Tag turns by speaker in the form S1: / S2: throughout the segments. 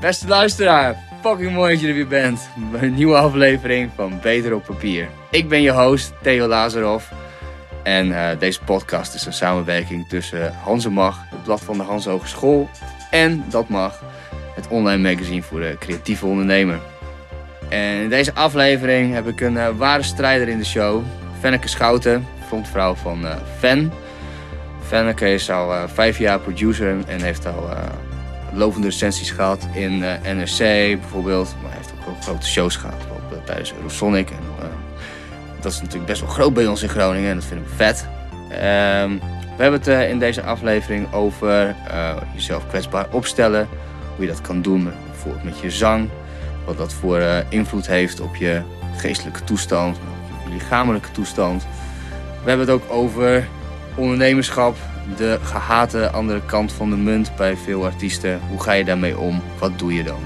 S1: Beste luisteraar, fucking mooi dat je er weer bent. Bij een nieuwe aflevering van Beter op Papier. Ik ben je host, Theo Lazarov. En eh, deze podcast is een samenwerking tussen Hansemag, het blad van de Hans Hogeschool, en Dat Mag, het online magazine voor de creatieve ondernemer. En in deze aflevering heb ik een eh, ware strijder in de show, Fenneke Schouten, frontvrouw van uh, Fan. Fenneke is al vijf jaar producer en heeft al lovende recensies gehad in NRC bijvoorbeeld. Maar hij heeft ook wel grote shows gehad, bijvoorbeeld tijdens Eurosonic. En, dat is natuurlijk best wel groot bij ons in Groningen en dat vind ik vet. Um, we hebben het in deze aflevering over jezelf kwetsbaar opstellen. Hoe je dat kan doen, bijvoorbeeld met je zang. Wat dat voor invloed heeft op je geestelijke toestand, op je lichamelijke toestand. We hebben het ook over ondernemerschap, de gehate andere kant van de munt bij veel artiesten. Hoe ga je daarmee om? Wat doe je dan?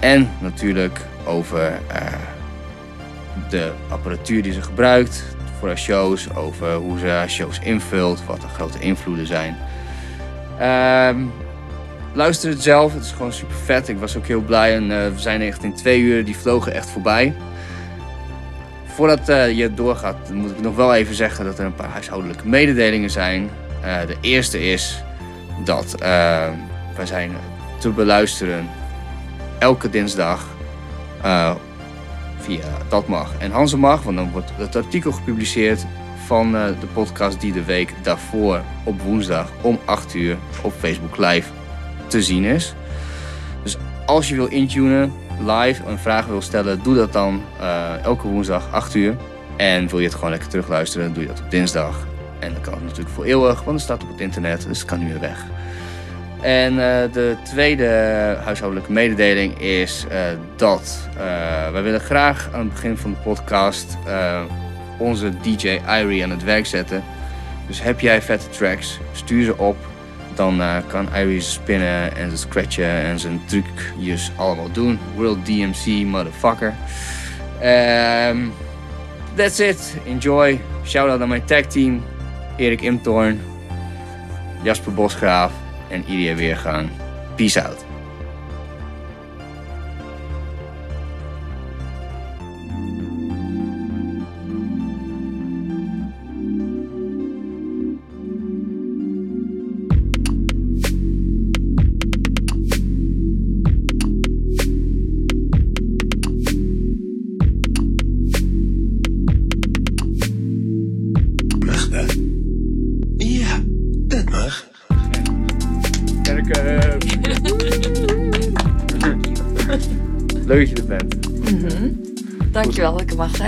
S1: En natuurlijk over uh, de apparatuur die ze gebruikt voor haar shows, over hoe ze haar shows invult, wat de grote invloeden zijn. Uh, luister het zelf, het is gewoon super vet. Ik was ook heel blij en uh, we zijn echt in twee uur, die vlogen echt voorbij voordat uh, je doorgaat, moet ik nog wel even zeggen dat er een paar huishoudelijke mededelingen zijn. Uh, de eerste is dat uh, wij zijn te beluisteren elke dinsdag via Dat Mag en Hanse Mag. Want dan wordt het artikel gepubliceerd van de podcast die de week daarvoor op woensdag om 8 uur op Facebook Live te zien is. Dus als je wil intunen, live een vraag wil stellen, doe dat dan elke woensdag 8 uur. En wil je het gewoon lekker terugluisteren, doe je dat op dinsdag. En dan kan natuurlijk voor eeuwig, want het staat op het internet, dus het kan niet meer weg. En uh, de tweede huishoudelijke mededeling is uh, dat wij willen graag aan het begin van de podcast onze DJ Irie aan het werk zetten. Dus heb jij vette tracks, stuur ze op dan kan Iris spinnen en ze scratchen en zijn trucjes allemaal doen. World DMC, motherfucker. Um, that's it. Enjoy. Shout out aan mijn tag team. Erik Imtorn, Jasper Bosgraaf en Iria Weergaan. Peace out.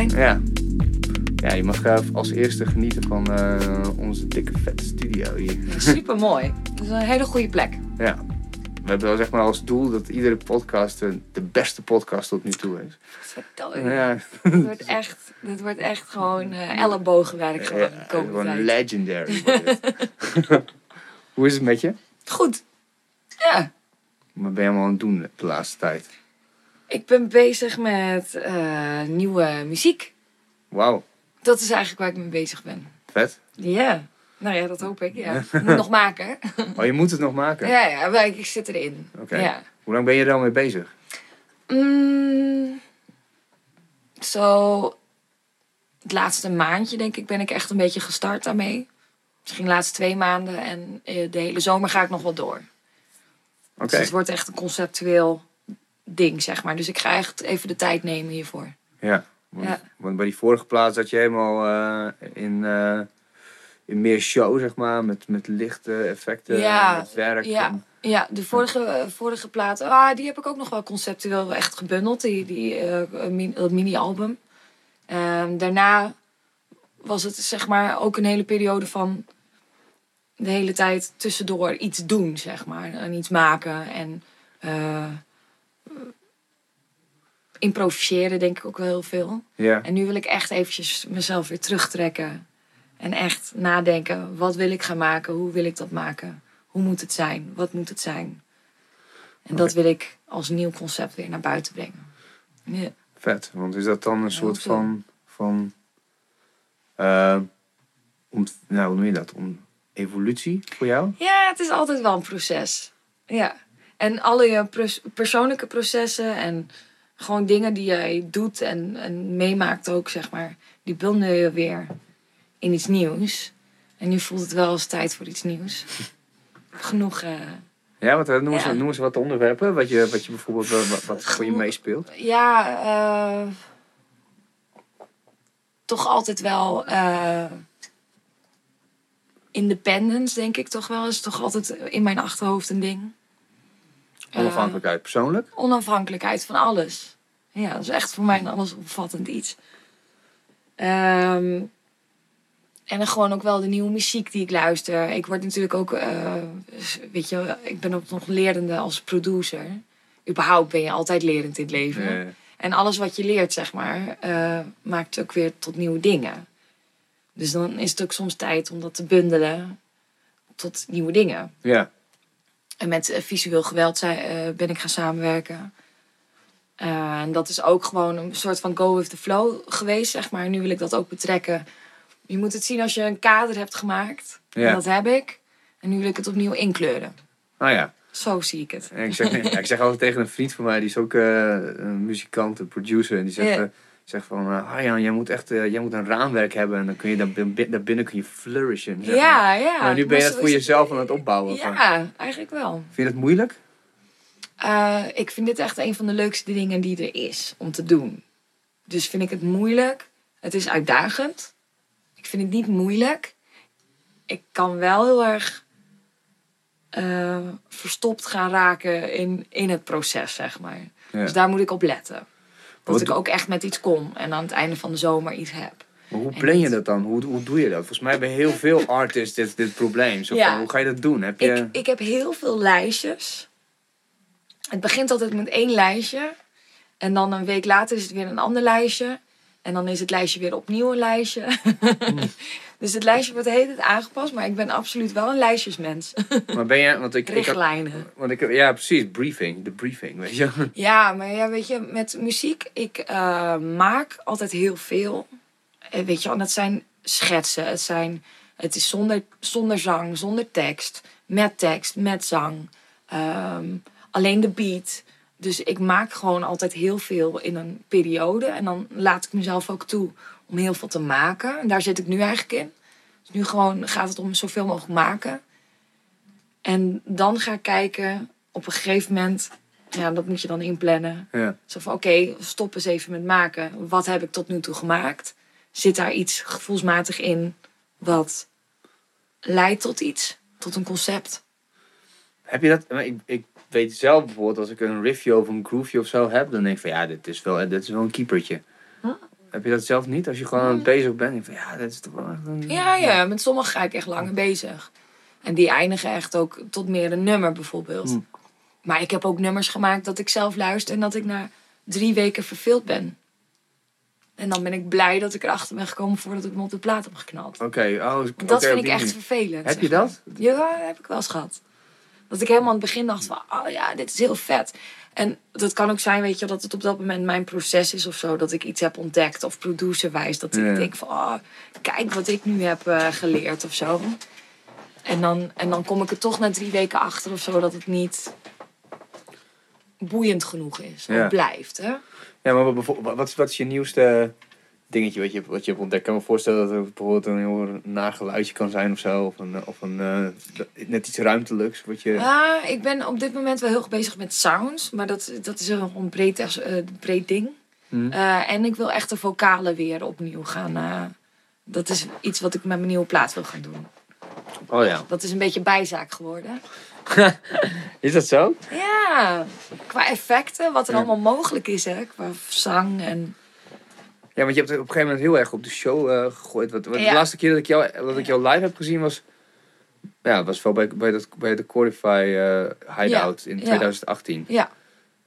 S2: Zijn.
S1: Ja. Ja, je mag als eerste genieten van uh, onze dikke vette studio hier.
S2: Super mooi. Het is een hele goede plek.
S1: Ja. We hebben wel zeg maar als doel dat iedere podcast de beste podcast tot nu toe is.
S2: Vertel ja. Het wordt echt, het wordt echt gewoon uh, ellebogenwerk gewoon ja,
S1: Gewoon tijd. legendary. Hoe is het met je?
S2: Goed. Ja.
S1: Wat ben je allemaal aan het doen de laatste tijd?
S2: Ik ben bezig met uh, nieuwe muziek.
S1: Wauw.
S2: Dat is eigenlijk waar ik mee bezig ben.
S1: Vet.
S2: Ja. Nou ja, dat hoop ik. Ja. Moet nog maken.
S1: Oh, je moet het nog maken?
S2: Ja, ja ik, ik zit erin.
S1: Oké. Ja. Hoe lang ben je er al mee bezig?
S2: Mm, zo... het laatste maandje, denk ik, ben ik echt een beetje gestart daarmee. Misschien de laatste twee maanden. En eh, de hele zomer ga ik nog wel door.
S1: Oké.
S2: Dus het wordt echt een conceptueel ding, zeg maar. Dus ik ga echt even de tijd nemen hiervoor.
S1: Ja, want, ja. want bij die vorige plaats zat je helemaal uh, in, uh, in meer show, zeg maar, met, met lichte effecten,
S2: ja,
S1: met werk.
S2: Ja,
S1: en...
S2: ja de vorige, vorige plaat, ah, die heb ik ook nog wel conceptueel echt gebundeld, die, die uh, mini-album. Ehm, daarna was het zeg maar ook een hele periode van de hele tijd tussendoor iets doen, zeg maar. En iets maken en improviseren denk ik ook wel heel veel.
S1: Ja.
S2: En nu wil ik echt eventjes mezelf weer terugtrekken. En echt nadenken, wat wil ik gaan maken? Hoe wil ik dat maken? Hoe moet het zijn? Wat moet het zijn? En dat wil ik als nieuw concept weer naar buiten brengen. Ja.
S1: Vet, want is dat dan een soort van, van uh, om, nou, hoe noem je dat? Om evolutie voor jou?
S2: Ja, het is altijd wel een proces. Ja. En alle je pers- persoonlijke processen en gewoon dingen die jij doet en, en meemaakt ook, zeg maar. Die bundel je weer in iets nieuws. En nu voelt het wel als tijd voor iets nieuws. Genoeg. eh,
S1: Ja, want uh, noem, eens,
S2: Ja.
S1: noem eens wat onderwerpen. Wat je, wat je bijvoorbeeld wat, wat- wat voor je meespeelt.
S2: ja, eh, toch altijd wel eh, independence, denk ik toch wel. Is toch altijd in mijn achterhoofd een ding. Eh,
S1: Onafhankelijkheid persoonlijk.
S2: onafhankelijkheid van alles. Ja, dat is echt voor mij een allesomvattend iets. Ehm, en dan gewoon ook wel de nieuwe muziek die ik luister. Ik word natuurlijk ook, eh, weet je, ik ben ook nog lerende als producer. Überhaupt ben je altijd lerend in het leven. En alles wat je leert, zeg maar, eh, maakt ook weer tot nieuwe dingen. Dus dan is het ook soms tijd om dat te bundelen tot nieuwe dingen.
S1: ja.
S2: En met eh, visueel geweld eh, ben ik gaan samenwerken. Eh, en dat is ook gewoon een soort van go with the flow geweest, zeg maar. Nu wil ik dat ook betrekken. Je moet het zien als je een kader hebt gemaakt.
S1: Ja.
S2: En dat heb ik. En nu wil ik het opnieuw inkleuren.
S1: Nou ja.
S2: Zo zie ik het.
S1: En ik, zeg, ja, ik zeg altijd tegen een vriend van mij, die is ook een muzikant, een producer. En die zegt. Zegt van, eh Arjan, jij moet echt eh, jij moet een raamwerk hebben. En dan kun je daar, bin- daar binnen kun je flourishen. zeg maar.
S2: Ja, ja.
S1: Maar nu ben je dat
S2: zo
S1: voor
S2: het-
S1: jezelf aan het opbouwen.
S2: Ja, eigenlijk wel.
S1: Vind je dat moeilijk?
S2: Eh, ik vind dit echt een van de leukste dingen die er is om te doen. Dus vind ik het moeilijk. Het is uitdagend. Ik vind het niet moeilijk. Ik kan wel heel erg verstopt gaan raken in, in het proces, zeg maar.
S1: Ja.
S2: Dus daar moet ik op letten. Dat
S1: Wat
S2: ik ook echt met iets kom en aan het einde van de zomer iets heb.
S1: Maar hoe
S2: En
S1: plan je dat dan? Hoe, hoe doe je dat? Volgens mij hebben heel veel artists dit, dit probleem. Zo
S2: Ja.
S1: van, hoe ga je dat doen? Heb je...
S2: Ik, ik heb heel veel lijstjes. Het begint altijd met één lijstje. En dan een week later is het weer een ander lijstje. En dan is het lijstje weer opnieuw een lijstje. dus het lijstje wordt hele tijd aangepast. Maar ik ben absoluut wel een lijstjesmens.
S1: Maar ben je... Want ik, ik, had-
S2: Richtlijnen.
S1: want ik, ja, precies. Briefing. De briefing, weet je.
S2: Ja, maar ja, weet je, met muziek, ik eh, maak altijd heel veel. En weet je, wel, dat zijn schetsen. Het, zijn, het is zonder, zonder zang, zonder tekst, met tekst, met zang. Ehm, alleen de beat. Dus ik maak gewoon altijd heel veel in een periode. En dan laat ik mezelf ook toe om heel veel te maken. En daar zit ik nu eigenlijk in. Dus nu gewoon gaat het om zoveel mogelijk maken. En dan ga ik kijken op een gegeven moment. Ja, dat moet je dan inplannen.
S1: Ja.
S2: Zo van, oké, stop eens even met maken. Wat heb ik tot nu toe gemaakt? Zit daar iets gevoelsmatig in wat leidt tot iets? Tot een concept?
S1: Heb je dat? Ik, ik weet zelf bijvoorbeeld, als ik een riffje of een groove of zo heb, dan denk ik van ja, dit is wel, dit is wel een keepertje. Heb je dat zelf niet? Als je gewoon bezig bent, denk je van ja, dit is toch wel echt een...
S2: Ja, ja, met sommige ga ik echt langer bezig. En die eindigen echt ook tot meer een nummer bijvoorbeeld.
S1: Hmm.
S2: Maar ik heb ook nummers gemaakt dat ik zelf luister en dat ik na drie weken verveeld ben. En dan ben ik blij dat ik erachter ben gekomen voordat ik hem op de plaat heb geknald.
S1: Oké, oh,
S2: Dat vind ik echt vervelend.
S1: Heb je
S2: maar.
S1: dat?
S2: Ja, heb ik wel eens gehad. Dat ik helemaal aan het begin dacht van, oh ja, dit is heel vet. En dat kan ook zijn, weet je, dat het op dat moment mijn proces is of zo. Dat ik iets heb ontdekt of producerwijs. Dat
S1: Ja.
S2: ik denk van, oh, kijk wat ik nu heb eh, geleerd of zo. En dan, en dan kom ik er toch na drie weken achter of zo dat het niet boeiend genoeg is. Of
S1: Ja.
S2: blijft, hè?
S1: Ja, maar wat, wat, is, wat is je nieuwste dingetje wat je, wat je hebt ontdekt? Ik kan me voorstellen dat het bijvoorbeeld een heel nageluidje kan zijn of zo. Of, een, of een, eh, net iets ruimtelijks. Wat je...
S2: Ah, ik ben op dit moment wel heel erg bezig met sounds. Maar dat, dat is een een breed, eh, breed ding.
S1: Hmm.
S2: Eh, en ik wil echt de vocalen weer opnieuw gaan. eh, dat is iets wat ik met mijn nieuwe plaat wil gaan doen.
S1: Oh ja.
S2: Dat is een beetje bijzaak geworden.
S1: Is dat zo?
S2: Ja, qua effecten, wat er
S1: Ja.
S2: allemaal mogelijk is, hè. Qua zang en...
S1: Ja, want je hebt het op een gegeven moment heel erg op de show eh, gegooid. Wat, wat De
S2: Ja.
S1: laatste keer dat ik, jou, dat ik jou live heb gezien was... Ja, was wel bij, bij, dat, bij de Qualify eh, Hideout in
S2: Ja.
S1: 2018.
S2: Ja,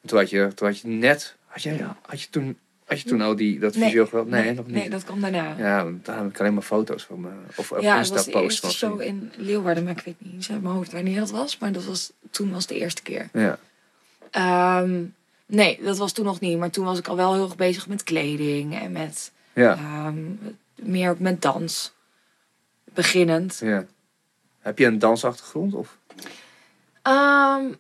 S1: Toen had je, toen had je net... Had je, had je, toen, had je toen al die, dat
S2: Nee.
S1: visueel geweld? Nee, nog niet.
S2: Nee, dat kwam daarna.
S1: Ja, daar heb ik alleen maar foto's van me. Of, of
S2: Ja, dat was de
S1: Insta-posts
S2: eerste
S1: van
S2: show in Leeuwarden, maar ik weet niet eens uit mijn hoofd wanneer dat was. Maar dat was, toen was de eerste keer.
S1: Ja.
S2: Ehm, nee, dat was toen nog niet. Maar toen was ik al wel heel erg bezig met kleding en met
S1: Ja.
S2: ehm, meer met dans. Beginnend.
S1: ja. Heb je een dansachtergrond? Of?
S2: Ehm,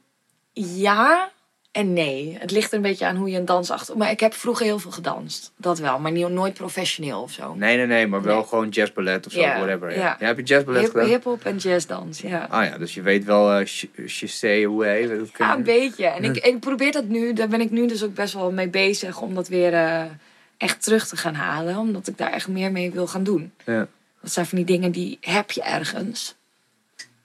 S2: Ja en nee. Het ligt er een beetje aan hoe je een dans achter... Maar ik heb vroeger heel veel gedanst. Dat wel. Maar niet, nooit professioneel of zo.
S1: Nee, nee, nee, maar wel
S2: Nee.
S1: gewoon jazzballet of zo, whatever. Ja.
S2: ja.
S1: Ja, heb je jazzballet
S2: Hip-
S1: gedaan?
S2: Hip-hop en jazzdans, ja.
S1: Ah ja, dus je weet wel chassé, hoe heet het?
S2: Ja, een beetje. En ik, ik probeer dat nu, daar ben ik nu dus ook best wel mee bezig om dat weer eh, echt terug te gaan halen. Omdat ik daar echt meer mee wil gaan doen.
S1: Ja.
S2: Dat zijn van die dingen die heb je ergens.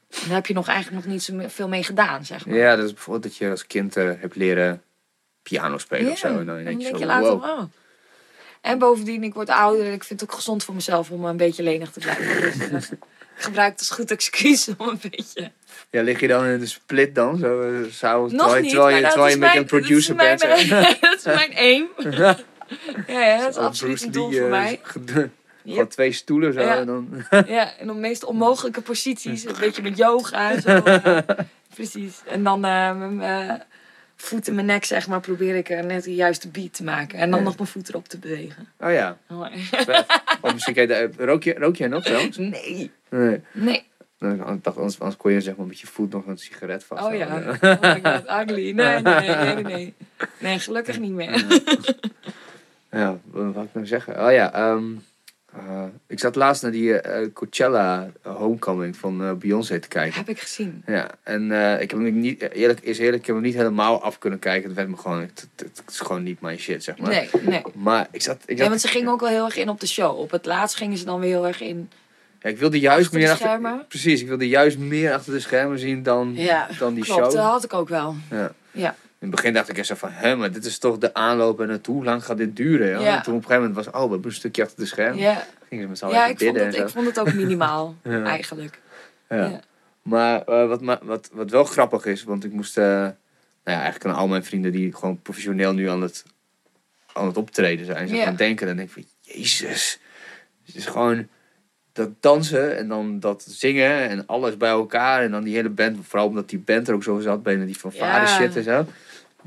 S2: Daar heb je nog eigenlijk nog niet zo veel mee gedaan, zeg maar.
S1: Ja, dat is bijvoorbeeld dat je als kind eh, hebt leren piano spelen of zo. En dan
S2: en
S1: denk je zo,
S2: later,
S1: wow.
S2: oh. En bovendien, ik word ouder en ik vind het ook gezond voor mezelf om een beetje lenig te blijven. Dus, eh, ik gebruik het als goed excuus om een beetje...
S1: Ja, lig je dan in de split dan? Zo, eh, s'avonds,
S2: Nog
S1: terwijl,
S2: niet,
S1: terwijl je, terwijl je met
S2: mijn-
S1: een producer bent.
S2: dat is mijn aim. Ja, ja, dat is absoluut een doel voor
S1: eh,
S2: mij.
S1: Gewoon
S2: Yep.
S1: twee stoelen zo
S2: Ja.
S1: en dan...
S2: Ja, en de meest onmogelijke posities. Een beetje met yoga en zo. eh, precies. En dan eh, met mijn voet in mijn nek, zeg maar, probeer ik er net de juiste beat te maken. En dan
S1: Ja.
S2: nog mijn voet erop te bewegen.
S1: Oh ja,
S2: Oh,
S1: vet. Of misschien kan je... de- Rook, je, rook jij nog trouwens?
S2: Nee.
S1: Nee.
S2: Nee.
S1: Nou, Ik dacht, anders, anders kon je zeg maar met je voet nog een sigaret vast.
S2: Oh ja. Oh my god, ugly. Nee, nee, nee, nee, nee, gelukkig niet meer.
S1: Ja, wat wou ik nou zeggen? Oh ja, ehm, eh, ik zat laatst naar die eh, Coachella Homecoming van eh, Beyoncé te kijken.
S2: Heb ik gezien.
S1: Ja, en eh, ik heb hem niet, eerlijk is eerlijk, ik heb hem niet helemaal af kunnen kijken. Het werd me gewoon, het, het- het is gewoon niet mijn shit, zeg maar.
S2: Nee, nee.
S1: Maar ik zat, ik,
S2: Ja, want ze gingen ook wel heel erg in op de show. Op het laatst gingen ze dan weer heel erg in.
S1: ja, ik wilde juist
S2: achter
S1: meer
S2: de
S1: achter,
S2: schermen.
S1: precies, ik wilde juist meer achter de schermen zien dan,
S2: Ja,
S1: dan die
S2: Klopt,
S1: show.
S2: dat had ik ook wel.
S1: Ja.
S2: Ja.
S1: In het begin dacht ik zo van, hè, maar dit is toch de aanloop en naartoe. Hoe lang gaat dit duren? Ja? En toen op een gegeven moment was, oh, we hebben een stukje achter de schermen.
S2: Ja,
S1: Gingen ze met z'n allen
S2: ja ik, vond het,
S1: en
S2: ik vond het ook minimaal,
S1: Ja.
S2: eigenlijk.
S1: Ja.
S2: Ja.
S1: Maar eh, wat, wat, wat wel grappig is, want ik moest, eh, nou ja, eigenlijk aan al mijn vrienden die gewoon professioneel nu aan het, aan het optreden zijn, zeg
S2: Ja.
S1: maar, denken. Dan denk ik van, jezus, het is gewoon dat dansen en dan dat zingen en alles bij elkaar. En dan die hele band, vooral omdat die band er ook zo zat, bijna die van vader shit en zo.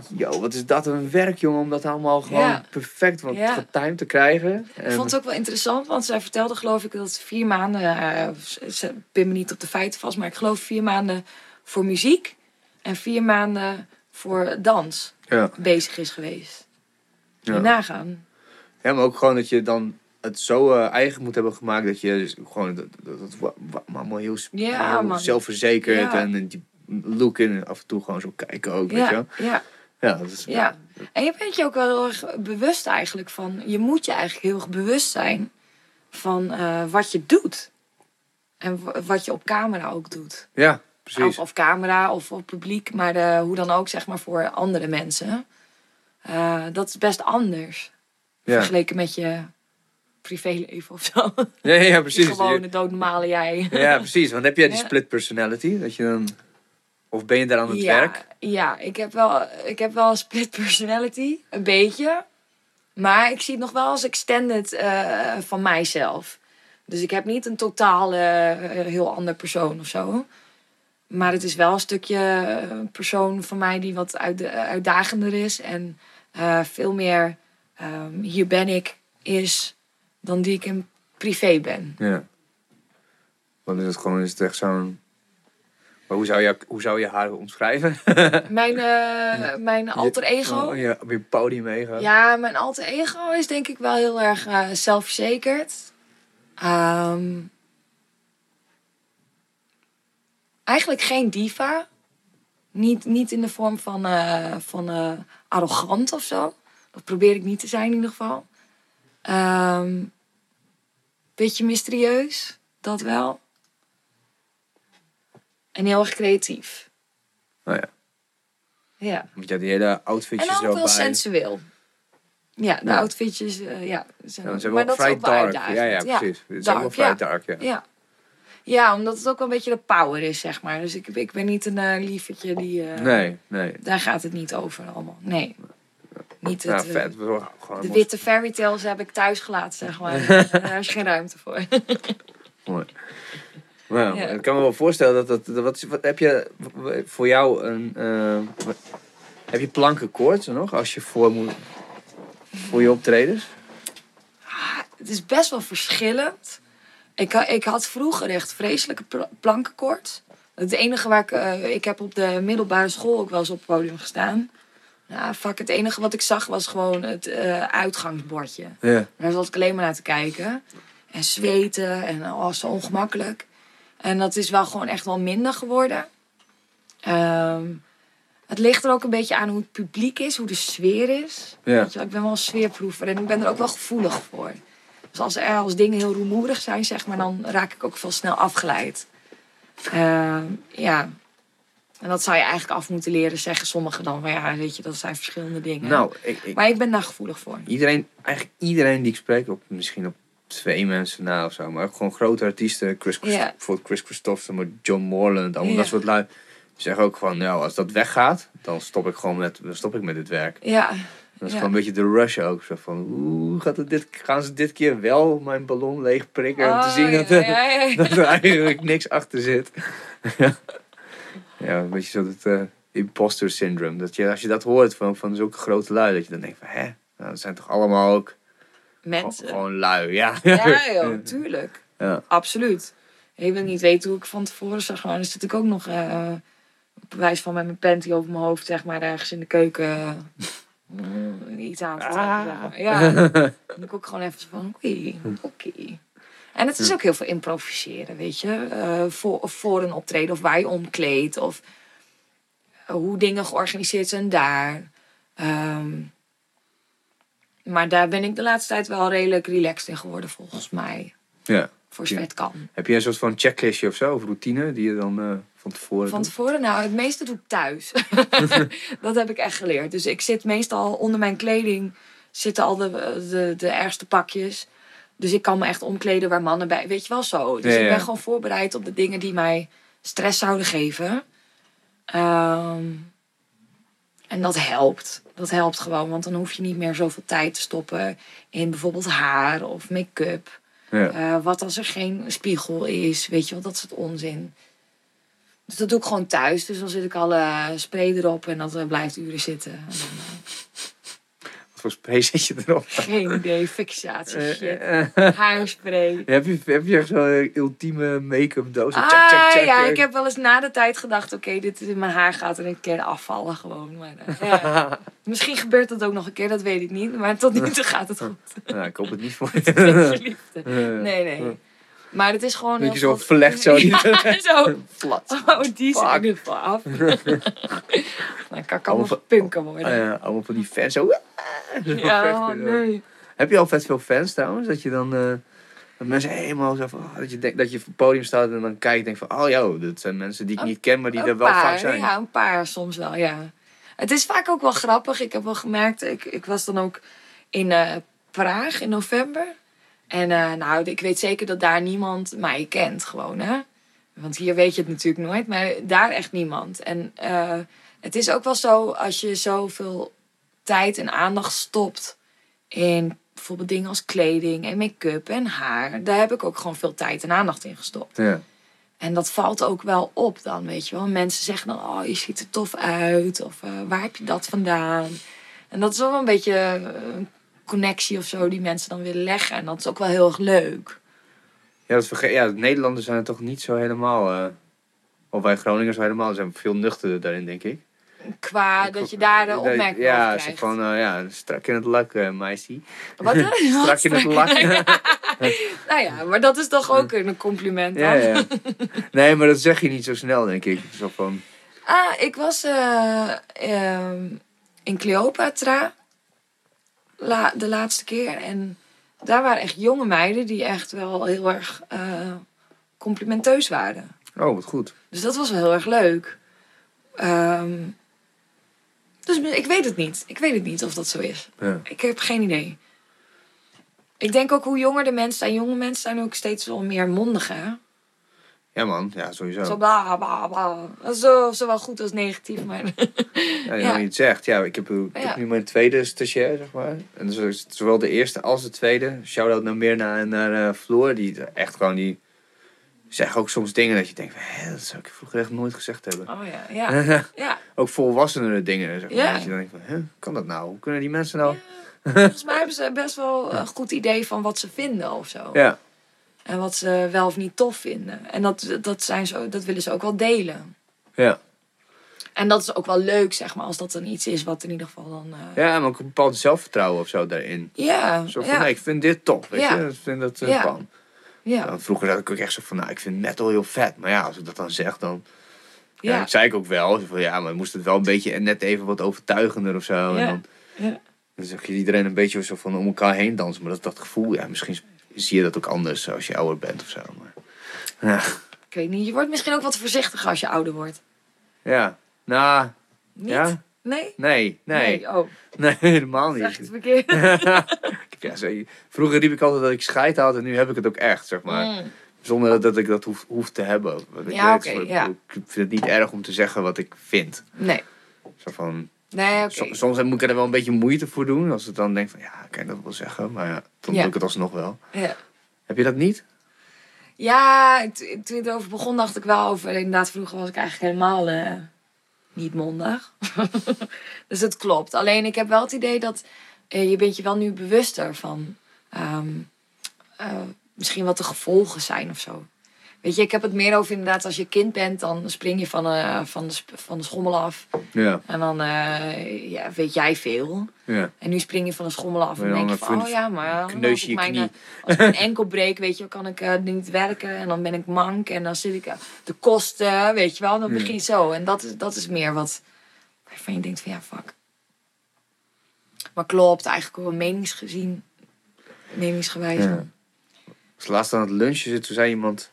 S1: Yo, wat is dat een werk, jongen, om dat allemaal gewoon
S2: Ja.
S1: perfect wat
S2: Ja.
S1: getimed te krijgen. En,
S2: Ik vond het ook wel interessant, want zij vertelde geloof ik dat ze vier maanden, eh, ze- pin me niet op de feiten vast, maar ik geloof vier maanden voor muziek en vier maanden voor dans
S1: ja.
S2: bezig is geweest.
S1: Ja.
S2: Ja. Nagaan.
S1: Ja, maar ook gewoon dat je dan het zo eh, eigen moet hebben gemaakt dat je dus gewoon dat, dat, allemaal heel, sp-
S2: Ja,
S1: heel
S2: man.
S1: zelfverzekerd
S2: Ja.
S1: en, en die look in en af en toe gewoon zo kijken ook, weet je wel.
S2: Ja, ja,
S1: dat is,
S2: ja. En je bent je ook wel heel erg bewust eigenlijk van, je moet je eigenlijk heel erg bewust zijn van eh, wat je doet. En wat je op camera ook doet.
S1: ja, precies.
S2: Of, of camera of op publiek, maar de, hoe dan ook, zeg maar, voor andere mensen. Eh, dat is best anders.
S1: Ja.
S2: Vergeleken met je privéleven of zo.
S1: Ja, ja,
S2: Die
S1: precies.
S2: gewone doodnormale jij.
S1: Ja, precies. Want heb jij die
S2: Ja.
S1: split personality? Dat je dan... Of ben je daar aan het
S2: ja,
S1: werk?
S2: Ja, ik heb, wel, ik heb wel een split personality. Een beetje. Maar ik zie het nog wel als extended eh, van mijzelf. Dus ik heb niet een totaal eh, heel ander persoon of zo. Maar het is wel een stukje eh, persoon van mij die wat uit, uitdagender is. En eh, veel meer ehm, hier ben ik is dan die ik in privé ben.
S1: Ja. Want is het gewoon, is het echt zo'n... Maar hoe zou je, hoe zou je haar omschrijven?
S2: Mijn, eh, mijn alter ego.
S1: Oh, ja, op je podium meegaan.
S2: Ja, mijn alter ego is denk ik wel heel erg eh, zelfverzekerd. Ehm, eigenlijk geen diva. Niet, niet in de vorm van, eh, van arrogant of zo. Dat probeer ik niet te zijn in ieder geval. Ehm beetje mysterieus, dat wel. En heel erg creatief.
S1: Oh ja.
S2: Ja.
S1: Want je had die hele outfitjes
S2: En ook
S1: zo
S2: wel
S1: bij.
S2: sensueel. Ja, de
S1: Ja.
S2: outfitjes, eh, ja. Zijn,
S1: Ja, ze hebben
S2: maar
S1: wel
S2: dat
S1: vrij
S2: is ook wel
S1: dark.
S2: uitdagend.
S1: Ja, ja, precies. Het is ook wel
S2: dark,
S1: vrij
S2: ja.
S1: dark, ja.
S2: Ja. ja, omdat het ook wel een beetje de power is, zeg maar. Dus ik, ik ben niet een eh lievertje die... eh,
S1: Nee, nee.
S2: Daar gaat het niet over allemaal. Nee. Niet
S1: Ja,
S2: het, eh,
S1: vet. Gewoon
S2: de witte fairy tales heb ik thuis gelaten, zeg maar. Daar is geen ruimte voor.
S1: Mooi. Nou,
S2: Ja.
S1: ik kan me wel voorstellen dat dat. Wat, wat heb je voor jou een. eh, heb je plankenkoorts nog als je voor moet. voor je optredens?
S2: het is best wel verschillend. Ik, ik had vroeger echt vreselijke pl- plankenkoorts. Het enige waar ik... eh, ik heb op de middelbare school ook wel eens op het podium gestaan. Ja, fuck, het enige wat ik zag was gewoon het eh, uitgangsbordje.
S1: Ja.
S2: Daar zat ik alleen maar naar te kijken. En zweten en oh, zo ongemakkelijk. En dat is wel gewoon echt wel minder geworden. Ehm, het ligt er ook een beetje aan hoe het publiek is, hoe de sfeer is.
S1: Ja.
S2: Weet je, wel, ik ben wel een sfeerproever en ik ben er ook wel gevoelig voor. Dus als er als dingen heel rumoerig zijn, zeg maar, dan raak ik ook veel snel afgeleid. Ehm, ja. En dat zou je eigenlijk af moeten leren, zeggen sommigen dan. Maar ja, weet je, dat zijn verschillende dingen.
S1: Nou, ik, ik,
S2: Maar ik ben daar gevoelig voor.
S1: iedereen, eigenlijk iedereen die ik spreek, op, misschien op twee mensen na of zo, maar ook gewoon grote artiesten, Chris,
S2: Ja.
S1: bijvoorbeeld Chris Christopherson, maar John Morland, allemaal dat soort lui. Die zeggen ook van, nou, als dat weggaat, dan stop ik gewoon met, dan stop ik met dit werk.
S2: Ja,
S1: Dat is gewoon een beetje de rush ook. Zo van, hoe gaat het dit, gaan ze dit keer wel mijn ballon leeg prikken? om te
S2: Oh,
S1: zien er- dat er eigenlijk niks achter zit. ja. ja, een beetje zo dat eh, imposter syndrome. Dat je, als je dat hoort van, van zulke grote lui, dat je dan denkt van, hè? Nou, dat zijn toch allemaal ook
S2: Mensen.
S1: gewoon, gewoon lui, ja.
S2: Ja, joh, tuurlijk.
S1: Ja.
S2: Absoluut. Je wil niet weten hoe ik van tevoren zag. Maar dan zit ik ook nog eh op bewijs van met mijn panty over mijn hoofd, zeg maar, ergens in de keuken eh, iets aan te trekken.
S1: Ah.
S2: Ja, dan ik ook gewoon even van, oké, oké. En het is ook heel veel improviseren, weet je. Eh, voor, voor een optreden of waar je omkleedt. Of hoe dingen georganiseerd zijn daar. Ehm, maar daar ben ik de laatste tijd wel redelijk relaxed in geworden, volgens mij.
S1: ja.
S2: Voor zover het kan.
S1: Heb je een soort van checklistje of zo, of routine, die je dan eh, van tevoren
S2: Van
S1: doet?
S2: tevoren, nou, het meeste doe ik thuis. dat heb ik echt geleerd. Dus ik zit meestal onder mijn kleding, zitten al de, de, de ergste pakjes. Dus ik kan me echt omkleden waar mannen bij. Weet je wel zo. Dus
S1: Ja,
S2: ik ben gewoon voorbereid op de dingen die mij stress zouden geven. Ehm, en dat helpt. Dat helpt gewoon, want dan hoef je niet meer zoveel tijd te stoppen in bijvoorbeeld haar of make-up.
S1: Ja.
S2: Eh, wat als er geen spiegel is, weet je wel, dat soort onzin. Dus dat doe ik gewoon thuis. Dus dan zit ik alle spray erop en dat eh, blijft uren zitten. En dan, eh,
S1: Wat voor spray zit je erop?
S2: geen idee, fixatie,
S1: Eh,
S2: shit.
S1: eh,
S2: Haarspray.
S1: heb, je, heb je echt zo'n ultieme make-up doos?
S2: Ah,
S1: Check, check, check.
S2: ja, ik heb wel eens na de tijd gedacht, oké, dit in mijn haar gaat er een keer afvallen gewoon. Maar, eh, ja. Misschien gebeurt dat ook nog een keer, dat weet ik niet. Maar tot nu toe gaat het goed.
S1: Nou, ik hoop het niet voor je. Eh,
S2: Nee, nee. Maar het is gewoon
S1: Dat je zo verlegt zo.
S2: Ja, zo.
S1: Flat.
S2: Oh, die
S1: Fuck.
S2: er van af. Dan kan ik allemaal
S1: van-
S2: punken worden.
S1: Eh, allemaal van die fans. Zo, zo
S2: ja, oh, nee.
S1: Heb je al vet veel fans trouwens? Dat je dan... eh, dat mensen helemaal zo van... oh, dat, je denkt, dat je op het podium staat en dan kijk je denkt van... Oh joh, dat zijn mensen die ik niet ken, maar die er wel
S2: paar,
S1: vaak zijn.
S2: Ja, een paar soms wel, ja. Het is vaak ook wel grappig. Ik heb wel gemerkt, ik, ik was dan ook in eh, Praag in november. En eh, nou, ik weet zeker dat daar niemand mij kent gewoon, hè. Want hier weet je het natuurlijk nooit, maar daar echt niemand. En eh, het is ook wel zo, als je zoveel tijd en aandacht stopt in bijvoorbeeld dingen als kleding en make-up en haar. Daar heb ik ook gewoon veel tijd en aandacht in gestopt.
S1: Ja.
S2: En dat valt ook wel op dan, weet je wel. Mensen zeggen dan, oh, je ziet er tof uit. Of eh, waar heb je dat vandaan? En dat is wel een beetje een connectie of zo die mensen dan willen leggen. En dat is ook wel heel erg leuk.
S1: Ja, dat verge- ja, de Nederlanders zijn toch niet zo helemaal... eh, of wij Groningers helemaal zijn veel nuchterder daarin, denk ik.
S2: Qua dat je daar de opmerking
S1: Ja,
S2: over krijgt.
S1: van, eh, ja, strak in het lak, eh meisje.
S2: Wat? hè?
S1: Strak in het lak.
S2: nou ja, maar dat is toch ook een compliment dan?
S1: ja, ja. Nee, maar dat zeg je niet zo snel, denk ik. Zo van,
S2: Ah, ik was eh, ehm, in Cleopatra la, de laatste keer. En daar waren echt jonge meiden die echt wel heel erg eh, complimenteus waren.
S1: oh, wat goed.
S2: Dus dat was wel heel erg leuk. Ehm, dus ik weet het niet. Ik weet het niet of dat zo is.
S1: Ja.
S2: Ik heb geen idee. Ik denk ook hoe jonger de mensen zijn. Jonge mensen zijn ook steeds wel meer mondig, hè?
S1: Ja, man. Ja, sowieso.
S2: Zo bla bla bla. Zo, zowel goed als negatief, maar...
S1: Ja,
S2: Ja.
S1: ja. je het zegt. Ja, ik heb, ik
S2: Ja.
S1: heb nu mijn tweede stagiair, zeg maar. En dus zowel de eerste als de tweede. Shout-out naar Mirna en naar eh, Floor. Die echt gewoon, die zeggen ook soms dingen dat je denkt van... Hé, dat zou ik vroeger echt nooit gezegd hebben.
S2: Oh ja, ja. Ja,
S1: ook volwassenere dingen, zeg maar.
S2: Ja.
S1: Dat je dan denkt van, hè, kan dat nou? Hoe kunnen die mensen nou...
S2: volgens mij hebben ze best wel een goed idee van wat ze vinden of zo.
S1: Ja.
S2: En wat ze wel of niet tof vinden. En dat, dat, zijn ze, dat willen ze ook wel delen.
S1: Ja.
S2: En dat is ook wel leuk, zeg maar, als dat dan iets is wat in ieder geval dan. eh,
S1: Ja, maar ook een bepaald zelfvertrouwen of zo daarin.
S2: ja,
S1: Zo van,
S2: ja,
S1: nee, ik vind dit tof, weet
S2: Ja.
S1: je. Ik vind dat eh,
S2: Ja.
S1: kan.
S2: ja,
S1: Dan vroeger had ik ook echt zo van, nou, ik vind metal heel vet. Maar ja, als ik dat dan zeg, dan... Ja, dat zei ik ook wel. Zo van, ja, maar moest het wel een beetje net even wat overtuigender of zo. En
S2: Ja.
S1: dan,
S2: ja.
S1: dan zag je iedereen een beetje zo van om elkaar heen dansen. Maar dat, dat gevoel, ja, misschien zie je dat ook anders als je ouder bent of zo. Maar, ja,
S2: Ik weet niet, je wordt misschien ook wat voorzichtiger als je ouder wordt.
S1: ja. Nou,
S2: Niet?
S1: Ja?
S2: Nee?
S1: nee, nee.
S2: Oh,
S1: Nee, helemaal
S2: zeg ik
S1: niet.
S2: het verkeerd?
S1: ja, vroeger riep ik altijd dat ik scheid had en nu heb ik het ook echt, zeg maar.
S2: Mm.
S1: Zonder dat, ik dat hoef, hoef te hebben.
S2: Ja, oké,
S1: ik-
S2: ja.
S1: Ik vind het niet erg om te zeggen wat ik vind.
S2: Nee.
S1: Zo van,
S2: Nee, oké.
S1: soms moet ik er wel een beetje moeite voor doen. Als ik dan denk van, ja, kan je dat wel zeggen? Maar ja, dan doe ik het alsnog wel.
S2: Ja.
S1: Heb je dat niet?
S2: Ja, toen het over begon dacht ik wel over... Inderdaad, vroeger was ik eigenlijk helemaal eh, niet mondig. dus het klopt. Alleen ik heb wel het idee dat... eh, je bent je wel nu bewuster van... ehm, eh, misschien wat de gevolgen zijn of zo. Weet je, ik heb het meer over inderdaad... Als je kind bent, dan spring je van, eh, van, de, van de schommel af.
S1: Ja.
S2: En dan eh, ja, weet jij veel.
S1: ja.
S2: En nu spring je van de schommel af en
S1: Ja,
S2: denk je
S1: dan
S2: van, oh ja, maar
S1: kneus
S2: als ik, mijn, eh, als ik mijn enkel breek, weet je, kan ik eh, niet werken. En dan ben ik mank en dan zit ik eh, de kosten, weet je wel. Dan begin je zo. En dat is, dat is meer wat waarvan je denkt van, ja, fuck. Maar klopt, eigenlijk ook wel meningsgezien, meningsgewijs.
S1: Ja.
S2: dan.
S1: Als laatst aan het lunchen zit, toen zei iemand...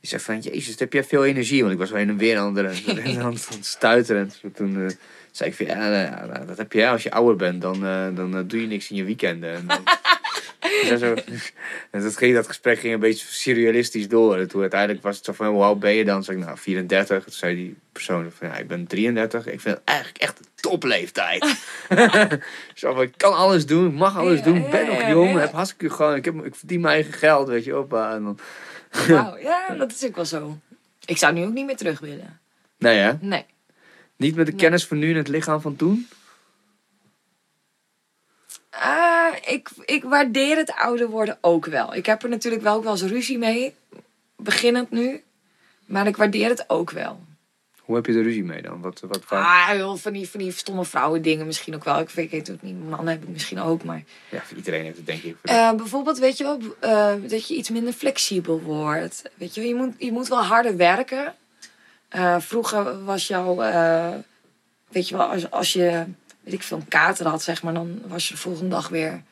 S1: Die zei van, jezus, heb jij veel energie? Want ik was wel in en weer aan het, stuiteren. En toen eh, zei ik van, ja, nou nou, dat heb je als je ouder bent. Dan, eh, dan eh, doe je niks in je weekenden. En, dan, en, zo, en dat, ging, dat gesprek ging een beetje surrealistisch door. En toen uiteindelijk was het zo van, hoe oud ben je dan? Zei ik, nou, 34. Toen zei die persoon van, ja, ik ben 33. Ik vind het eigenlijk echt een topleeftijd. zo van, ik kan alles doen, ik mag alles
S2: Ja,
S1: doen. Ben nog
S2: ja,
S1: jong, heb hartstikke gewoon, ik, heb, ik verdien mijn eigen geld, weet je, hoppa. En dan,
S2: Wauw, ja, dat is ook wel zo. Ik zou nu ook niet meer terug willen.
S1: nee hè?
S2: Nee.
S1: Niet met de
S2: Nee.
S1: kennis van nu en het lichaam van toen?
S2: Ah, ik, ik waardeer het ouder worden ook wel. Ik heb er natuurlijk wel ook wel eens ruzie mee. Beginnend nu. Maar ik waardeer het ook wel.
S1: Hoe heb je er ruzie mee dan? Wat, wat, waar-
S2: Ah, van die, van die stomme vrouwen dingen misschien ook wel. Ik weet, het ook niet. Mannen heb ik misschien ook. Maar
S1: Ja, iedereen heeft het denk ik.
S2: Eh, bijvoorbeeld, weet je wel, eh, dat je iets minder flexibel wordt. Weet je, wel, je moet, je moet wel harder werken. Eh, vroeger was jouw, weet je wel, als, als je, weet ik veel, een kater had, zeg maar, dan was je de volgende dag weer.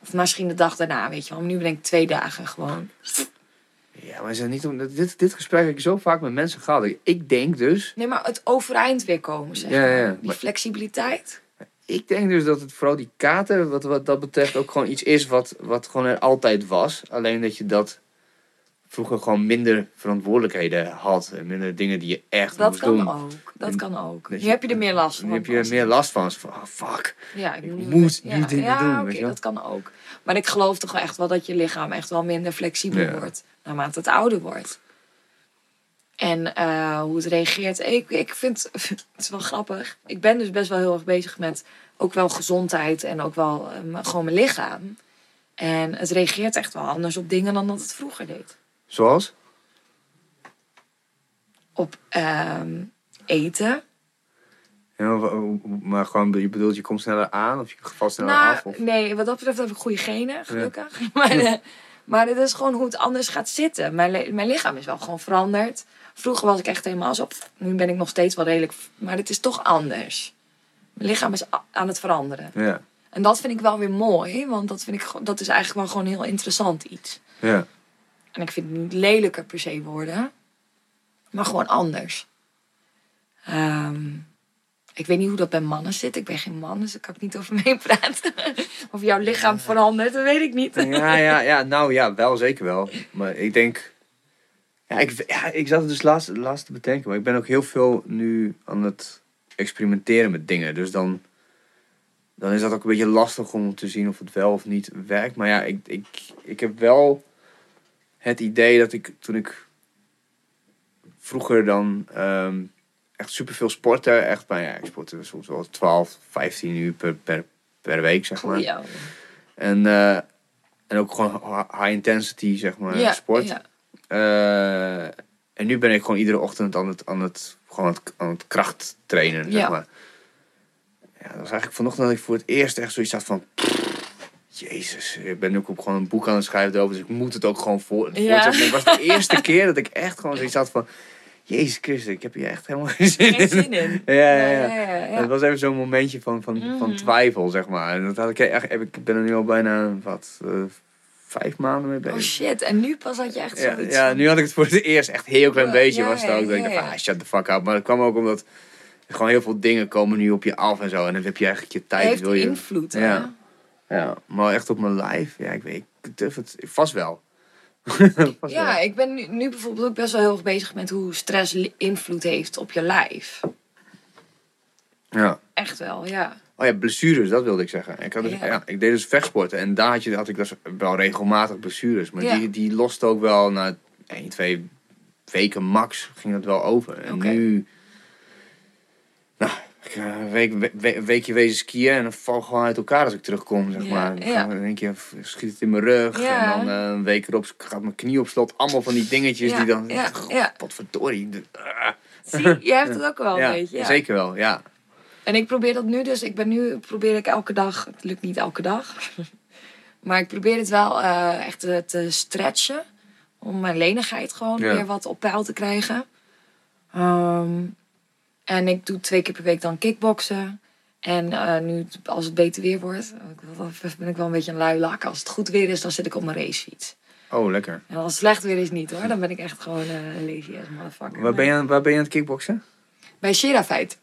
S2: Of misschien de dag daarna, weet je wel. Maar nu ben ik twee dagen gewoon.
S1: Ja, maar is het niet om, dit, dit gesprek heb ik zo vaak met mensen gehad. Ik denk dus,
S2: Nee, maar het overeind weer komen, zeg
S1: Ja,
S2: maar.
S1: ja,
S2: Die
S1: maar-
S2: flexibiliteit.
S1: ik denk dus dat het vooral die kater, wat, wat dat betreft, ook gewoon iets is wat, wat gewoon er altijd was. Alleen dat je dat vroeger gewoon minder verantwoordelijkheden had. En minder dingen die je echt
S2: Dat
S1: moest
S2: kan
S1: doen.
S2: ook. Dat
S1: En
S2: kan ook.
S1: dat
S2: Nu
S1: je-
S2: heb je er meer last van.
S1: Nu heb je er meer last van. Oh, fuck.
S2: Ja, ik
S1: Ik
S2: moet,
S1: moet
S2: ja,
S1: nu dingen
S2: ja,
S1: doen,
S2: oké,
S1: je wel.
S2: dat kan ook. Maar ik geloof toch wel echt wel dat je lichaam echt wel minder flexibel
S1: Ja.
S2: wordt naarmate het ouder wordt. En eh, hoe het reageert, ik, ik vind het is wel grappig. Ik ben dus best wel heel erg bezig met ook wel gezondheid en ook wel eh, m- gewoon mijn lichaam. En het reageert echt wel anders op dingen dan dat het vroeger deed.
S1: Zoals?
S2: Op ehm, eten.
S1: Ja, maar, gewoon, je bedoelt, je komt sneller aan of je valt sneller
S2: Nou,
S1: af? Of?
S2: nee, wat dat betreft heb ik goede genen, gelukkig. Maar, eh, maar het is gewoon hoe het anders gaat zitten. Mijn, mijn lichaam is wel gewoon veranderd. Vroeger was ik echt helemaal zo. Nu ben ik nog steeds wel redelijk. Maar het is toch anders. Mijn lichaam is aan het veranderen.
S1: Ja,
S2: En dat vind ik wel weer mooi. Want dat, vind ik, gewoon- dat is eigenlijk wel gewoon heel interessant iets.
S1: ja.
S2: En ik vind het niet lelijker per se worden. Maar gewoon anders. Ehm, ik weet niet hoe dat bij mannen zit. Ik ben geen man, dus daar kan ik niet over meepraten. Of jouw lichaam verandert, dat weet ik niet.
S1: Ja, ja, ja, nou ja, wel zeker wel. Maar ik denk. Ja, ik, ja, ik zat het dus laatst, laatst te bedenken, maar ik ben ook heel veel nu aan het experimenteren met dingen. Dus dan, dan is dat ook een beetje lastig om te zien of het wel of niet werkt. Maar ja, ik, ik, ik heb wel het idee dat ik toen ik vroeger dan ehm, echt superveel sportte, echt, maar ja, ik sportte soms wel 12, 15 uur per, per, per week, zeg maar.
S2: Joh.
S1: En, eh, En ook gewoon hi- high intensity, zeg maar,
S2: ja,
S1: sport.
S2: Ja.
S1: Eh, en nu ben ik gewoon iedere ochtend aan het, aan het, gewoon aan het, aan het kracht trainen, zeg
S2: Ja.
S1: maar. Ja, dat was eigenlijk vanochtend dat ik voor het eerst echt zoiets had van... Jezus, ik ben ook op gewoon een boek aan het schrijven erover, dus ik moet het ook gewoon voor,
S2: Ja.
S1: voortzetten. Het was de eerste keer dat ik echt gewoon zoiets had van... Jezus Christus, ik heb hier echt helemaal geen zin
S2: Geen zin in.
S1: Ja, ja, ja.
S2: ja, ja, ja.
S1: Het was even zo'n momentje van, van, van
S2: Mhm.
S1: twijfel, zeg maar. En dat had ik echt, ik ben er nu al bijna, wat, eh, vijf maanden mee bezig.
S2: Oh shit, en nu pas had je echt
S1: Ja,
S2: zoiets
S1: ja,
S2: van-
S1: nu had ik het voor het eerst echt heel klein
S2: Ja,
S1: beetje
S2: ja,
S1: was het ook. Dat ik
S2: ja,
S1: dacht,
S2: ja.
S1: ah, shut the fuck up. Maar dat kwam ook omdat er gewoon heel veel dingen komen nu op je af en zo. En dan heb je eigenlijk je tijd.
S2: heeft
S1: wil je,
S2: invloed.
S1: Ja.
S2: hè?
S1: ja, maar echt op mijn lijf. Ja, ik weet, ik durf het vast wel.
S2: Ja, ik ben nu, nu bijvoorbeeld ook best wel heel erg bezig met hoe stress invloed heeft op je lijf.
S1: ja.
S2: Echt wel, ja.
S1: Oh ja, blessures, dat wilde ik zeggen. Ik, had dus,
S2: Ja.
S1: ja. ik deed dus vechtsporten en daar had, je, had ik dus wel regelmatig blessures. Maar
S2: Ja.
S1: die, die lost ook wel na 1, 2 weken max ging het wel over. En nu, nou, ik, eh, een week, we- we- een weekje wezen skiën en dan val ik gewoon uit elkaar als ik terugkom, zeg
S2: Ja,
S1: maar.
S2: ja.
S1: Dan denk je, schiet het in mijn rug
S2: Ja.
S1: en dan eh, een week erop gaat mijn knie op slot. Allemaal van die dingetjes die dan,
S2: ja,
S1: wat verdorie. Ah.
S2: Zie, jij hebt het ook wel een beetje. Ja.
S1: zeker wel, ja.
S2: En ik probeer dat nu dus. Ik ben nu, probeer ik elke dag. Het lukt niet elke dag. Maar ik probeer het wel eh, echt te, stretchen. Om mijn lenigheid gewoon weer wat op peil te krijgen. Ehm, en ik doe twee keer per week dan kickboksen. En eh, nu, als het beter weer wordt, ik- ben ik wel een beetje een lui lak. Als het goed weer is, dan zit ik op mijn racefiets.
S1: Oh, lekker.
S2: En als het slecht weer is, niet hoor. Dan ben ik echt gewoon eh, een lazy ass motherfucker.
S1: Waar ben, je, aan- waar ben je aan het kickboksen?
S2: Bij Shira Feit.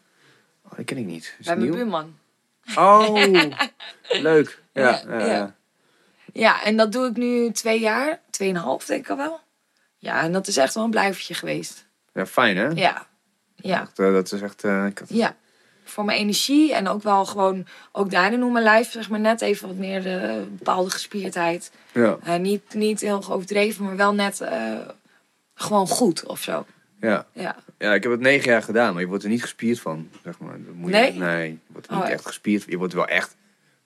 S1: Oh, dat ken ik niet. Is
S2: Bij mijn
S1: nieuw?
S2: buurman.
S1: Oh, leuk. Ja,
S2: Ja,
S1: ja,
S2: ja.
S1: ja.
S2: Ja, en dat doe ik nu twee jaar. Tweeënhalf denk ik al wel. Ja, en dat is echt wel een blijvertje geweest.
S1: Ja, fijn hè?
S2: Ja. Ja.
S1: Dat, eh, dat is echt... eh, had-
S2: Ja. Voor mijn energie en ook wel gewoon... Ook daarin hoe mijn lijf zeg maar net even wat meer de bepaalde gespierdheid.
S1: ja,
S2: Eh, niet, niet heel overdreven, maar wel net eh, gewoon goed of zo.
S1: ja.
S2: Ja.
S1: ja, ik heb het negen jaar gedaan, maar je wordt er niet gespierd van. Zeg maar. Dat moet je-
S2: Nee?
S1: nee, je wordt er niet
S2: Oh,
S1: echt gespierd Je wordt wel echt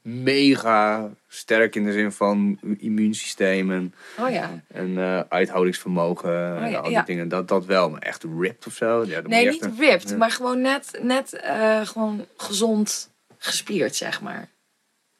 S1: mega sterk in de zin van immuunsysteem en,
S2: Oh ja.
S1: en eh, uithoudingsvermogen. en
S2: ja,
S1: al die
S2: ja.
S1: dingen. Dat, dat wel, maar echt ripped of zo. Ja,
S2: Nee, niet
S1: een-
S2: ripped, maar gewoon net, net eh, gewoon gezond gespierd, zeg maar.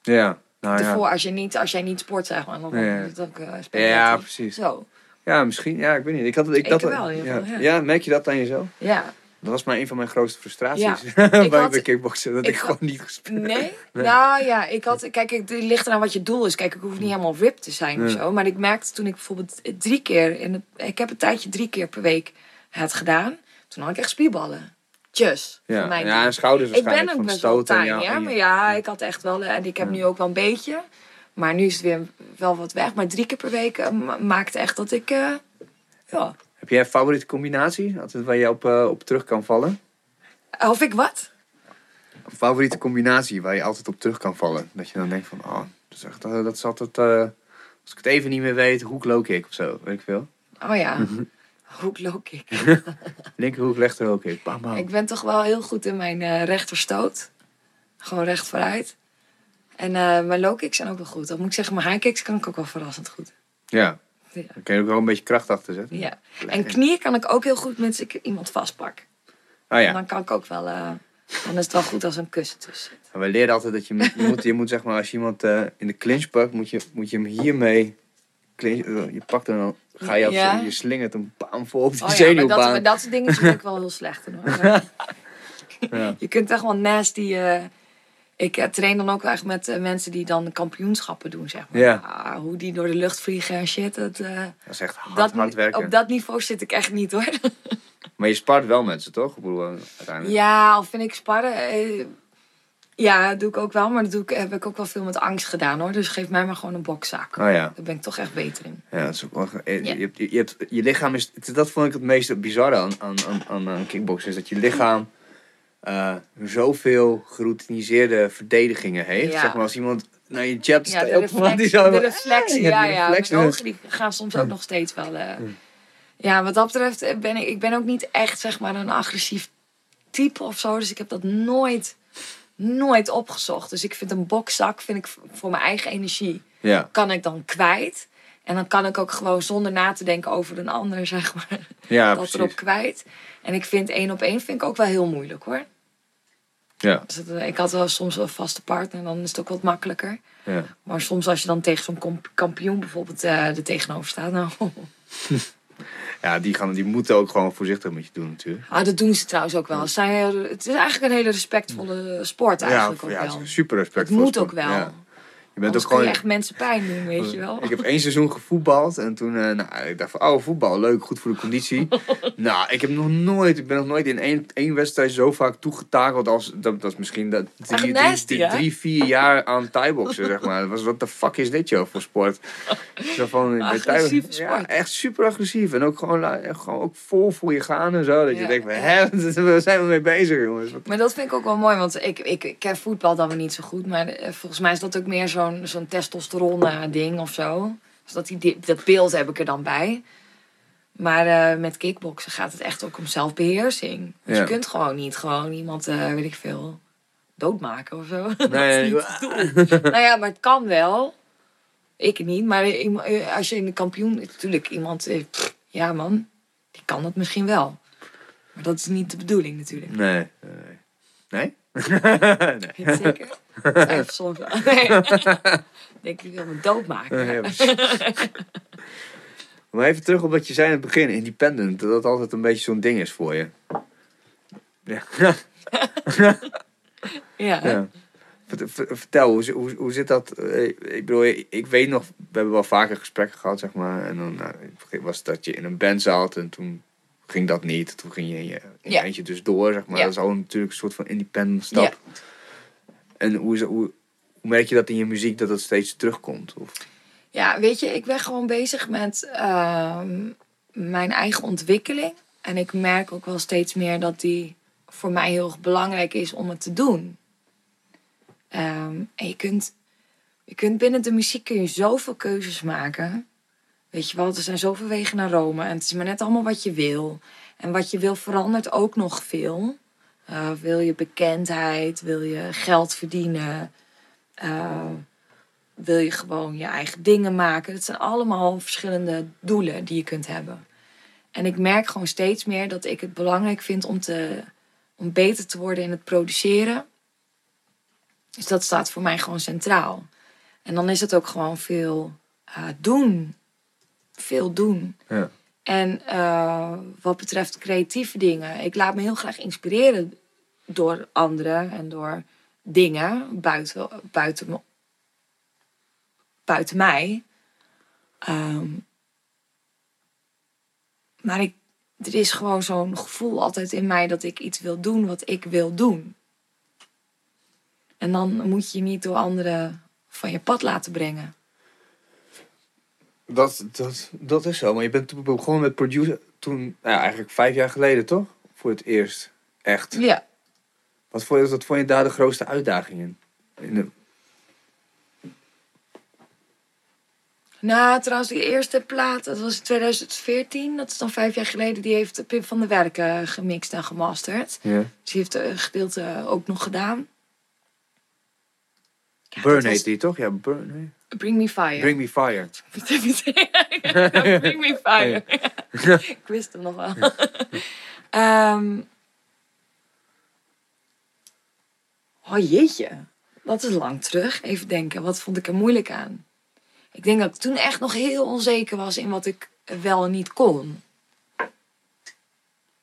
S1: Ja, nou
S2: als, je niet, als jij niet sport, zeg maar, dan is het ook uh,
S1: Ja, precies.
S2: Zo,
S1: Ja, misschien. Ja, ik weet niet. Ik had, het- ik,
S2: Ik
S1: dat,
S2: wel,
S1: ja.
S2: ja,
S1: merk je dat aan jezelf?
S2: ja.
S1: Dat was maar een van mijn grootste frustraties
S2: Ja.
S1: bij,
S2: had-
S1: kickboksen. Dat ik,
S2: ik had-
S1: gewoon niet gespeeld
S2: Nee? Nou ja, ik had, kijk, het ligt eraan wat je doel is. Kijk, ik hoef niet helemaal ripped te zijn of zo. Maar ik merkte toen ik bijvoorbeeld drie keer, in ik heb een tijdje drie keer per week het gedaan. Toen had ik echt spierballen. Voor
S1: Ja,
S2: mijn
S1: ja en schouders
S2: Ik ben ook best wel
S1: ja,
S2: maar ja, ik had echt wel, en ik heb nu ook wel een beetje. Maar nu is het weer wel wat weg. Maar drie keer per week eh, ma- maakt echt dat ik, eh, ja.
S1: Heb jij een favoriete combinatie? Altijd waar je op, eh, op terug kan vallen?
S2: Of ik wat?
S1: Een favoriete combinatie waar je altijd op terug kan vallen? Dat je dan denkt van, oh, dat is, echt, eh, dat is altijd... eh, als ik het even niet meer weet, hoek low kick of zo, weet ik veel.
S2: Oh ja, hoek low kick.
S1: Linkerhoek, rechter low kick, bam bam.
S2: Ik ben toch wel heel goed in mijn eh rechterstoot. Gewoon recht vooruit. En mijn low kicks zijn ook wel goed. Dat moet ik zeggen, mijn high kicks kan ik ook wel verrassend goed.
S1: Ja,
S2: Ja.
S1: dan kun je ook wel een beetje kracht achter zetten.
S2: ja. En knieën kan ik ook heel goed met ik iemand vastpak.
S1: Oh
S2: En
S1: ja,
S2: dan kan ik ook wel... eh, dan is het wel goed als een kussen tussen zit.
S1: En wij leren altijd dat je, moet- je, moet, je moet zeg maar, als je iemand eh, in de clinch pakt, moet je, moet je hem hiermee, clinch, eh, je pakt hem dan, ga je, op
S2: Ja.
S1: je slingert hem bam voor op die
S2: Oh ja, maar dat,
S1: zenuwbaan.
S2: maar dat soort dingen vind ik wel heel slecht. Hoor.
S1: Ja.
S2: Je kunt echt wel nasty... eh, ik eh, train dan ook echt met eh, mensen die dan kampioenschappen doen, zeg maar.
S1: Ja.
S2: Ah, hoe die door de lucht vliegen en shit. Dat, eh,
S1: Dat is echt hard,
S2: dat,
S1: hard werken.
S2: Op dat niveau zit ik echt niet hoor.
S1: Maar je spart wel met ze, toch? Ik bedoel, uiteindelijk.
S2: Ja, of vind ik sparren. eh, ja, dat doe ik ook wel. Maar dat doe ik, heb ik ook wel veel met angst gedaan hoor. Dus geef mij maar gewoon een bokzak.
S1: Oh ja.
S2: Daar ben ik toch echt beter in.
S1: Ja, dat is ook wel, je, hebt, je, hebt, je lichaam is... Dat vond ik het meest bizarre aan, aan, aan, aan, aan kickboksen. Is dat je lichaam eh, zoveel geroutiniseerde verdedigingen heeft.
S2: Ja.
S1: Zeg maar als iemand naar je jab
S2: Ja,
S1: staat...
S2: de, reflex, de reflexen.
S1: Ja,
S2: Ja,
S1: de
S2: ja.
S1: reflexen.
S2: Mijn ogen die gaan soms ook nog steeds wel. eh, Ja, wat dat betreft eh, ben ik, ik ben ook niet echt zeg maar een agressief type of zo. Dus ik heb dat nooit, nooit opgezocht. Dus ik vind een bokzak vind ik voor mijn eigen energie
S1: Ja,
S2: kan ik dan kwijt. En dan kan ik ook gewoon zonder na te denken over een ander, zeg maar,
S1: ja
S2: dat
S1: precies.
S2: erop kwijt. En ik vind één op één vind ik ook wel heel moeilijk hoor.
S1: Ja,
S2: Dus het- ik had wel soms wel een vaste partner, dan is het ook wat makkelijker.
S1: ja.
S2: Maar soms als je dan tegen zo'n kampioen bijvoorbeeld eh er tegenover staat, nou,
S1: ja die, gaan, die moeten ook gewoon voorzichtig met je doen natuurlijk.
S2: ah, dat doen ze trouwens ook wel. Het, zijn, heel- het is eigenlijk een hele respectvolle sport eigenlijk
S1: ja,
S2: ook
S1: ja,
S2: wel.
S1: super respect
S2: Het moet
S1: sport.
S2: ook wel.
S1: Ja. Je bent
S2: Anders
S1: ook
S2: kun
S1: gewoon...
S2: je echt mensen pijn doen, weet je wel.
S1: Ik heb één seizoen gevoetbald en toen, eh, nou, ik dacht van, oh, voetbal, leuk, goed voor de conditie. nou, ik heb nog nooit, ik ben nog nooit in één, één wedstrijd zo vaak toegetakeld als, dat, dat is misschien dat drie, drie,
S2: nasty,
S1: drie, vier jaar aan thaiboxen, zeg maar. Was, wat de fuck is dit, joh, voor sport? Zo van,
S2: Agressieve
S1: Ja, echt super agressief. En ook gewoon, gewoon ook vol voor je gaan en zo. Dat je denkt, van, hè, waar zijn we mee bezig, jongens?
S2: Maar dat vind ik ook wel mooi, want ik, ik, ik ken voetbal dan weer niet zo goed. Maar eh, volgens mij is dat ook meer zo'n zo'n testosteron eh, ding of zo. Dus dat, die, dat beeld heb ik er dan bij. Maar eh, met kickboksen gaat het echt ook om zelfbeheersing. Dus
S1: Ja.
S2: je kunt gewoon niet gewoon iemand, eh, weet ik veel, doodmaken of zo. dat
S1: Nee,
S2: is niet nou ja, maar het kan wel. Ik niet, maar als je in de kampioen... Natuurlijk, iemand... pff, Ja man, die kan dat misschien wel. Maar dat is niet de bedoeling natuurlijk.
S1: Nee, nee. Nee?
S2: Zeker? Twijfel soms wel. Nee. Denk je wil me doodmaken.
S1: Ja, precies. maar even terug op wat je zei in het begin, independent, dat dat altijd een beetje zo'n ding is voor je. Ja.
S2: Ja.
S1: ja. Vert- ver- Vertel, hoe, hoe, hoe zit dat? eh, Ik bedoel, ik weet nog, we hebben wel vaker gesprekken gehad, zeg maar. En dan nou, was het dat je in een band zat en toen ging dat niet. Toen ging je in je, in je
S2: Ja.
S1: eentje dus door, zeg maar. Dat is al natuurlijk een soort van independent stap.
S2: Ja.
S1: En hoe, is, hoe, hoe merk je dat in je muziek dat het steeds terugkomt? Of,
S2: Ja, weet je, ik ben gewoon bezig met ehm, mijn eigen ontwikkeling. En ik merk ook wel steeds meer dat die voor mij heel erg belangrijk is om het te doen. Ehm, en je kunt, je kunt binnen de muziek kun je zoveel keuzes maken. Weet je wel, er zijn zoveel wegen naar Rome. En het is maar net allemaal wat je wil. En wat je wil verandert ook nog veel. Eh, wil je bekendheid? Wil je geld verdienen? Eh, wil je gewoon je eigen dingen maken? Dat zijn allemaal verschillende doelen die je kunt hebben. En ik merk gewoon steeds meer dat ik het belangrijk vind om, te, om beter te worden in het produceren. Dus dat staat voor mij gewoon centraal. En dan is het ook gewoon veel eh, doen. Veel doen.
S1: ja.
S2: En eh, wat betreft creatieve dingen, ik laat me heel graag inspireren door anderen en door dingen buiten, buiten, me- buiten mij. Ehm, maar ik, er is gewoon zo'n gevoel altijd in mij dat ik iets wil doen wat ik wil doen. En dan moet je je niet door anderen van je pad laten brengen.
S1: Dat, dat, dat is zo. Maar je bent toen begonnen met producer toen, nou eigenlijk vijf jaar geleden, toch? Voor het eerst. Echt.
S2: Ja.
S1: Wat vond je, wat vond je daar de grootste uitdagingen? In de,
S2: Nou, trouwens, die eerste plaat, dat was in 2014. Dat is dan vijf jaar geleden. Die heeft Pim van der Werk eh, gemixt en gemasterd.
S1: ja.
S2: Dus die heeft een gedeelte ook nog gedaan. Ja,
S1: Burn
S2: dat was-
S1: heet die, toch? Ja, Burn.
S2: Bring Me Fire.
S1: Bring Me Fire.
S2: Bring Me Fire. Ik wist hem nog wel. Ehm. oh jeetje, dat is lang terug. Even denken, wat vond ik er moeilijk aan? Ik denk dat ik toen echt nog heel onzeker was in wat ik wel en niet kon.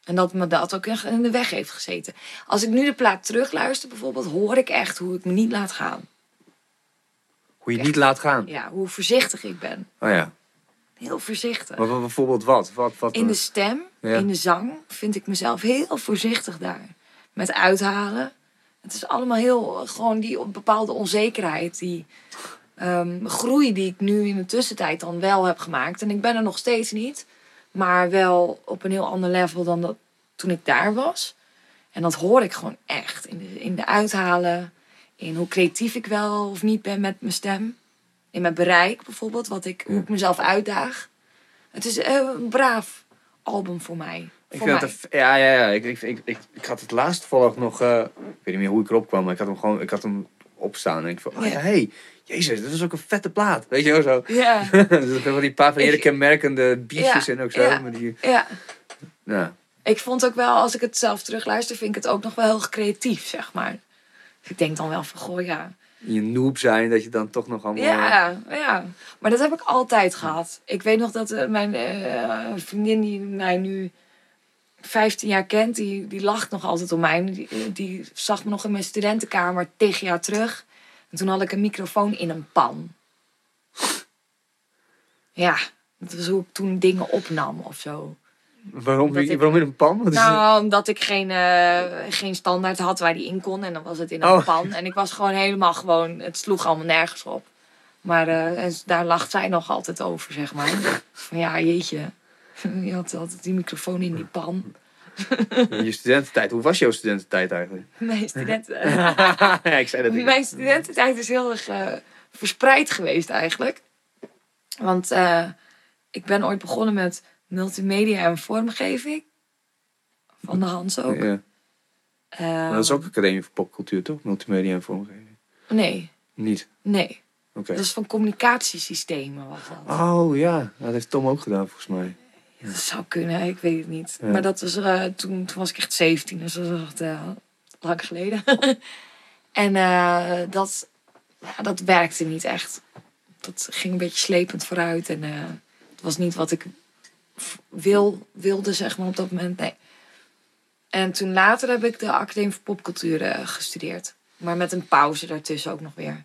S2: En dat me dat ook echt in de weg heeft gezeten. Als ik nu de plaat terugluister bijvoorbeeld, hoor ik echt hoe ik me niet laat gaan.
S1: Hoe je niet laat gaan.
S2: Ja, hoe voorzichtig ik ben.
S1: Oh ja.
S2: Heel voorzichtig.
S1: Maar bijvoorbeeld wat? wat, wat
S2: In de stem,
S1: Ja.
S2: in de zang, vind ik mezelf heel voorzichtig daar. Met uithalen. Het is allemaal heel, gewoon die bepaalde onzekerheid, die ehm, groei die ik nu in de tussentijd dan wel heb gemaakt. En ik ben er nog steeds niet, maar wel op een heel ander level dan dat toen ik daar was. En dat hoor ik gewoon echt in de, in de uithalen, in hoe creatief ik wel of niet ben met mijn stem. In mijn bereik bijvoorbeeld, wat ik, hoe ik mezelf uitdaag. Het is eh, een braaf album voor mij.
S1: Ik
S2: voor
S1: vind
S2: mij.
S1: het ja, ja, ja. Ik, ik, ik, ik, ik had het laatst toevallig nog... eh, ik weet niet meer hoe ik erop kwam, maar ik had hem gewoon... Ik had hem opstaan. En ik van, oh
S2: Ja.
S1: hey, jezus, dat is ook een vette plaat. Weet je wel zo.
S2: Ja,
S1: dus wel die paar van hele kenmerkende
S2: Ja,
S1: en ook zo.
S2: ja.
S1: Maar die,
S2: ja.
S1: ja.
S2: Ik vond ook wel, als ik het zelf terugluister, vind ik het ook nog wel heel creatief, zeg maar. Dus ik denk dan wel van, goh, ja.
S1: Je noob zijn, dat je dan toch nog allemaal...
S2: Ja, ja. Maar dat heb ik altijd gehad. Ik weet nog dat eh, mijn eh, vriendin die mij nu 15 jaar kent, die, die lacht nog altijd om mij. Die, die zag me nog in mijn studentenkamer tig jaar terug. En toen had ik een microfoon in een pan. Ja, dat was hoe ik toen dingen opnam of zo.
S1: Waarom,
S2: ik-
S1: waarom in een pan? Wat is het?
S2: Nou, omdat ik geen, eh, geen standaard had waar die in kon. En dan was het in een
S1: Oh.
S2: pan. En ik was gewoon helemaal gewoon... Het sloeg allemaal nergens op. Maar eh, en daar lacht zij nog altijd over, zeg maar. Van ja, jeetje. Je had altijd die microfoon in die pan.
S1: Je studententijd. Hoe was jouw studententijd eigenlijk?
S2: Mijn, studenten,
S1: ja, ik zei dat niet.
S2: mijn studententijd is heel erg eh, verspreid geweest eigenlijk. Want ik ben ooit begonnen met multimedia en vormgeving. Van de Hans ook.
S1: Ja. Dat is ook Academie voor Popcultuur, toch? Multimedia en vormgeving.
S2: Nee,
S1: Niet?
S2: nee.
S1: Oké.
S2: Dat is van communicatiesystemen was dat.
S1: Oh ja, dat heeft Tom ook gedaan volgens mij.
S2: Dat zou kunnen, ik weet het niet.
S1: Ja.
S2: Maar dat was, eh, toen, toen was ik echt 17, dus dat was echt eh, lang geleden. en eh, dat, ja, dat werkte niet echt. Dat ging een beetje slepend vooruit. En het was niet wat ik wil, wilde, zeg maar, op dat moment. Nee. En toen later heb ik de Academie voor Popcultuur eh, gestudeerd. Maar met een pauze daartussen ook nog weer.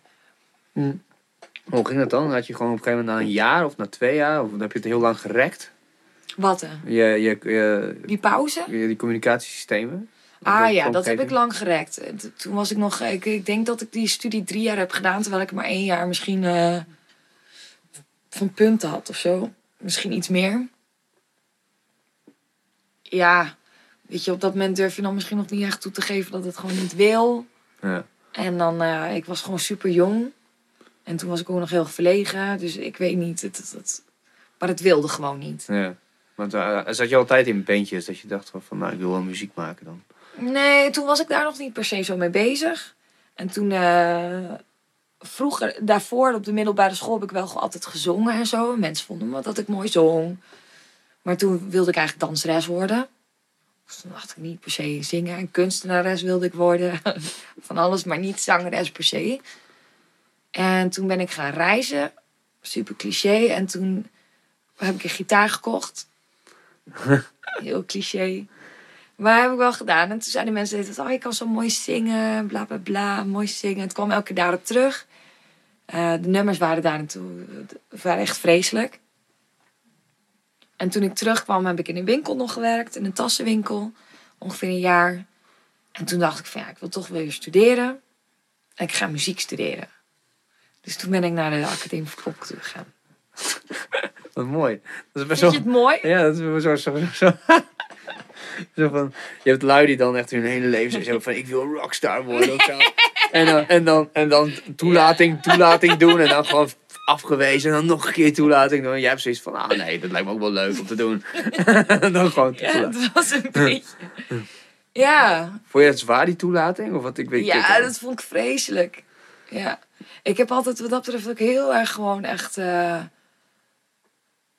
S1: Hoe ging dat dan? Had je gewoon op een gegeven moment na een jaar of na twee jaar? Of heb je het heel lang gerekt?
S2: Wat eh,
S1: Je, je, je,
S2: Die pauze?
S1: die communicatiesystemen?
S2: Ah ja, dat heb ik lang gerekt. Toen was ik nog, ik, ik denk dat ik die studie drie jaar heb gedaan, terwijl ik maar één jaar misschien eh, van punten had of zo. Misschien iets meer. Ja, weet je, op dat moment durf je dan misschien nog niet echt toe te geven dat het gewoon niet wil.
S1: Ja.
S2: En dan, eh, ik was gewoon super jong. En toen was ik ook nog heel verlegen, dus ik weet niet. Het, het, het- maar het wilde gewoon niet.
S1: ja. Want eh, zat je altijd in bandjes dat je dacht van, van nou, ik wil wel muziek maken dan?
S2: Nee, toen was ik daar nog niet per se zo mee bezig. En toen, eh, vroeger, daarvoor op de middelbare school heb ik wel altijd gezongen en zo. En mensen vonden me dat ik mooi zong. Maar toen wilde ik eigenlijk danseres worden. Dus toen dacht ik niet per se zingen. En kunstenares wilde ik worden. Van alles, maar niet zangeres per se. En toen ben ik gaan reizen. Super cliché. En toen heb ik een gitaar gekocht. Heel cliché. Maar heb ik wel gedaan. En toen zeiden mensen, oh, je kan zo mooi zingen, bla bla bla, mooi zingen. Het kwam elke keer daarop terug. Eh, de nummers waren daar naartoe, waren echt vreselijk. En toen ik terugkwam, heb ik in een winkel nog gewerkt, in een tassenwinkel, ongeveer een jaar. En toen dacht ik van ja, ik wil toch weer studeren. En ik ga muziek studeren. Dus toen ben ik naar de Academie voor Popcultuur gegaan.
S1: Wat mooi. Dat is best
S2: Vind je het mooi?
S1: Ja, dat is zo... zo, zo. Zo van, je hebt lui die dan echt hun hele leven zeggen zo van ik wil rockstar worden. En dan, en dan, en dan toelating, toelating doen en dan gewoon afgewezen en dan nog een keer toelating doen. En jij hebt zoiets van, ah nee, dat lijkt me ook wel leuk om te doen. En dan gewoon
S2: Ja,
S1: toelating.
S2: dat was een beetje... Ja,
S1: Vond je het zwaar die toelating? Of wat ik weet
S2: Ja, dat vond ik vreselijk. Ja. Ik heb altijd, wat dat betreft, ook heel erg gewoon echt. eh,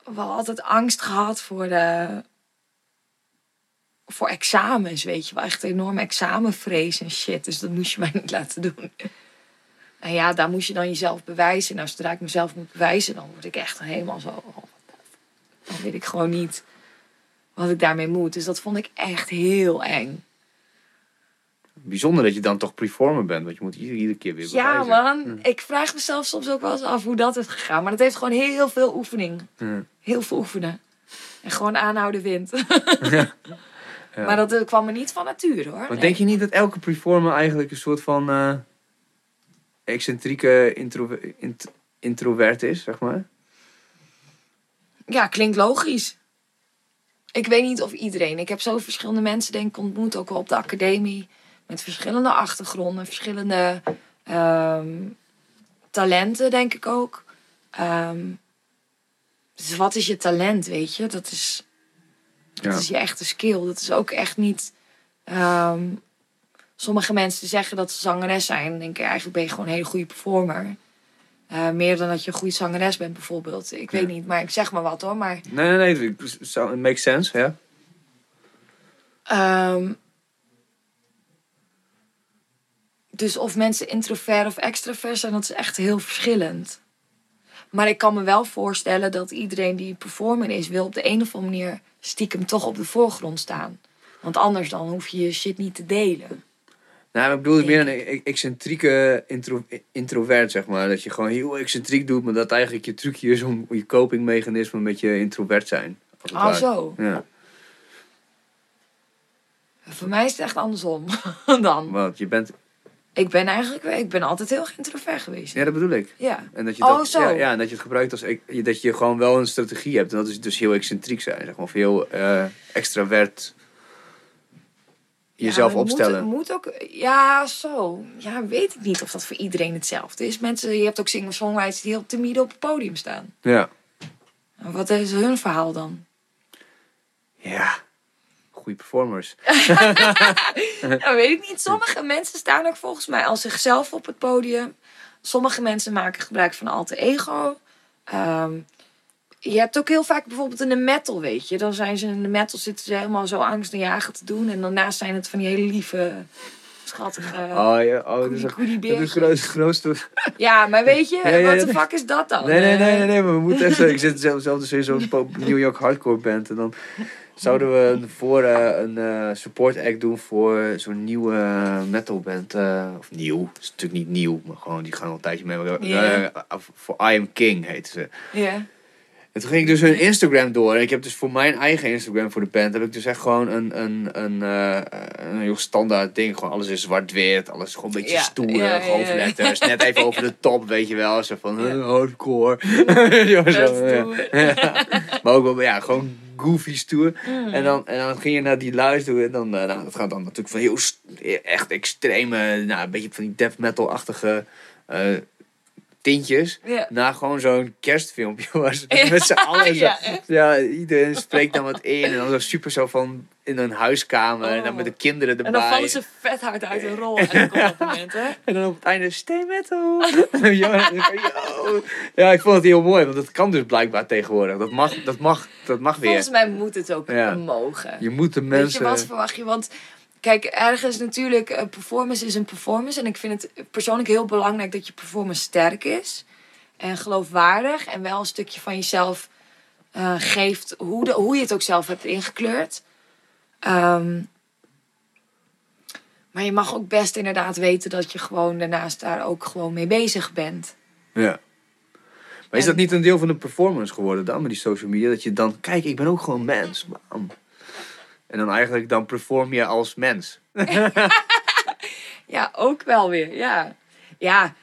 S2: wel altijd angst gehad voor de. voor examens, weet je wel. Echt enorme examenvrees en shit. Dus dat moest je mij niet laten doen. En ja, daar moest je dan jezelf bewijzen. Nou, zodra ik mezelf moet bewijzen, dan word ik echt helemaal zo. oh, Dan weet ik gewoon niet wat ik daarmee moet. Dus dat vond ik echt heel eng.
S1: Bijzonder dat je dan toch performer bent, want je moet iedere, iedere keer weer
S2: Ja,
S1: bewijzen.
S2: man. Ik vraag mezelf soms ook wel eens af hoe dat is gegaan. Maar dat heeft gewoon heel veel oefening.
S1: Ja.
S2: Heel veel oefenen. En gewoon aanhouden wint.
S1: Ja. Ja.
S2: Maar dat eh, kwam me niet van nature hoor.
S1: Maar
S2: Nee.
S1: denk je niet dat elke performer eigenlijk een soort van eh, excentrieke intro int- introvert is, zeg maar?
S2: Ja, klinkt logisch. Ik weet niet of iedereen. Ik heb zo verschillende mensen denk ik ontmoet. Ook wel op de academie. Met verschillende achtergronden. Verschillende ehm, talenten denk ik ook. Ehm, dus wat is je talent, weet je? Dat is... Dat
S1: Ja.
S2: is je echte skill. Dat is ook echt niet. ehm, sommige mensen zeggen dat ze zangeres zijn. Dan denk ik, eigenlijk ben je gewoon een hele goede performer. Eh, meer dan dat je een goede zangeres bent, bijvoorbeeld. Ik weet
S1: Ja.
S2: niet, maar ik zeg maar wat hoor. Maar
S1: Nee, nee, nee. It makes sense, ja.
S2: Ehm, dus of mensen introvert of extravert zijn, dat is echt heel verschillend. Maar ik kan me wel voorstellen dat iedereen die performer is, wil op de een of andere manier stiekem toch op de voorgrond staan. Want anders dan hoef je je shit niet te delen.
S1: Nou, ik bedoel het meer een e- excentrieke intro, introvert, zeg maar. Dat je gewoon heel excentriek doet, maar dat eigenlijk je trucje is om je copingmechanisme een beetje introvert zijn.
S2: Ah, zo.
S1: Ja,
S2: Voor mij is het echt andersom dan.
S1: want je bent...
S2: Ik ben eigenlijk, ik ben altijd heel introvert geweest.
S1: Ja, dat bedoel ik.
S2: Ja.
S1: En dat je
S2: Oh,
S1: dat,
S2: zo.
S1: Ja, ja, en dat je het gebruikt als... e- Dat je gewoon wel een strategie hebt. En dat is dus heel excentriek zijn, zeg maar. Of heel eh extravert jezelf
S2: Ja,
S1: opstellen.
S2: Moet, moet ook, ja, zo. Ja, weet ik niet of dat voor iedereen hetzelfde is. Mensen, je hebt ook singer-songwriters die heel timide op het podium staan.
S1: Ja.
S2: Wat is hun verhaal dan?
S1: Ja. Goede performers.
S2: Nou, weet ik niet. Sommige mensen staan ook volgens mij als zichzelf op het podium. Sommige mensen maken gebruik van alter ego. Ehm, je hebt ook heel vaak bijvoorbeeld in de metal, weet je. Dan zijn ze in de metal zitten ze helemaal zo angstaanjagend te doen. En daarnaast zijn het van die hele lieve, schattige...
S1: Oh ja, oh, dat is, dat is grootste,
S2: Ja, maar weet je,
S1: ja,
S2: wat de
S1: nee.
S2: fuck is dat dan?
S1: Nee, nee, nee, nee, maar we moeten even. Ik zit zelf, zelf dus in zo'n New York hardcore band. En dan zouden we een, voor, eh, een eh, support act doen voor zo'n nieuwe metal band. eh, of nieuw, is natuurlijk niet nieuw, maar gewoon die gaan al een tijdje mee. Voor I Am King heette ze.
S2: Ja.
S1: En toen ging ik dus hun Instagram door. En ik heb dus voor mijn eigen Instagram voor de band... heb ik dus echt gewoon een, een, een, eh, een heel standaard ding. Gewoon alles is zwart-wit. Alles gewoon een beetje
S2: Ja,
S1: stoer.
S2: ja, ja,
S1: hoofdletters. Net even over de top, weet je wel. Zo van eh, hardcore. ja,
S2: Dat
S1: zo. Maar ook wel, ja, gewoon goofy stoer.
S2: Mm.
S1: En, dan, en dan ging je naar die luister toe. En dan, eh, nou, dat gaat dan natuurlijk van heel echt extreme... Nou, een beetje van die death metal-achtige... tintjes
S2: Ja.
S1: naar gewoon zo'n kerstfilmpje ze
S2: Ja.
S1: met z'n allen zo,
S2: Ja,
S1: iedereen spreekt dan wat in en dan zo super zo van in een huiskamer en dan met de kinderen erbij.
S2: En dan vallen ze vet hard uit hun rol hè?
S1: En dan op het einde stay metal. ja, ik vond het heel mooi, want dat kan dus blijkbaar tegenwoordig. Dat mag, dat mag, dat mag weer.
S2: Volgens mij moet het ook mogen.
S1: Je moet de
S2: Weet je,
S1: mensen.
S2: wat verwacht je? Want kijk, ergens natuurlijk, een performance is een performance. En ik vind het persoonlijk heel belangrijk dat je performance sterk is. En geloofwaardig. En wel een stukje van jezelf eh, geeft, hoe, de, hoe je het ook zelf hebt ingekleurd. Ehm, maar je mag ook best inderdaad weten dat je gewoon daarnaast daar ook gewoon mee bezig bent.
S1: Ja. Maar is dat niet een deel van de performance geworden dan met die social media? Dat je dan, kijk, ik ben ook gewoon mens. Bam. En dan eigenlijk dan perform je als mens.
S2: Ja, ook wel weer, ja. Ja,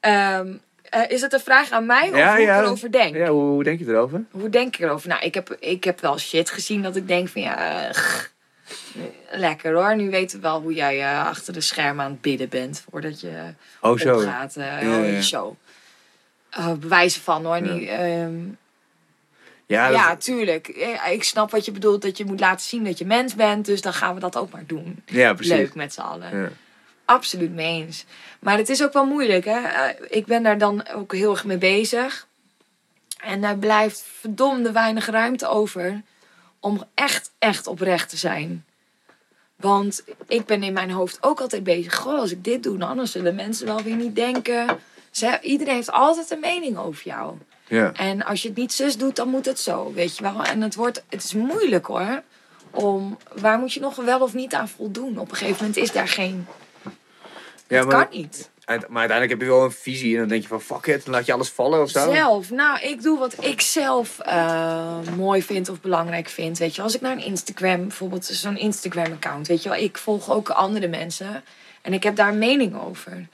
S2: ehm, eh, is het een vraag aan mij of hoe ik erover denk?
S1: Ja, hoe, hoe denk je erover?
S2: Hoe denk ik erover? Nou, ik heb, ik heb wel shit gezien dat ik denk van ja, eh, lekker hoor. Nu weten we wel hoe jij eh, achter de schermen aan het bidden bent voordat je
S1: Oh, zo.
S2: opgaat. eh
S1: Ja,
S2: oh,
S1: ja.
S2: Zo. Bewijzen van hoor. Niet,
S1: Ja,
S2: tuurlijk. Ik snap wat je bedoelt, dat je moet laten zien dat je mens bent. Dus dan gaan we dat ook maar doen.
S1: ja precies.
S2: Leuk met z'n allen.
S1: Ja.
S2: Absoluut mee eens. Maar het is ook wel moeilijk, hè. Eh, Ik ben daar dan ook heel erg mee bezig. En daar blijft verdomde weinig ruimte over om echt, echt oprecht te zijn. Want ik ben in mijn hoofd ook altijd bezig. Goh, als ik dit doe, dan anders zullen mensen wel weer niet denken. Ze, iedereen heeft altijd een mening over jou.
S1: Ja.
S2: En als je het niet zus doet, dan moet het zo, weet je wel. En het, wordt, het is moeilijk hoor. Om, waar moet je nog wel of niet aan voldoen? Op een gegeven moment is daar geen...
S1: Ja,
S2: het
S1: maar,
S2: kan niet.
S1: maar uiteindelijk heb je wel een visie en dan denk je van fuck it, dan laat je alles vallen of zo.
S2: Zelf, nou, ik doe wat ik zelf eh, mooi vind of belangrijk vind. Weet je, als ik naar een Instagram, bijvoorbeeld zo'n Instagram-account, weet je wel, ik volg ook andere mensen en ik heb daar een mening over.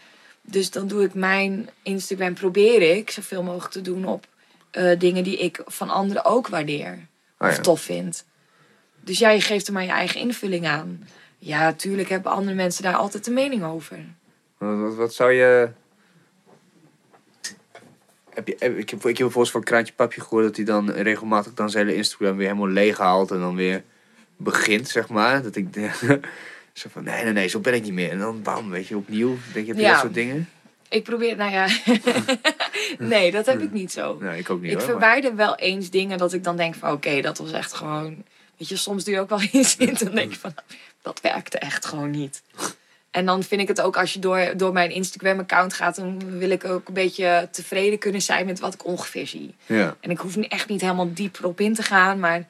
S2: Dus dan doe ik mijn Instagram, probeer ik zoveel mogelijk te doen op eh, dingen die ik van anderen ook waardeer
S1: Oh,
S2: of
S1: ja.
S2: tof vind. Dus ja, je geeft er maar je eigen invulling aan. Ja, natuurlijk hebben andere mensen daar altijd een mening over.
S1: Wat, wat, wat zou je... Heb je, heb- ik, heb, ik heb bijvoorbeeld van Kraantje Papje gehoord dat hij dan regelmatig dan zijn hele Instagram weer helemaal leeg haalt en dan weer begint, zeg maar. Dat ik, Zo van, nee, nee, nee, zo ben ik niet meer. En dan bam, weet je, opnieuw. Denk je, heb je
S2: Ja.
S1: dat soort dingen?
S2: Ik probeer, nou ja. nee, dat heb ik niet zo.
S1: Nee, ik ook niet
S2: Ik
S1: hoor. maar-
S2: verwijder wel eens dingen dat ik dan denk van oké, dat was echt gewoon. Weet je, soms doe je ook wel iets in. Dan denk je van dat werkte echt gewoon niet. En dan vind ik het ook als je door, door mijn Instagram-account gaat, dan wil ik ook een beetje tevreden kunnen zijn met wat ik ongeveer zie.
S1: Ja,
S2: En ik hoef niet- echt niet helemaal diep erop in te gaan, maar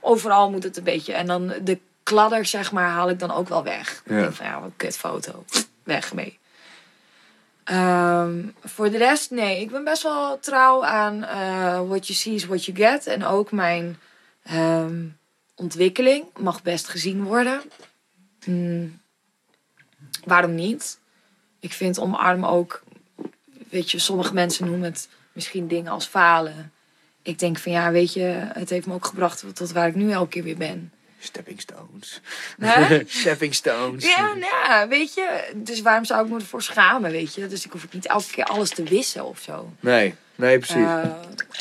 S2: overal moet het een beetje. En dan de kladder, zeg maar, haal ik dan ook wel weg.
S1: Ja.
S2: Ik denk van ja, wat een kutfoto. Weg mee. Ehm, voor de rest, nee. Ik ben best wel trouw aan eh, what you see is what you get. En ook mijn ehm, ontwikkeling mag best gezien worden. Hmm, waarom niet? Ik vind omarmen ook... Weet je, sommige mensen noemen het misschien dingen als falen. Ik denk van ja, weet je, het heeft me ook gebracht tot waar ik nu elke keer weer ben.
S1: Stepping stones. Stepping stones.
S2: Ja, nou, ja, weet je. Dus waarom zou ik me ervoor schamen, weet je? Dus ik hoef niet elke keer alles te wissen of zo.
S1: Nee, nee, precies.
S2: Eh,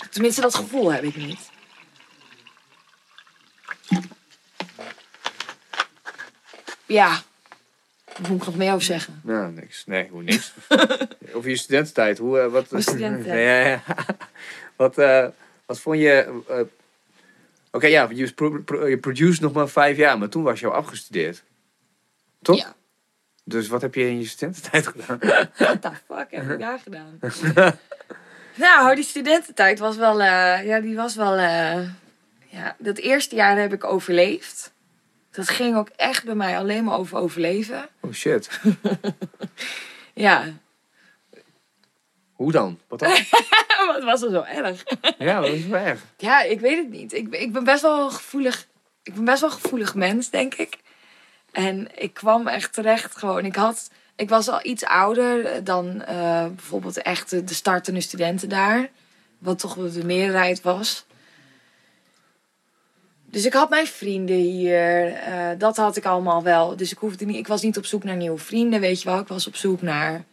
S2: tenminste, dat gevoel heb ik niet. Ja. Wat moet ik nog meer over zeggen?
S1: Nou, niks. Nee, hoe niks. Over je studententijd. Hoe, eh, wat,
S2: Mijn studententijd.
S1: Ja, ja, ja. wat, eh, wat vond je... eh, Oké, ja, je, pro, pro- je produce nog maar vijf jaar, maar toen was je al afgestudeerd. Toch?
S2: Ja.
S1: Dus wat heb je in je studententijd gedaan?
S2: What the fuck heb ik daar gedaan? nou, die studententijd was wel... eh, ja, die was wel... eh, ja, dat eerste jaar heb ik overleefd. Dat ging ook echt bij mij alleen maar over overleven.
S1: Oh shit.
S2: Ja.
S1: Hoe dan? Wat dan?
S2: Wat was er zo erg?
S1: ja, dat is wel erg.
S2: Ja, ik weet het niet. Ik, ben- ik ben best wel gevoelig. Ik ben best wel gevoelig mens, denk ik. En ik kwam echt terecht gewoon. Ik had, ik was al iets ouder dan eh, bijvoorbeeld echt de, de startende studenten daar. Wat toch de meerderheid was. Dus ik had mijn vrienden hier. eh, dat had ik allemaal wel. Dus ik, hoefde niet, ik was niet op zoek naar nieuwe vrienden, weet je wel. Ik was op zoek naar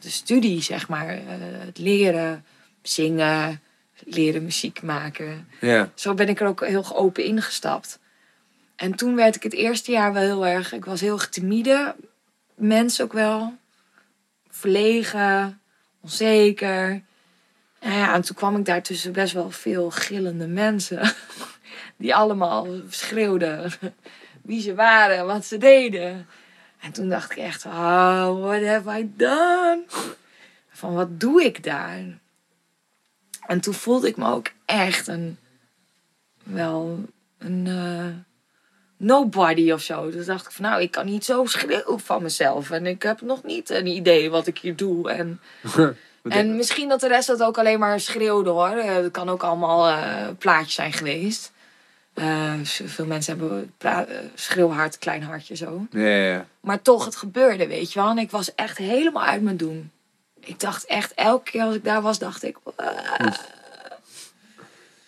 S2: de studie, zeg maar. Eh, het leren, zingen, leren muziek maken.
S1: Ja.
S2: Zo ben ik er ook heel open ingestapt. En toen werd ik het eerste jaar wel heel erg... Ik was heel timide. Mens ook wel. Verlegen. Onzeker. En, ja, en toen kwam ik daar tussen best wel veel gillende mensen. Die allemaal schreeuwden wie ze waren, wat ze deden. En toen dacht ik echt, oh, what have I done? Van, wat doe ik daar? En toen voelde ik me ook echt een, wel een eh, nobody of zo. Dus dacht ik van, nou, ik kan niet zo schreeuwen van mezelf. En ik heb nog niet een idee wat ik hier doe. En, en misschien dat de rest dat ook alleen maar schreeuwde hoor. Eh, Het kan ook allemaal eh, plaatjes zijn geweest. Eh, veel mensen hebben eh, schreeuwhart, klein hartje zo.
S1: Ja, ja, ja.
S2: Maar toch, het gebeurde, weet je wel. En ik was echt helemaal uit mijn doen. Ik dacht echt, elke keer als ik daar was, dacht ik... "Ah."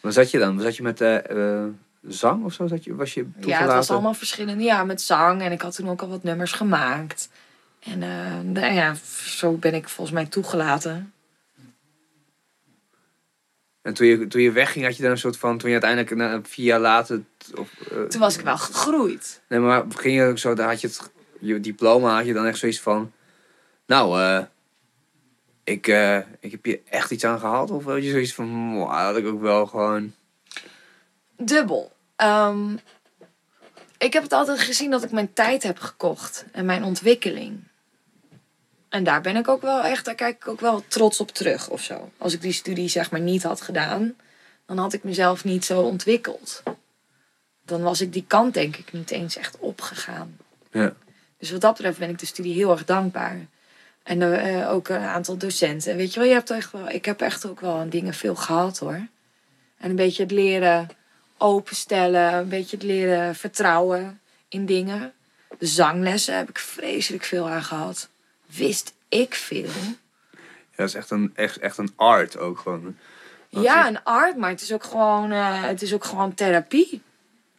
S1: Waar zat je dan? Zat je met eh, zang of zo? Zat je, was je
S2: Ja, het
S1: toegelaten?
S2: was allemaal verschillende. Ja, met zang. En ik had toen ook al wat nummers gemaakt. En nou ja, zo ben ik volgens mij toegelaten.
S1: En toen je, toen je wegging, had je dan een soort van... Toen je uiteindelijk na, vier jaar later... Of, eh,
S2: Toen was ik wel gegroeid.
S1: Nee, maar ging je ook zo... Dan had je het... Je diploma had je dan echt zoiets van... Nou, eh... ik, eh, ik heb hier echt iets aan gehad. Of had je zoiets van... "Mwah, dat had ik ook wel gewoon...
S2: Dubbel. Ehm, ik heb het altijd gezien dat ik mijn tijd heb gekocht. En mijn ontwikkeling. En daar ben ik ook wel echt, daar kijk ik ook wel trots op terug of zo. Als ik die studie zeg maar niet had gedaan, dan had ik mezelf niet zo ontwikkeld. Dan was ik die kant denk ik niet eens echt opgegaan.
S1: Ja.
S2: Dus wat dat betreft ben ik de studie heel erg dankbaar. En eh, ook een aantal docenten. Weet je wel, je hebt echt wel, ik heb echt ook wel aan dingen veel gehad hoor. En een beetje het leren openstellen, een beetje het leren vertrouwen in dingen. De zanglessen heb ik vreselijk veel aan gehad. Wist ik veel.
S1: Ja, dat is echt een, echt, echt een art ook gewoon. Wat
S2: Ja,
S1: je-
S2: een art, maar het is ook gewoon, eh, het is ook gewoon therapie.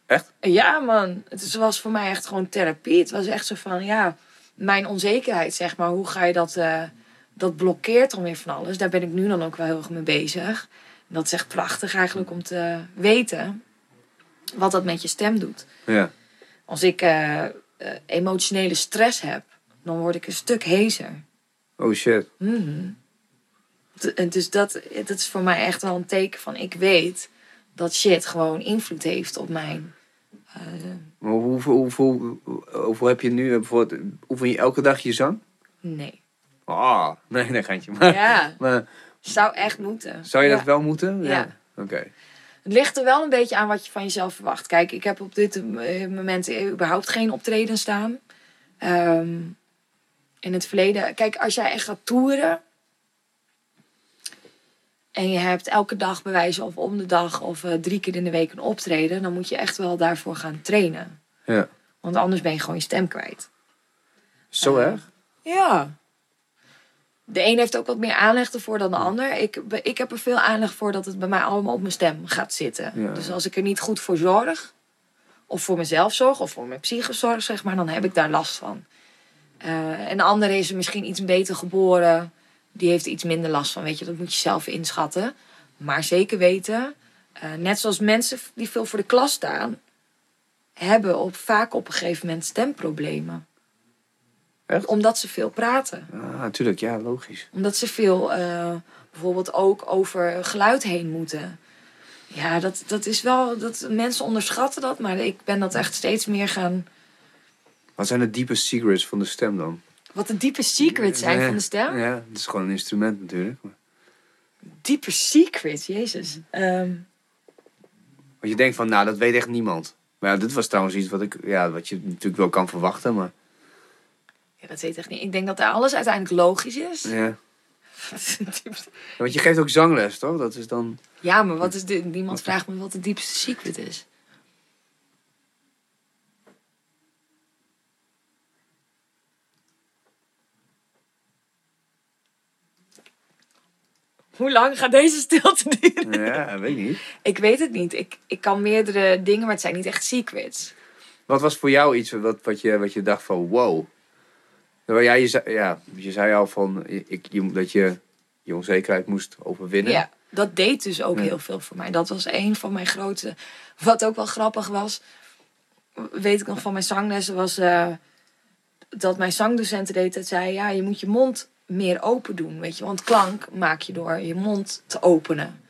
S1: Echt?
S2: Ja, man. Het is- was voor mij echt gewoon therapie. Het was echt zo van, ja, mijn onzekerheid, zeg maar. Hoe ga je dat, eh, dat blokkeert dan weer van alles. Daar ben ik nu dan ook wel heel erg mee bezig. En dat is echt prachtig eigenlijk om te weten wat dat met je stem doet.
S1: Ja.
S2: Als ik, eh, emotionele stress heb, dan word ik een stuk hezer.
S1: Oh shit.
S2: En dus dat, dat is voor mij echt wel een teken van ik weet dat shit gewoon invloed heeft op mijn. eh,
S1: Maar hoeveel, hoeveel, hoeveel heb je nu? Bijvoorbeeld, oefen je elke dag je zang?
S2: nee.
S1: Ah, nee, nee, geintje. Maar,
S2: Ja,
S1: maar
S2: zou echt moeten.
S1: zou je
S2: Ja.
S1: dat wel moeten?
S2: Ja.
S1: Oké.
S2: Het ligt er wel een beetje aan wat je van jezelf verwacht. Kijk, ik heb op dit eh, moment überhaupt geen optreden staan. Ehm, in het verleden, kijk, als jij echt gaat toeren. En je hebt elke dag bewijzen of om de dag of eh, drie keer in de week een optreden. Dan moet je echt wel daarvoor gaan trainen.
S1: Ja.
S2: Want anders ben je gewoon je stem kwijt.
S1: Zo
S2: Eh,
S1: erg?
S2: Ja. De een heeft ook wat meer aanleg ervoor dan de ander. Ik, ik heb er veel aanleg voor dat het bij mij allemaal op mijn stem gaat zitten.
S1: Ja.
S2: Dus als ik er niet goed voor zorg, of voor mezelf zorg, of voor mijn psychisch zorg, zeg maar, dan heb ik daar last van. Eh, en de andere is er misschien iets beter geboren. Die heeft iets minder last van, weet je. Dat moet je zelf inschatten. Maar zeker weten, eh, net zoals mensen die veel voor de klas staan, hebben op, vaak op een gegeven moment stemproblemen.
S1: Echt?
S2: Omdat ze veel praten.
S1: Ah, natuurlijk. Ja, logisch.
S2: Omdat ze veel eh, bijvoorbeeld ook over geluid heen moeten. Ja, dat, dat is wel. Dat, mensen onderschatten dat, maar ik ben dat echt steeds meer gaan.
S1: Wat zijn de diepe secrets van de stem dan?
S2: Wat de diepe secrets zijn
S1: Ja,
S2: van de stem.
S1: Ja, het is gewoon een instrument natuurlijk.
S2: Diepe secrets, Jezus. Ehm,
S1: Want je denkt van, nou, dat weet echt niemand. Maar ja, dit was trouwens iets wat, ik, ja, wat je natuurlijk wel kan verwachten. Maar
S2: ja, dat weet ik echt niet. Ik denk dat daar alles uiteindelijk logisch is.
S1: ja. Ja, Want je geeft ook zangles, toch? Dat is dan...
S2: ja, maar wat is de, niemand vraagt me wat de diepste secret is. Hoe lang gaat deze stilte duren?
S1: Ja, weet ik niet.
S2: Ik weet het niet. Ik, ik kan meerdere dingen, maar het zijn niet echt secrets.
S1: Wat was voor jou iets wat, wat, je, wat je dacht van, wow. Ja, je zei, ja, je zei al van, ik, je, dat je je onzekerheid moest overwinnen.
S2: Ja, dat deed dus ook
S1: Ja.
S2: heel veel voor mij. Dat was een van mijn grote... Wat ook wel grappig was, weet ik nog van mijn zanglessen, was eh, dat mijn zangdocenten deed het zei, ja, je moet je mond meer open doen, weet je. Want klank maak je door je mond te openen.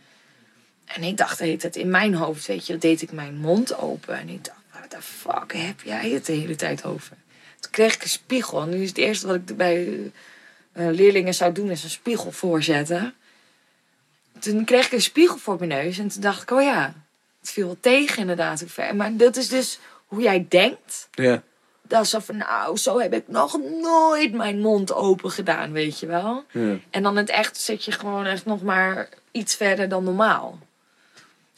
S2: En ik dacht, heet het in mijn hoofd, weet je, deed ik mijn mond open. En ik dacht, waar de fuck heb jij het de hele tijd over? Toen kreeg ik een spiegel. En nu is het eerste wat ik bij eh, leerlingen zou doen, is een spiegel voorzetten. Toen kreeg ik een spiegel voor mijn neus. En toen dacht ik, oh ja, het viel wel tegen inderdaad. Maar dat is dus hoe jij denkt.
S1: Ja.
S2: Dat is zo van, nou, zo heb ik nog nooit mijn mond open gedaan, weet je wel.
S1: ja.
S2: En dan in het echt zit je gewoon echt nog maar iets verder dan normaal.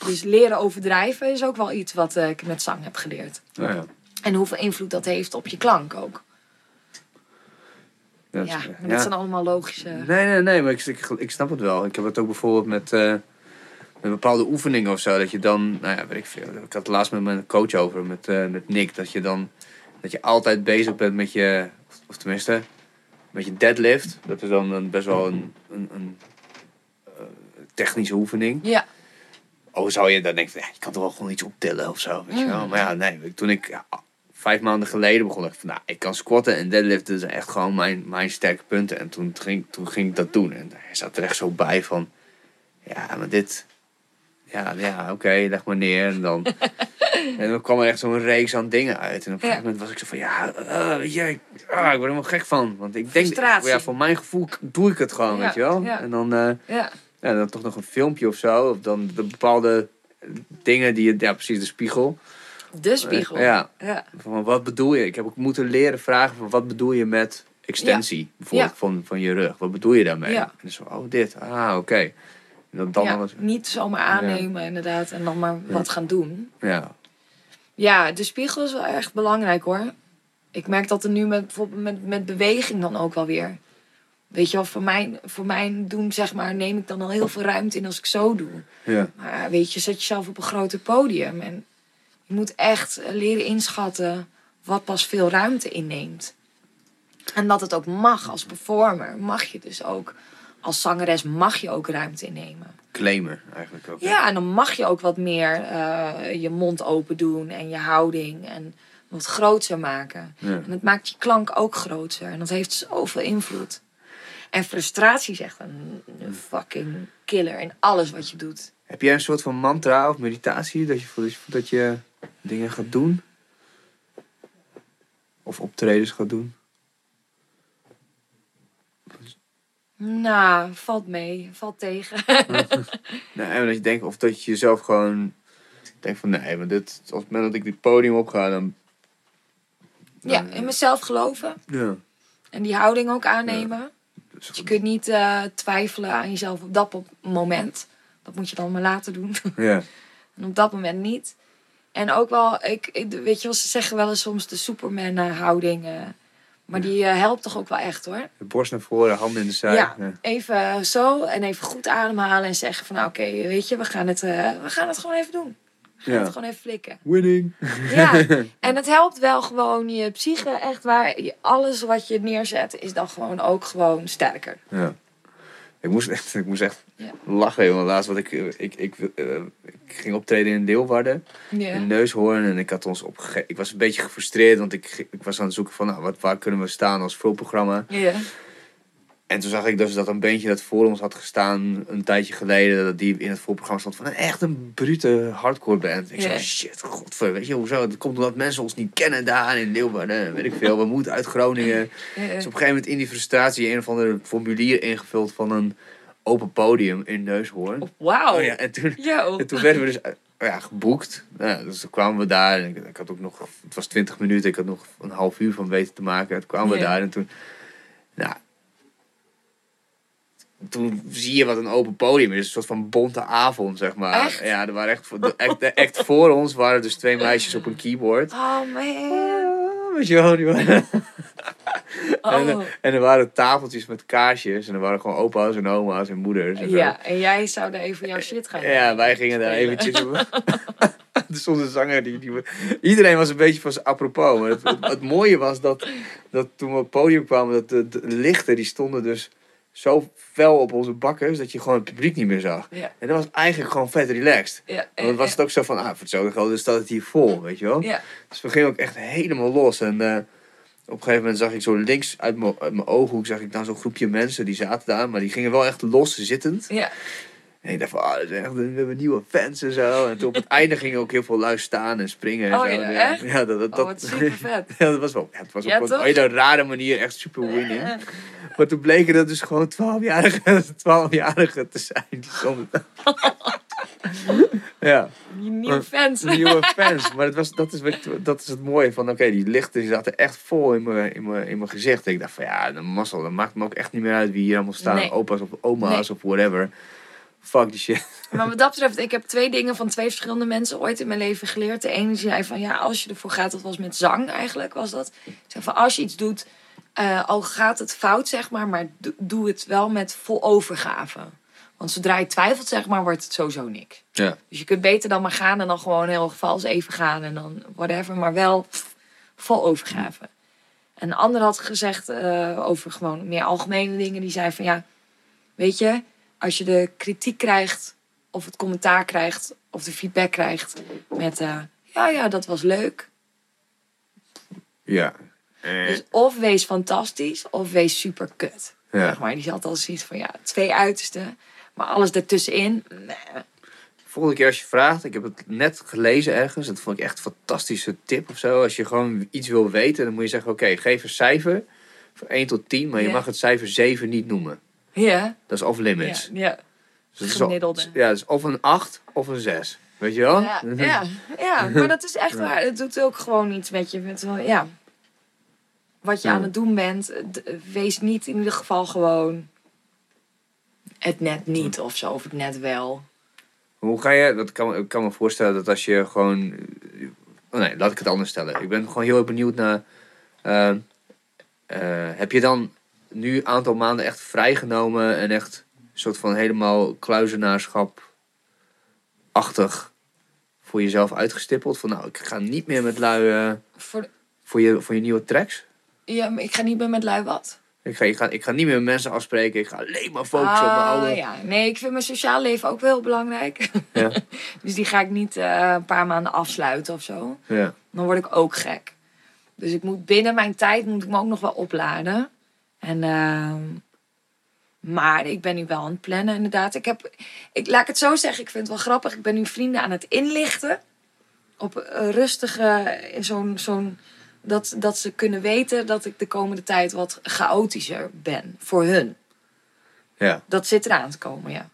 S2: Dus leren overdrijven is ook wel iets wat eh, ik met zang heb geleerd.
S1: Nou ja.
S2: En hoeveel invloed dat heeft op je klank ook.
S1: Ja,
S2: Ja,
S1: dat-
S2: maar dat zijn allemaal logische...
S1: Nee, nee, nee, maar ik, ik, ik snap het wel. Ik heb het ook bijvoorbeeld met, eh, met bepaalde oefeningen of zo. Dat je dan, nou ja, weet ik veel. Ik had het laatst met mijn coach over, met, eh, met Nick. Dat je dan, dat je altijd bezig bent met je, of tenminste, met je deadlift. Dat is dan een, best wel een, een, een eh, technische oefening.
S2: Ja,
S1: Oh, zou je dan denken, ja, je kan toch wel gewoon iets optillen of zo, weet je wel.
S2: Mm.
S1: Maar ja, nee, toen ik ja, vijf maanden geleden begon, dacht ik van, nou, ik kan squatten en deadliften zijn echt gewoon mijn, mijn sterke punten. En toen ging, toen ging ik dat doen en hij zat er echt zo bij van, ja, maar dit, ja, ja oké, leg maar neer. En dan, en dan kwam er echt zo'n reeks aan dingen uit. En op een gegeven moment was ik zo van, ja, eh, weet je, ik, ah, ik word er helemaal gek van. Want ik denk, ja, voor mijn gevoel doe ik het gewoon, weet je wel. En dan... eh,
S2: ja.
S1: ja, dan toch nog een filmpje of zo. Of dan de bepaalde dingen die je... Ja, precies, de spiegel.
S2: De spiegel.
S1: Ja.
S2: ja.
S1: Van wat bedoel je? Ik heb ook moeten leren vragen van wat bedoel je met extensie? Bijvoorbeeld
S2: Ja.
S1: van, van je rug. Wat bedoel je daarmee? En dan zo, oh dit. Ah, oké. Dan, dan
S2: Ja,
S1: alles...
S2: Niet zomaar aannemen inderdaad en dan maar wat gaan doen.
S1: Ja.
S2: Ja, de spiegel is wel echt belangrijk hoor. Ik merk dat er nu met, bijvoorbeeld met, met beweging dan ook wel weer. Weet je wel, voor mijn, voor mijn doen zeg maar neem ik dan al heel veel ruimte in als ik zo doe.
S1: Ja.
S2: Maar weet je, zet jezelf op een groter podium. En je moet echt leren inschatten wat pas veel ruimte inneemt. En dat het ook mag als performer. Mag je dus ook, als zangeres mag je ook ruimte innemen.
S1: Claimer eigenlijk ook.
S2: Ja, en dan mag je ook wat meer eh, je mond open doen en je houding. En Wat groter maken.
S1: Ja.
S2: En dat maakt je klank ook groter. En dat heeft zoveel invloed. En frustratie is echt een, een fucking killer in alles wat je doet.
S1: Heb jij een soort van mantra of meditatie dat je voelt dat je dingen gaat doen? Of optredens gaat doen?
S2: Nou, valt mee. Valt tegen.
S1: Nee, maar dat je denkt, of dat je jezelf gewoon denkt van nee, maar dit, op het moment dat ik dit podium op ga, dan.
S2: ja, in mezelf geloven.
S1: Ja.
S2: En die houding ook aannemen.
S1: Dus
S2: Dus je kunt niet eh, twijfelen aan jezelf op dat moment. Dat moet je dan maar laten doen.
S1: Ja.
S2: En op dat moment niet. En ook wel, ik, ik- weet je wel, ze zeggen wel eens soms de Superman-houding. eh, maar die eh, helpt toch ook wel echt hoor.
S1: De borst naar voren, handen in de zij.
S2: Ja,
S1: Ja.
S2: even zo en even goed ademhalen en zeggen van nou oké, weet je, we gaan, het, eh, we gaan het gewoon even doen. We gaan
S1: Ja.
S2: het gewoon even flikken.
S1: Winning.
S2: Ja, en het helpt wel gewoon je psyche echt waar. Alles wat je neerzet is dan gewoon ook gewoon sterker.
S1: Ja. Ik moest echt, ik moest echt
S2: Ja.
S1: lachen, jongen. Laatst, wat ik, eh, ik, ik, eh, ik ging optreden in Leeuwarden.
S2: Ja.
S1: in Neushoorn. En ik had ons opge... Ik was een beetje gefrustreerd, want ik, ik was aan het zoeken van nou, wat, waar kunnen we staan als vulprogramma.
S2: Ja.
S1: En toen zag ik dus dat een bandje dat voor ons had gestaan een tijdje geleden, dat die in het voorprogramma stond van een echt een brute hardcore band. Ik zei, shit, godver, weet je hoezo? Dat komt omdat mensen ons niet kennen daar in Leeuwarden, weet ik veel. We moeten uit Groningen. Dus op een gegeven moment in die frustratie een of ander formulier ingevuld van een open podium in Neushoorn.
S2: Wauw.
S1: Oh ja, en toen,
S2: Yo.
S1: en toen werden we dus eh, ja, geboekt. Ja, dus toen kwamen we daar. En ik, ik had ook nog, het was 20 minuten, ik had nog een half uur van weten te maken. Toen kwamen we daar en toen, nou, toen zie je wat een open podium is. Een soort van bonte avond, zeg maar.
S2: Echt?
S1: Ja, er waren echt, voor- de act, de act voor ons waren dus twee meisjes op een keyboard.
S2: Oh man.
S1: Ah, Weet je En,
S2: Oh.
S1: eh, en er waren tafeltjes met kaarsjes. En er waren gewoon opa's en oma's en moeders. En zo.
S2: Ja, en jij zou daar even jouw shit gaan
S1: Ja, wij gingen daar eventjes op. Stond een zanger die, die... Iedereen was een beetje van zijn apropos. Maar het, het, het mooie was dat, dat toen we op het podium kwamen... dat de, de lichten die stonden dus zo fel op onze bakkers... dat je gewoon het publiek niet meer zag.
S2: Ja,
S1: En dat was eigenlijk gewoon vet relaxed.
S2: ja,
S1: Want dan was het ook zo van... Ah, voor hetzelfde geld staat het hier vol, weet je wel?
S2: ja.
S1: Dus we gingen ook echt helemaal los. En eh, op een gegeven moment zag ik zo links uit mijn, ooghoek... zag ik dan zo'n groepje mensen die zaten daar... maar die gingen wel echt los zittend.
S2: ja.
S1: En ik dacht van, ah, dat is echt, we hebben nieuwe fans en zo. En toen op het einde gingen ook heel veel lui staan en springen en
S2: Oh
S1: zo.
S2: ja,
S1: ja,
S2: echt?
S1: ja, dat, dat,
S2: Oh,
S1: dat,
S2: super vet.
S1: ja, dat was wel, het was op een hele rare manier echt super winning. Maar toen bleken dat dus gewoon 12-jarigen 12 te zijn. Die stonden. Ja,
S2: nieuwe fans.
S1: nieuwe fans. Maar dat, was, dat, is, dat is het mooie van, oké, die lichten die zaten echt vol in mijn, in mijn, in mijn gezicht. Ik dacht van, ja, de mazzel, dat maakt me ook echt niet meer uit wie hier allemaal staan.
S2: Nee.
S1: Opa's of oma's of whatever. Fuck die shit.
S2: Maar wat dat betreft, ik heb twee dingen van twee verschillende mensen ooit in mijn leven geleerd. De ene zei van ja, als je ervoor gaat, dat was met zang eigenlijk, was dat. Zeg van als je iets doet, eh, al gaat het fout, zeg maar, maar do- doe het wel met vol overgave. Want zodra je twijfelt, zeg maar, wordt het sowieso niks.
S1: Ja.
S2: Dus je kunt beter dan maar gaan en dan gewoon heel vals even gaan en dan whatever, maar wel vol overgave. En een ander had gezegd eh, over gewoon meer algemene dingen. Die zei van ja, weet je, als je de kritiek krijgt of het commentaar krijgt of de feedback krijgt met eh, ja, ja, dat was leuk.
S1: Ja. Eh,
S2: Dus of wees fantastisch of wees super kut.
S1: ja.
S2: Zeg maar die had al zoiets van ja, twee uitersten. Maar alles ertussenin, nee.
S1: Volgende keer als je vraagt, ik heb het net gelezen ergens, dat vond ik echt een fantastische tip of zo. Als je gewoon iets wil weten, dan moet je zeggen, oké, geef een cijfer van 1 tot 10, maar je
S2: Ja.
S1: mag het cijfer 7 niet noemen.
S2: Ja,
S1: Dat is off
S2: ja,
S1: limits.
S2: ja.
S1: Dus het is
S2: gemiddelde.
S1: al- ja, dus of een 8 of een 6. Weet je wel?
S2: Ja, ja, ja, maar dat is echt waar. Het doet ook gewoon iets met je. Met, wel- ja. Wat je
S1: Ja.
S2: aan het doen bent, wees niet in ieder geval gewoon het net niet of zo, of het net wel.
S1: Hoe ga je, dat kan, ik kan me voorstellen dat als je gewoon, oh nee, laat ik het anders stellen. Ik ben gewoon heel erg benieuwd naar, eh, eh, heb je dan nu een aantal maanden echt vrijgenomen en echt een soort van helemaal kluizenaarschap-achtig voor jezelf uitgestippeld? Van nou, ik ga niet meer met lui eh,
S2: Voor,
S1: voor, je, voor je nieuwe tracks.
S2: ja, maar ik ga niet meer met lui wat.
S1: Ik ga, ik, ga, ik ga niet meer met mensen afspreken. Ik ga alleen maar focussen op mijn
S2: Ah,
S1: oude.
S2: ja. Nee, ik vind mijn sociaal leven ook wel heel belangrijk.
S1: Ja.
S2: dus die ga ik niet eh, een paar maanden afsluiten of zo.
S1: Ja.
S2: Dan word ik ook gek. Dus ik moet binnen mijn tijd moet ik me ook nog wel opladen. En, ehm, maar ik ben nu wel aan het plannen, inderdaad. Ik heb, ik, laat ik het zo zeggen, ik vind het wel grappig. Ik ben nu vrienden aan het inlichten. Op een rustige, in zo'n, zo'n, dat, dat ze kunnen weten dat ik de komende tijd wat chaotischer ben voor hun.
S1: Ja.
S2: Dat zit eraan te komen, ja.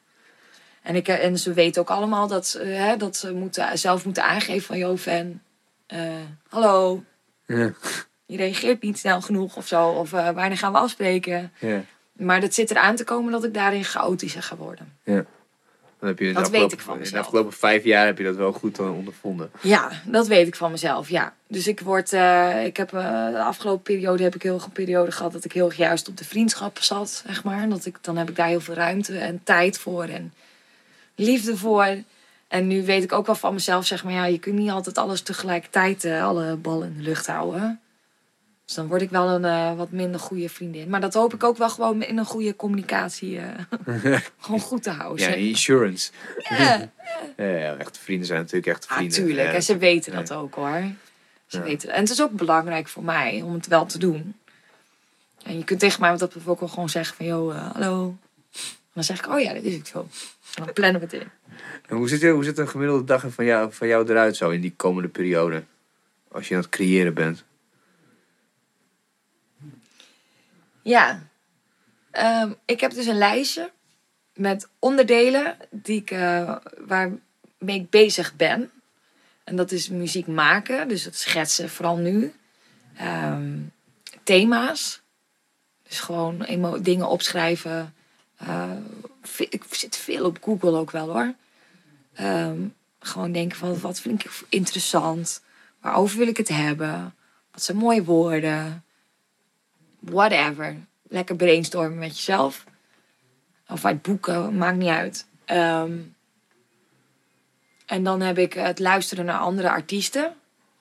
S2: En, ik, eh, en ze weten ook allemaal dat, ze, hè, dat ze moeten, zelf moeten aangeven van... Yo, fan, eh, hallo,
S1: Ja.
S2: je reageert niet snel genoeg of zo. Of eh, wanneer gaan we afspreken?
S1: Ja.
S2: Maar dat zit eraan te komen dat ik daarin chaotischer ga worden.
S1: Dan heb je
S2: Dat weet ik van
S1: de afgelopen vijf jaar heb je dat wel goed eh, ondervonden.
S2: Ja, dat weet ik van mezelf, ja. Dus ik word, eh, ik heb eh, de afgelopen periode heb ik heel een periode gehad dat ik heel erg juist op de vriendschap zat, zeg maar. Dat ik, dan heb ik daar heel veel ruimte en tijd voor en liefde voor. En nu weet ik ook wel van mezelf, zeg maar, ja, je kunt niet altijd alles tegelijkertijd, eh, alle ballen in de lucht houden. Dus dan word ik wel een eh, wat minder goede vriendin. Maar dat hoop ik ook wel gewoon in een goede communicatie eh, gewoon goed te houden.
S1: Ja, insurance.
S2: Ja.
S1: Ja, ja, echte vrienden zijn natuurlijk echt
S2: Ah,
S1: vrienden.
S2: tuurlijk.
S1: Ja,
S2: en ze weten dat ook hoor. Ze
S1: Ja.
S2: weten. En het is ook belangrijk voor mij om het wel te doen. En je kunt tegen mij dat ook wel gewoon zeggen van, joh, eh, hallo. En dan zeg ik, oh ja, dat is ook zo. En dan plannen we het in.
S1: En hoe ziet, hoe ziet een gemiddelde dag van jou, van jou eruit zo in die komende periode? Als je aan het creëren bent.
S2: Ja. Ehm, ik heb dus een lijstje met onderdelen die ik, eh, waarmee ik bezig ben. En dat is muziek maken, dus het schetsen, vooral nu. Ehm, thema's. Dus gewoon emo- dingen opschrijven. Eh, ik zit veel op Google ook wel hoor. Ehm, gewoon denken van wat vind ik interessant? Waarover wil ik het hebben? Wat zijn mooie woorden? Whatever. Lekker brainstormen met jezelf. Of uit boeken, maakt niet uit. Ehm, en dan heb ik het luisteren naar andere artiesten. Dat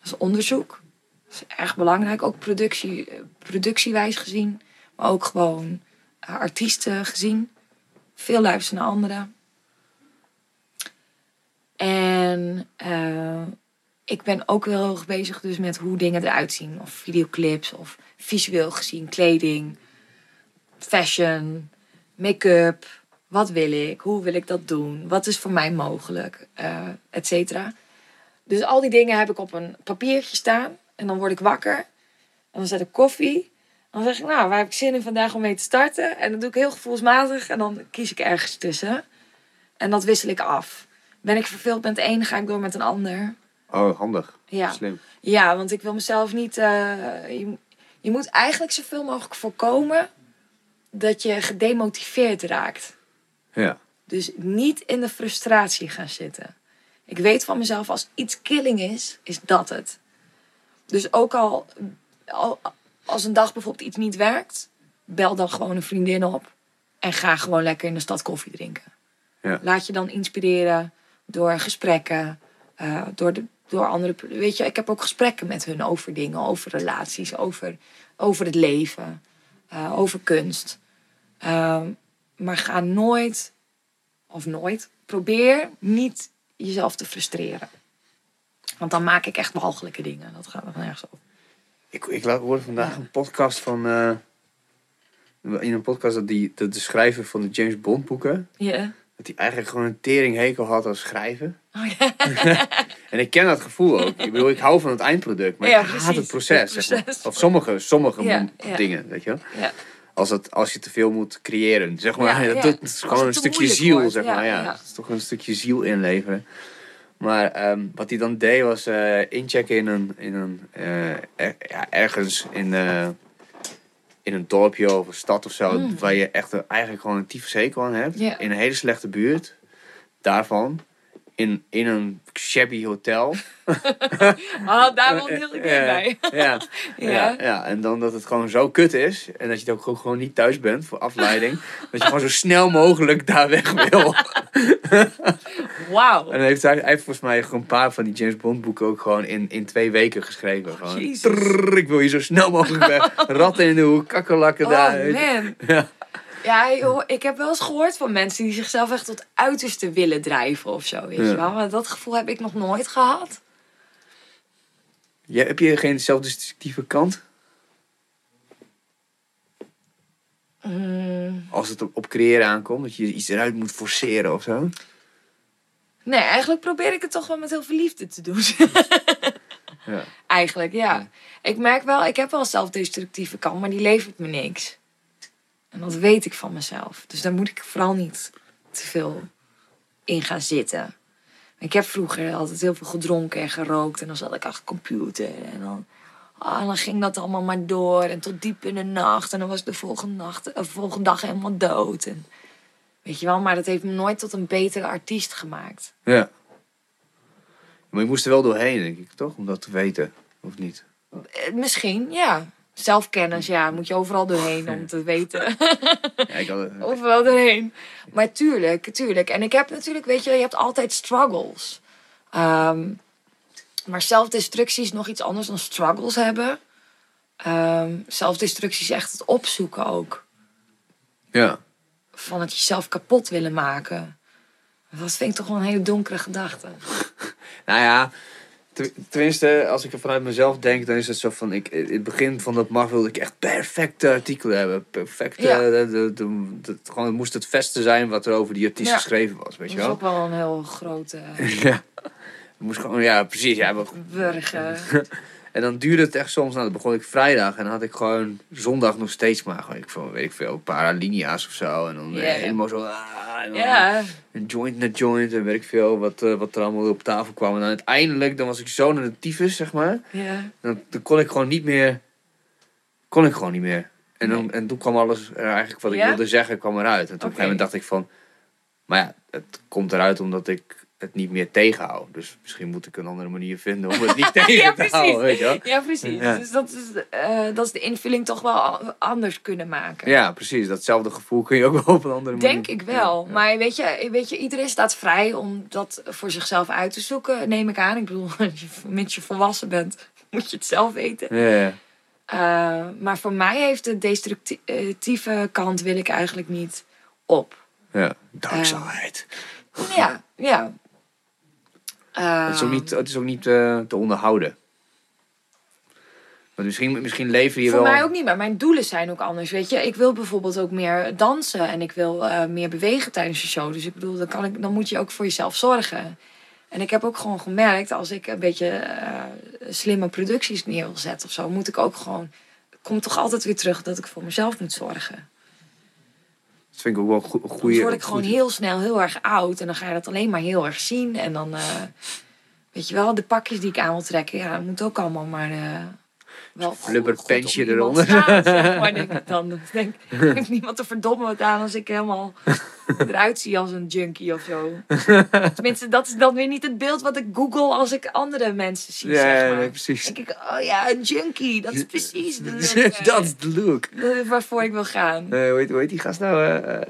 S2: is onderzoek. Dat is erg belangrijk. Ook productie, productiewijs gezien. Maar ook gewoon eh, artiesten gezien. Veel luisteren naar anderen. En eh, ik ben ook wel heel erg bezig dus met hoe dingen eruit zien. Of videoclips, of visueel gezien, kleding, fashion, make-up. Wat wil ik? Hoe wil ik dat doen? Wat is voor mij mogelijk? eh et cetera. Dus al die dingen heb ik op een papiertje staan. En dan word ik wakker. En dan zet ik koffie. Dan zeg ik, nou, waar heb ik zin in vandaag om mee te starten? En dat doe ik heel gevoelsmatig. En dan kies ik ergens tussen. En dat wissel ik af. Ben ik verveeld met een, ga ik door met een ander.
S1: Oh, handig.
S2: Ja.
S1: Slim.
S2: Ja, want ik wil mezelf niet. eh, je, je moet eigenlijk zoveel mogelijk voorkomen dat je gedemotiveerd raakt.
S1: Ja.
S2: Dus niet in de frustratie gaan zitten. Ik weet van mezelf, als iets killing is, is dat het. Dus ook al, al als een dag bijvoorbeeld iets niet werkt, bel dan gewoon een vriendin op en ga gewoon lekker in de stad koffie drinken.
S1: Ja.
S2: Laat je dan inspireren door gesprekken, eh, door, de, door andere. Weet je, ik heb ook gesprekken met hun over dingen, over relaties, over, over het leven, eh, over kunst. Ehm, maar ga nooit, of nooit, probeer niet jezelf te frustreren. Want dan maak ik echt walgelijke dingen. Dat gaat nog nergens over.
S1: Ik, ik hoorde vandaag een podcast van... eh, in een podcast dat, die, dat de schrijver van de James Bond boeken...
S2: Ja.
S1: Dat hij eigenlijk gewoon een teringhekel had aan schrijven.
S2: Oh, ja.
S1: En ik ken dat gevoel ook. Ik bedoel, ik hou van het eindproduct, maar
S2: Ja,
S1: ik haat
S2: precies.
S1: het proces.
S2: Het
S1: zeg maar. Of sommige, sommige
S2: Ja,
S1: dingen, weet je wel.
S2: Ja.
S1: Als, het, als je te veel moet creëren, zeg maar. Dat, dat is gewoon een stukje ziel,
S2: wordt,
S1: zeg maar. Ja. Het is toch een stukje ziel inleveren. Maar ehm, wat hij dan deed was eh, inchecken in een, in een eh, er- ja, ergens in, eh, in een dorpje of een stad of zo,
S2: Mm.
S1: waar je echt een- eigenlijk gewoon een tyfushekel aan hebt. In een hele slechte buurt. Daarvan. In, in een shabby hotel.
S2: Ah, daar wil ik heel erg
S1: Ja,
S2: bij.
S1: Ja, ja.
S2: Ja.
S1: En dan dat het gewoon zo kut is. En dat je ook gewoon- gewoon niet thuis bent voor afleiding. dat je gewoon zo snel mogelijk daar weg wil.
S2: Wauw.
S1: En heeft hij, hij heeft volgens mij gewoon een paar van die James Bond boeken ook gewoon in, in twee weken geschreven. Gewoon, ik wil hier zo snel mogelijk weg. Ratten in de hoek, kakkerlakken
S2: Oh
S1: daar.
S2: man.
S1: Ja.
S2: Ja, joh, ik heb wel eens gehoord van mensen die zichzelf echt tot uiterste willen drijven of zo. Weet
S1: Ja.
S2: je wel? Maar dat gevoel heb ik nog nooit gehad.
S1: Ja, heb je geen zelfdestructieve kant?
S2: Mm,
S1: Als het op, op creëren aankomt, dat je iets eruit moet forceren of zo?
S2: nee, eigenlijk probeer ik het toch wel met heel veel liefde te doen.
S1: Ja.
S2: eigenlijk, ja. Ik merk wel, ik heb wel een zelfdestructieve kant, maar die levert me niks. En dat weet ik van mezelf. Dus daar moet ik vooral niet te veel in gaan zitten. Ik heb vroeger altijd heel veel gedronken en gerookt. En dan zat ik achter de computer. En dan, ah, dan ging dat allemaal maar door. En tot diep in de nacht. En dan was ik de volgende, nacht, eh, volgende dag helemaal dood. En, weet je wel, maar dat heeft me nooit tot een betere artiest gemaakt.
S1: Ja. Maar je moest er wel doorheen, denk ik, toch? Om dat te weten, of niet?
S2: Eh, Misschien, ja. Zelfkennis, ja, moet je overal doorheen om te weten.
S1: Ja, ik had,
S2: overal doorheen. Maar tuurlijk, tuurlijk. En ik heb natuurlijk, weet je, je hebt altijd struggles. Ehm, maar zelfdestructie is nog iets anders dan struggles hebben. Ehm, zelfdestructie is echt het opzoeken ook.
S1: ja.
S2: Van het jezelf kapot willen maken. Dat vind ik toch wel een hele donkere gedachte.
S1: Nou ja, tenminste, als ik er vanuit mezelf denk, dan is het zo van... Ik, in het begin van dat mag wilde ik echt perfecte artikelen hebben. Perfecte...
S2: Ja.
S1: de, de, de- de- gewoon, het moest het beste zijn wat er over die artiest
S2: Ja.
S1: geschreven was, weet
S2: Dat
S1: je
S2: is
S1: wel?
S2: ook wel een heel grote
S1: Ja. Het moest gewoon, ja, precies. Ja, maar-
S2: burger.
S1: en dan duurde het echt soms, nou, dan begon ik vrijdag en dan had ik gewoon zondag nog steeds maar, gewoon, ik, veel, weet ik veel, een paar alinea's of zo. En dan eh, helemaal zo, ah, en dan een joint na joint en weet ik veel, wat, eh, wat er allemaal op tafel kwam. En dan uiteindelijk, dan was ik zo naar de tyfus, zeg maar. Dan, dan kon ik gewoon niet meer, kon ik gewoon niet meer. En, dan,
S2: Nee.
S1: en toen kwam alles, er eigenlijk wat ik wilde zeggen, kwam eruit. En toen op een gegeven moment dacht ik van, maar ja, het komt eruit omdat ik het niet meer tegenhoud. Dus misschien moet ik een andere manier vinden om het niet tegen
S2: Ja,
S1: te houden, weet je wel.
S2: Ja, precies.
S1: Ja.
S2: Dus dat is, eh, dat is de invulling toch wel anders kunnen maken.
S1: Ja, precies. Datzelfde gevoel kun je ook wel op een andere manier.
S2: Denk ik wel.
S1: Ja,
S2: Maar weet je, weet je, iedereen staat vrij om dat voor zichzelf uit te zoeken, neem ik aan. Ik bedoel, als je, mits je volwassen bent, moet je het zelf weten.
S1: Ja.
S2: Eh, maar voor mij heeft de destructieve kant wil ik eigenlijk niet op.
S1: ja. Dark side.
S2: Ja, ja. Eh,
S1: het is ook niet, het is ook niet eh, te onderhouden. Maar misschien, misschien lever je
S2: Voor
S1: wel...
S2: mij ook niet, maar mijn doelen zijn ook anders. Weet je, ik wil bijvoorbeeld ook meer dansen en ik wil eh, meer bewegen tijdens je show. Dus ik bedoel, dan, kan ik, dan moet je ook voor jezelf zorgen. En ik heb ook gewoon gemerkt, als ik een beetje eh, slimme producties neer wil zetten of zo, moet ik ook gewoon. Komt toch altijd weer terug dat ik voor mezelf moet zorgen.
S1: Dat vind ik ook wel een goe- een
S2: Dan
S1: goede...
S2: word ik gewoon heel snel heel erg oud en dan ga je dat alleen maar heel erg zien. En dan, eh, weet je wel, de pakjes die ik aan wil trekken, ja, dat moet ook allemaal maar. eh wel goed-
S1: Flubber
S2: goed
S1: pensje
S2: op iemand
S1: eronder.
S2: zeg maar denk ik dan. Denk heeft niemand te verdommen wat aan als ik helemaal eruit zie als een junkie of zo. Tenminste, dat is dan weer niet het beeld wat ik google als ik andere mensen zie,
S1: Ja,
S2: zeg maar.
S1: precies.
S2: denk ik, oh ja, een junkie, dat is precies de look, eh,
S1: dat is de look.
S2: eh, waarvoor ik wil gaan.
S1: Eh, hoe, heet, hoe heet die gast nou? eh, eh,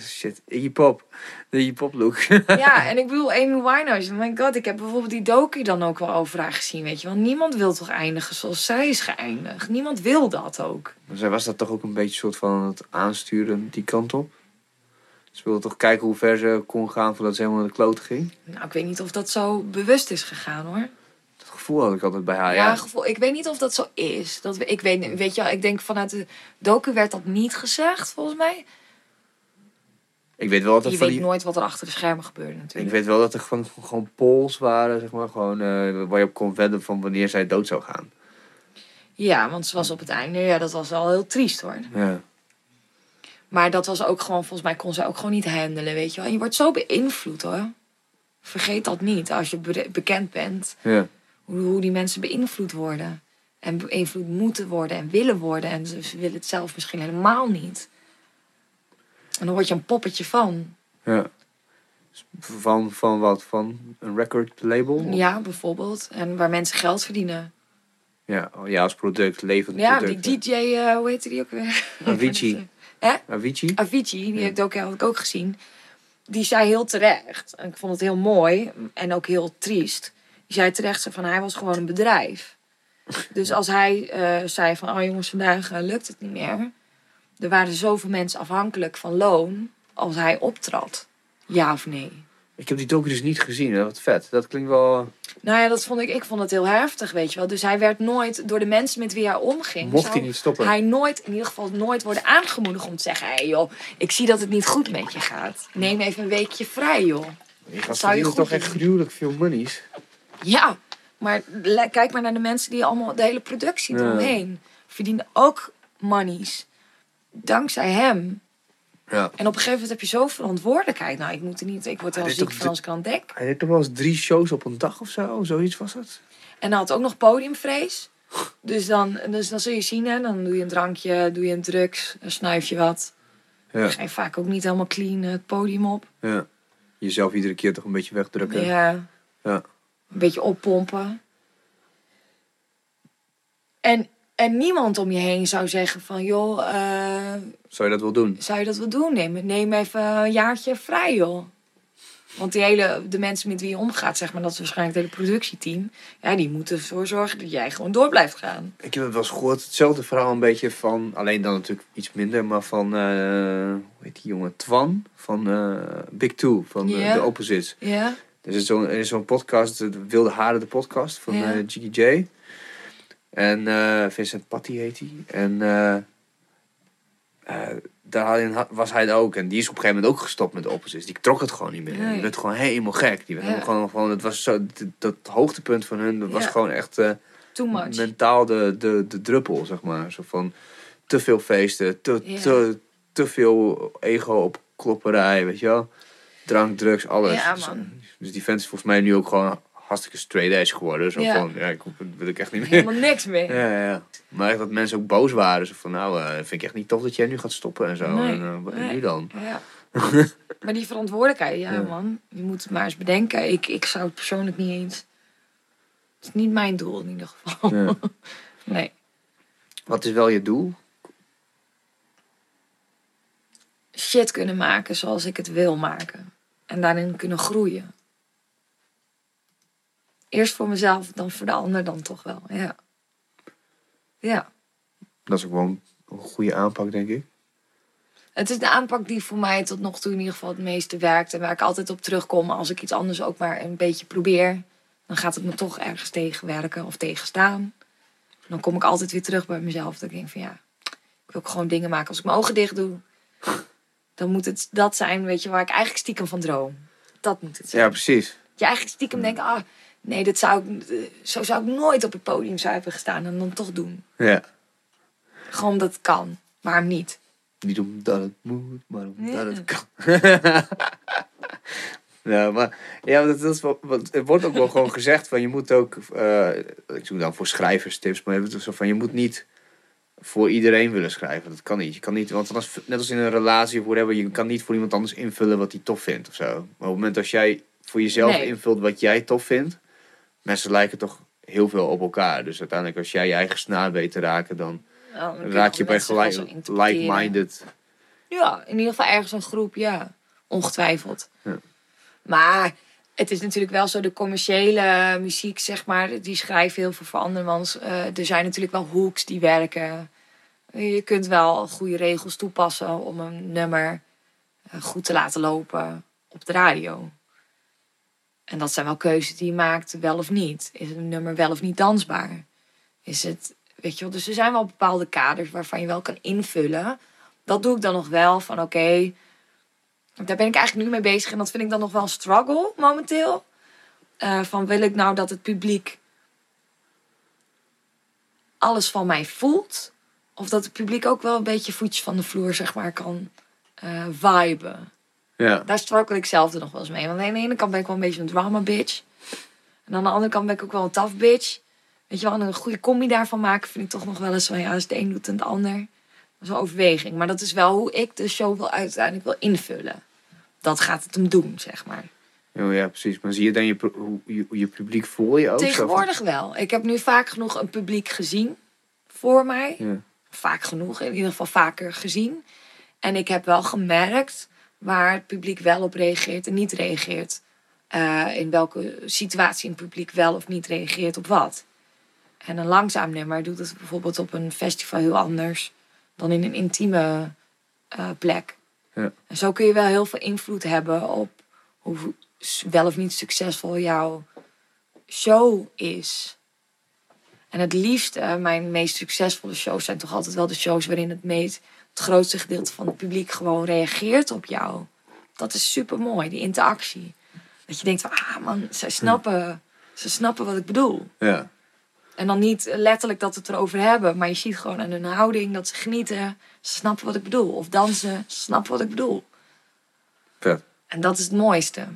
S1: shit, Iggy Pop. De Iggy Pop look.
S2: Ja, en ik bedoel, Amy Winehouse. Oh my god, ik heb bijvoorbeeld die docu dan ook wel over haar gezien, weet je wel. Niemand wil toch eindigen zoals zij is geëindigd. Niemand wil dat ook.
S1: Maar zij was dat toch ook een beetje soort van het aansturen die kant op? Ze wilde toch kijken hoe ver ze kon gaan voordat ze helemaal naar de klote ging?
S2: Nou, ik weet niet of dat zo bewust is gegaan, hoor.
S1: Dat gevoel had ik altijd bij haar,
S2: ja,
S1: ja.
S2: gevoel, ik weet niet of dat zo is. Dat, ik weet, weet je wel, ik denk vanuit de docu werd dat niet gezegd, volgens mij.
S1: Ik weet wel dat er
S2: Je
S1: van
S2: weet
S1: die...
S2: nooit wat er achter de schermen gebeurde
S1: Ik
S2: natuurlijk.
S1: weet wel dat er gewoon, gewoon polls waren, zeg maar. Gewoon eh, waar je op kon wedden van wanneer zij dood zou gaan.
S2: Ja, want ze was op het einde, ja, dat was wel heel triest hoor.
S1: Ja.
S2: Maar dat was ook gewoon, volgens mij kon ze ook gewoon niet handelen, weet je wel. En je wordt zo beïnvloed hoor. Vergeet dat niet als je be- bekend bent.
S1: Ja.
S2: Hoe, hoe die mensen beïnvloed worden. En beïnvloed moeten worden en willen worden. En ze willen het zelf misschien helemaal niet. En dan word je een poppetje van.
S1: ja. Van, van wat? Van een record label?
S2: Ja, bijvoorbeeld. En waar mensen geld verdienen.
S1: Ja, oh, ja als product, levend
S2: Ja,
S1: product.
S2: die DJ, eh, hoe heette die ook weer?
S1: Avicii.
S2: Hè?
S1: Avicii?
S2: Avicii, die
S1: Ja.
S2: heb ik ook, heb ik ook gezien. Die zei heel terecht, en ik vond het heel mooi en ook heel triest. Die zei terecht van hij was gewoon een bedrijf. Dus als hij eh, zei van oh jongens, vandaag eh, lukt het niet meer. Er waren zoveel mensen afhankelijk van loon als hij optrad. Ja of nee?
S1: Ik heb die docu dus niet gezien. Hè? Wat vet. Dat klinkt wel...
S2: Nou ja, dat vond ik, ik vond het heel heftig, weet je wel. Dus hij werd nooit, door de mensen met wie hij omging...
S1: Mocht hij niet stoppen.
S2: Hij nooit, in ieder geval nooit worden aangemoedigd om te zeggen... Hé hey joh, ik zie dat het niet goed met je gaat. Neem even een weekje vrij, joh.
S1: Je gaat
S2: zou je goed
S1: toch echt gruwelijk veel monies.
S2: Ja, maar kijk maar naar de mensen die allemaal de hele productie
S1: Ja.
S2: eromheen verdienen ook monies. Dankzij hem.
S1: Ja.
S2: En op een gegeven moment heb je zo verantwoordelijkheid. Nou, ik moet er niet, ik word wel
S1: Hij
S2: ziek van als ik aan denk.
S1: Hij deed toch wel eens drie shows op een dag of zo? Zoiets was het?
S2: En dan had ook nog podiumvrees. Dus dan, dus dan zul je zien, hè, dan doe je een drankje, doe je een drugs, dan snuif je wat.
S1: Ja.
S2: Dan ga je vaak ook niet helemaal clean het podium op.
S1: ja. Jezelf iedere keer toch een beetje wegdrukken.
S2: Ja.
S1: Ja.
S2: Een beetje oppompen. En, en niemand om je heen zou zeggen van, joh, eh,
S1: Zou je dat wel doen?
S2: zou je dat wel doen? Neem, neem even een jaartje vrij, joh. Want die hele, de mensen met wie je omgaat, zeg maar, dat is waarschijnlijk het hele productieteam. Ja, die moeten ervoor zorgen dat jij gewoon door blijft gaan.
S1: Ik heb het wel eens gehoord. Hetzelfde verhaal een beetje van... Alleen dan natuurlijk iets minder. Maar van... eh, hoe heet die jongen? Twan. Van eh, Big Two. Van
S2: Ja.
S1: The Opposites.
S2: Ja?
S1: Er is zo'n er is zo'n podcast. De Wilde Haren, de podcast. Van eh Jiggy J. En eh, Vincent Patty heet hij. En... eh, eh, daarin was hij het ook. En die is op een gegeven moment ook gestopt met de opposites. Die trok het gewoon niet meer.
S2: Nee.
S1: Die werd gewoon helemaal gek. Die werd
S2: Ja.
S1: gewoon, gewoon, het was zo, dat, dat hoogtepunt van hun, dat was gewoon echt
S2: Too much.
S1: mentaal de, de, de druppel, zeg maar. Zo van te veel feesten, te,
S2: Ja.
S1: te, te veel ego op klopperij, weet je wel. Drank, drugs, alles.
S2: Ja,
S1: Dus-
S2: man.
S1: Dus die vent is volgens mij nu ook gewoon hartstikke straight edge geworden. Zo
S2: Ja.
S1: van, ja, ik wil ik echt niet meer.
S2: Helemaal niks meer.
S1: Ja, ja. Maar echt dat mensen ook boos waren. Zo van, nou, eh, vind ik echt niet tof dat jij nu gaat stoppen en zo.
S2: Nee,
S1: en, wat-
S2: nee.
S1: nu dan?
S2: Ja. maar die verantwoordelijkheid, ja,
S1: Ja.
S2: man. Je moet het maar eens bedenken. Ik, ik zou het persoonlijk niet eens... Het is niet mijn doel in ieder geval.
S1: Ja.
S2: Nee.
S1: Wat is wel je doel?
S2: Shit kunnen maken zoals ik het wil maken. En daarin kunnen groeien. Eerst voor mezelf, dan voor de ander dan toch wel. Ja. Ja.
S1: Dat is ook een, een goede aanpak, denk ik.
S2: Het is de aanpak die voor mij tot nog toe in ieder geval het meeste werkt. En waar ik altijd op terugkom als ik iets anders ook maar een beetje probeer. Dan gaat het me toch ergens tegenwerken of tegenstaan. Dan kom ik altijd weer terug bij mezelf. Dat ik denk van ja, ik wil ook gewoon dingen maken. Als ik mijn ogen dicht doe, dan moet het dat zijn, weet je, waar ik eigenlijk stiekem van droom. Dat moet het zijn.
S1: Ja, precies.
S2: Je eigenlijk stiekem denkt, ah, nee, dit zou ik, eh, zo zou ik nooit op het podium zou hebben gestaan. En dan toch doen.
S1: Ja.
S2: Gewoon omdat het kan. Waarom niet?
S1: Niet omdat het moet, maar omdat
S2: Ja.
S1: het kan. ja, maar ja, dat, dat is wel, want er wordt ook wel gewoon gezegd van je moet ook, eh, ik doe dan voor schrijverstips, maar het is zo van je moet niet voor iedereen willen schrijven. Dat kan niet. Je kan niet, want anders, net als in een relatie of whatever, je kan niet voor iemand anders invullen wat hij tof vindt of zo. Maar op het moment als jij voor jezelf
S2: Nee.
S1: invult wat jij tof vindt, mensen lijken toch heel veel op elkaar. Dus uiteindelijk als jij je eigen snaar weet te raken, dan
S2: dan kun
S1: raak je bij gelijk, like-minded.
S2: Ja, in ieder geval ergens een groep, ja. Ongetwijfeld.
S1: Ja.
S2: Maar het is natuurlijk wel zo, de commerciële muziek, zeg maar, die schrijven heel veel voor andermans. Eh, er zijn natuurlijk wel hooks die werken. Je kunt wel goede regels toepassen om een nummer eh, goed te laten lopen op de radio. En dat zijn wel keuzes die je maakt, wel of niet. Is een nummer wel of niet dansbaar? Is het, weet je wel, dus er zijn wel bepaalde kaders waarvan je wel kan invullen. Dat doe ik dan nog wel van oké, daar ben ik eigenlijk nu mee bezig en dat vind ik dan nog wel een struggle momenteel. Eh, van wil ik nou dat het publiek alles van mij voelt? Of dat het publiek ook wel een beetje voetjes van de vloer, zeg maar, kan eh viben?
S1: Ja.
S2: Daar struggle ik zelf er nog wel eens mee. Want aan de ene kant ben ik wel een beetje een drama bitch. En aan de andere kant ben ik ook wel een tough bitch. Weet je wel, en een goede combi daarvan maken vind ik toch nog wel eens van ja, als de een doet en de ander. Dat is een overweging. Maar dat is wel hoe ik de show wil uiteindelijk wil invullen. Dat gaat het hem doen, zeg maar.
S1: Oh, ja, precies. Maar zie je dan je, hoe je, publiek voor je ook? Zo
S2: Tegenwoordig wel. Ik heb nu vaak genoeg een publiek gezien voor mij.
S1: Ja.
S2: Vaak genoeg, in ieder geval vaker gezien. En ik heb wel gemerkt waar het publiek wel op reageert en niet reageert. Eh, in welke situatie het publiek wel of niet reageert op wat. En een langzaam nummer doet het bijvoorbeeld op een festival heel anders dan in een intieme eh, plek.
S1: Ja.
S2: En zo kun je wel heel veel invloed hebben op hoe, wel of niet succesvol jouw show is. En het liefste, mijn meest succesvolle shows zijn toch altijd wel de shows waarin het meest, het grootste gedeelte van het publiek gewoon reageert op jou. Dat is super mooi, die interactie. Dat je denkt van, ah man, zij snappen, ze snappen wat ik bedoel.
S1: Ja.
S2: En dan niet letterlijk dat we het erover hebben, maar je ziet gewoon aan hun houding dat ze genieten. Ze snappen wat ik bedoel. Of dansen, ze snappen wat ik bedoel.
S1: Vet.
S2: En dat is het mooiste.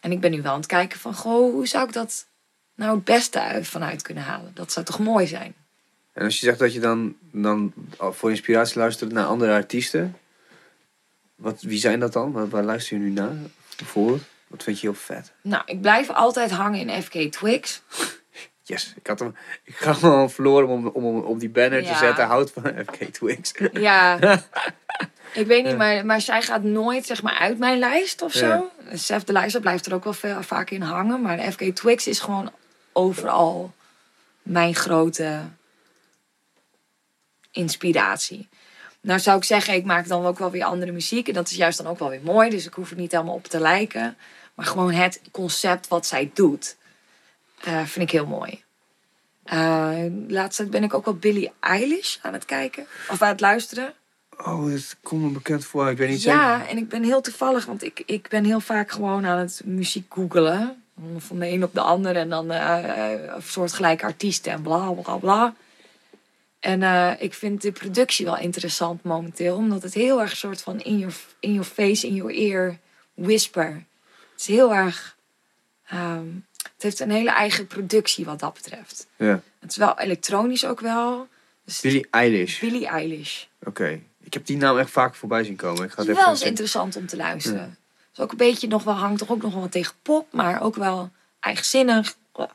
S2: En ik ben nu wel aan het kijken van, goh, hoe zou ik dat nou het beste uit- vanuit kunnen halen? Dat zou toch mooi zijn?
S1: En als je zegt dat je dan, dan voor inspiratie luistert naar andere artiesten. Wat, wie zijn dat dan? Waar, waar luister je nu naar? Bijvoorbeeld? Wat vind je heel vet?
S2: Nou, ik blijf altijd hangen in FK Twix.
S1: Yes, ik had hem, ik had hem al verloren om, om, om op die banner te zetten. Houd van FK Twix.
S2: Ja, ik weet niet, maar, maar zij gaat nooit zeg maar uit mijn lijst of zo.
S1: Ja.
S2: Sef de lijst blijft er ook wel veel, vaak in hangen. Maar FK Twix is gewoon overal mijn grote inspiratie. Nou zou ik zeggen, ik maak dan ook wel weer andere muziek. En dat is juist dan ook wel weer mooi. Dus ik hoef er niet helemaal op te lijken. Maar gewoon het concept wat zij doet, eh, vind ik heel mooi. Eh laatst ben ik ook wel Billie Eilish aan het kijken. Of aan het luisteren.
S1: Oh, dat komt me bekend voor. Ik weet niet
S2: Ja, en ik ben heel toevallig, want ik, ik ben heel vaak gewoon aan het muziek googelen. Van de een op de ander en dan eh, een soort gelijke artiesten en bla bla bla. En eh, ik vind de productie wel interessant momenteel, omdat het heel erg soort van in your, in your face, in your ear whisper. Het is heel erg. ehm, het heeft een hele eigen productie wat dat betreft.
S1: Ja.
S2: Het is wel elektronisch ook wel. Dus
S1: Billie Eilish.
S2: Billie Eilish.
S1: Oké. Ik heb die naam echt vaak voorbij zien komen. Ik ga
S2: Het
S1: het
S2: is wel eens interessant om te luisteren. Het is ook een beetje nog wel, hangt toch ook nog wel tegen pop, maar ook wel eigenzinnig. Ja.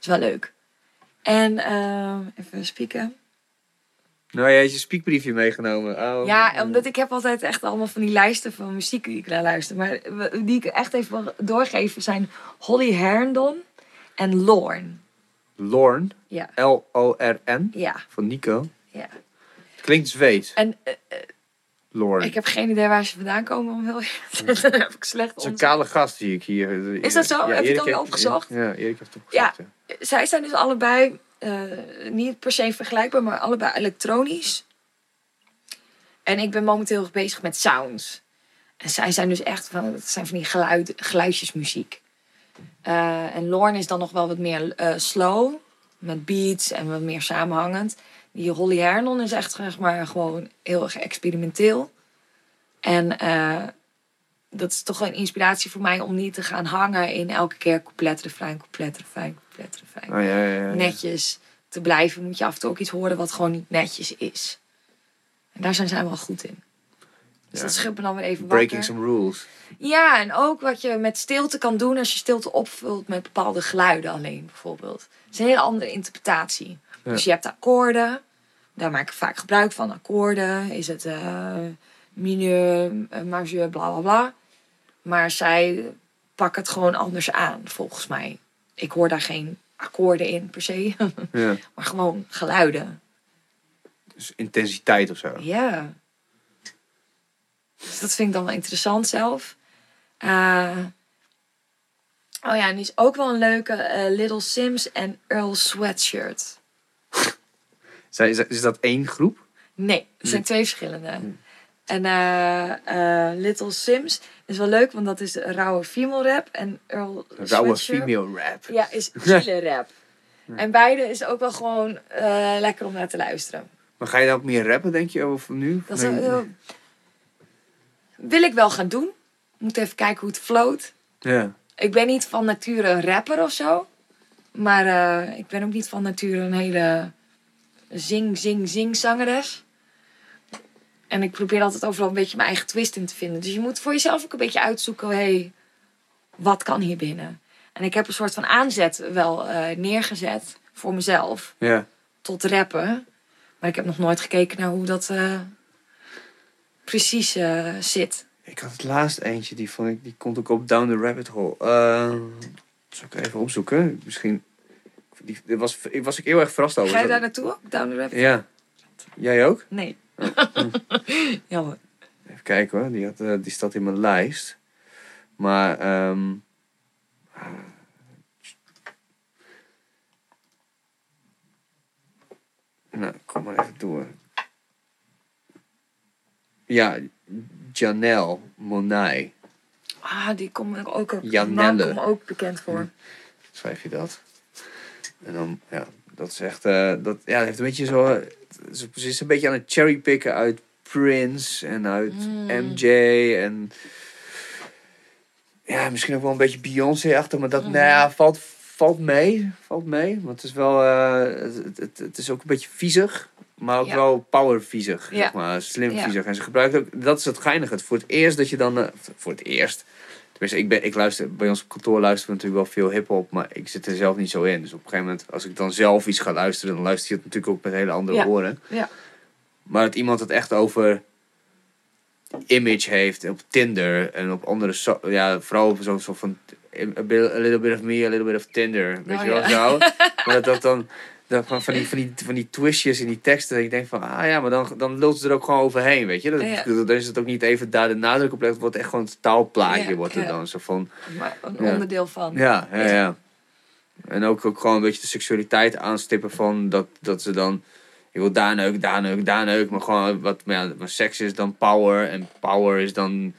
S2: is wel leuk. En eh, even spieken.
S1: Nou, jij hebt je speakbriefje meegenomen. Oh.
S2: Ja, omdat ik heb altijd echt allemaal van die lijsten van muziek die ik naar luister. Maar die ik echt even wil doorgeven zijn Holly Herndon en Lorne.
S1: Lorne.
S2: Ja,
S1: L-O-R-N.
S2: ja,
S1: Van Nico.
S2: ja.
S1: Klinkt Zweeds.
S2: En eh,
S1: Lorne.
S2: ik heb geen idee waar ze vandaan komen om heel eerlijk heb ik slecht
S1: Het is een kale gast zie ik hier.
S2: Is dat zo? Heb je het al opgezocht?
S1: Ja, Erik heeft het opgezocht. Ja.
S2: Zij zijn dus allebei eh, niet per se vergelijkbaar, maar allebei elektronisch. En ik ben momenteel bezig met sounds. En zij zijn dus echt van, het zijn van die geluid. Eh, en Lorne is dan nog wel wat meer eh, slow, met beats en wat meer samenhangend. Die Holly Hernon is echt zeg maar, gewoon heel erg experimenteel. En dat is toch een inspiratie voor mij om niet te gaan hangen in elke keer couplet, refrein, couplet, refrein,
S1: Oh, ja, ja, ja.
S2: Netjes te blijven moet je af en toe ook iets horen wat gewoon niet netjes is. En daar zijn zij wel goed in. Dus dat schudt me dan weer even
S1: Breaking
S2: wakker.
S1: some rules.
S2: Ja, en ook wat je met stilte kan doen als je stilte opvult met bepaalde geluiden alleen bijvoorbeeld. Het is een hele andere interpretatie. Dus je hebt akkoorden. Daar maak ik vaak gebruik van. Akkoorden. Is het eh mineur, eh, majeur, bla bla bla. Maar zij pakken het gewoon anders aan, volgens mij. Ik hoor daar geen akkoorden in per se.
S1: Ja.
S2: maar gewoon geluiden.
S1: Dus intensiteit of zo.
S2: Ja. Dus dat vind ik dan wel interessant zelf. Eh, oh ja, en die is ook wel een leuke eh, Little Sims en Earl Sweatshirt.
S1: Is, is dat één groep?
S2: Nee, het zijn twee verschillende. En eh, eh, Little Sims is wel leuk, want dat is rauwe female rap. En Earl
S1: Rauwe female rap.
S2: ja, is chille rap. En beide is ook wel gewoon eh, lekker om naar te luisteren.
S1: Maar ga je dan ook meer rappen, denk je, over nu?
S2: Dat
S1: Nee.
S2: wil ik wel gaan doen. Moet even kijken hoe het floot.
S1: Ja.
S2: Ik ben niet van nature een rapper of zo. Maar ik ben ook niet van nature een hele zing, zing, zing zangeres. En ik probeer altijd overal een beetje mijn eigen twist in te vinden. Dus je moet voor jezelf ook een beetje uitzoeken. Hé, hey, wat kan hier binnen? En ik heb een soort van aanzet wel eh, neergezet voor mezelf.
S1: Ja.
S2: Tot rappen. Maar ik heb nog nooit gekeken naar hoe dat eh, precies eh, zit.
S1: Ik had het laatst eentje, die, vond ik, die komt ook op Down the Rabbit Hole. Eh zal ik even opzoeken? Misschien... Die, was, ik was ik heel erg verrast over.
S2: Ga je daar naartoe ook? Down the rabbit?
S1: Ja. Jij ook?
S2: Nee. Jammer.
S1: Even kijken hoor, die, had, eh, die staat in mijn lijst. Maar, ehm nou, kom maar even door. Ja, Janelle Monet.
S2: Ah, die komt ook, ook,
S1: Janelle.
S2: komt ook bekend voor.
S1: schrijf je dat. En dan, ja, dat is echt, eh, dat, ja, heeft een beetje zo, ze is een beetje aan het cherrypicken uit Prince en uit
S2: Mm.
S1: MJ en ja, misschien ook wel een beetje Beyoncé-achtig, maar dat,
S2: Mhm.
S1: nou ja, valt, valt mee, valt mee, want het is wel, eh, het, het, het is ook een beetje viezig, maar ook
S2: Ja.
S1: wel power viezig,
S2: Ja.
S1: zeg maar, slim viezig. En ze gebruikt ook, dat is het geinige, het voor het eerst dat je dan, eh, voor het eerst, Tenminste, ik, ben, ik luister, bij ons op kantoor luisteren we natuurlijk wel veel hip-hop, maar ik zit er zelf niet zo in. Dus op een gegeven moment, als ik dan zelf iets ga luisteren, dan luister je het natuurlijk ook met hele andere
S2: Ja.
S1: oren.
S2: Ja.
S1: Maar dat iemand het echt over image heeft op Tinder en op andere, so- ja, vooral op zo'n soort van a, bit- a little bit of me, a little bit of Tinder, weet
S2: Oh,
S1: je wel
S2: ja.
S1: zo. maar dat, dat dan, dat van, van, die, van, die, van die twistjes in die teksten, dat ik denk van, ah ja, maar dan, dan lult ze er ook gewoon overheen, weet je.
S2: Ja.
S1: Dan is het ook niet even daar de nadruk op legt, het wordt echt gewoon het taalplaatje,
S2: Ja,
S1: wordt er dan zo van...
S2: Maar een onderdeel van.
S1: Ja, ja,
S2: Ja.
S1: ja. En ook, ook gewoon een beetje de seksualiteit aanstippen van dat, dat ze dan... Ik wil daar neuk, daar neuk, daar neuk. Maar gewoon wat maar ja, maar seks is dan power. En power is dan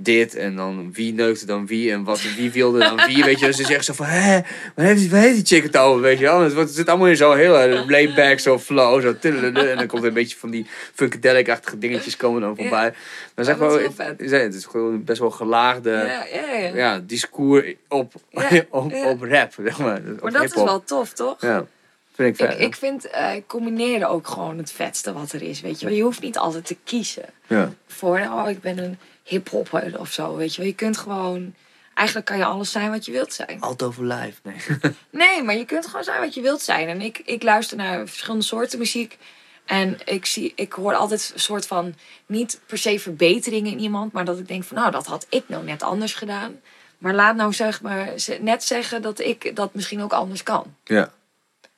S1: dit. En dan wie neukte dan wie. En wat, wie wilde dan wie. Weet je, dus ze zeggen zo van... Hé, waar heeft die, waar heeft die chick het over? Weet je wel. Het, wordt- het zit allemaal in zo'n heel laid-back, zo flow. Zo en dan komt er een beetje van die funkadelic-achtige dingetjes komen dan voorbij. Dan zeg
S2: Ja,
S1: maar,
S2: wel
S1: het is- het is gewoon best wel gelaagde
S2: Ja, ja, ja.
S1: ja, discours op, op, op rap, zeg maar. Op
S2: Maar dat is wel tof, toch?
S1: Ja, vind ik vet.
S2: ik vind eh, combineren ook gewoon het vetste wat er is, weet je. Je hoeft niet altijd te kiezen
S1: ja.
S2: voor, oh, ik ben een hiphopper of zo, weet je wel. Je kunt gewoon, eigenlijk kan je alles zijn wat je wilt zijn.
S1: Altijd over live, nee.
S2: Nee, maar je kunt gewoon zijn wat je wilt zijn. En ik, ik luister naar verschillende soorten muziek. En ik, zie, ik hoor altijd een soort van, niet per se verbeteringen in iemand, maar dat ik denk van, nou, dat had ik nou net anders gedaan. Maar laat nou zeg maar net zeggen dat ik dat misschien ook anders kan.
S1: Ja.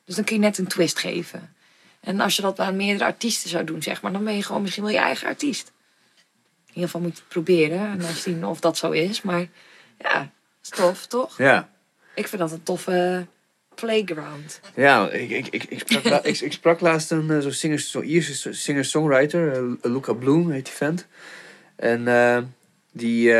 S2: Dus dan kun je net een twist geven. En als je dat aan meerdere artiesten zou doen, zeg maar, dan ben je gewoon misschien wel je eigen artiest. In ieder geval moet je het proberen en dan zien of dat zo is. Maar ja, is tof, toch?
S1: Ja.
S2: Ik vind dat een toffe playground.
S1: Ja, ik, ik, ik, ik, sprak, la- ik, ik sprak laatst een eh, zo'n singer, zo Ierse singer-songwriter, eh, Luca Bloom heet die vent. En eh, die,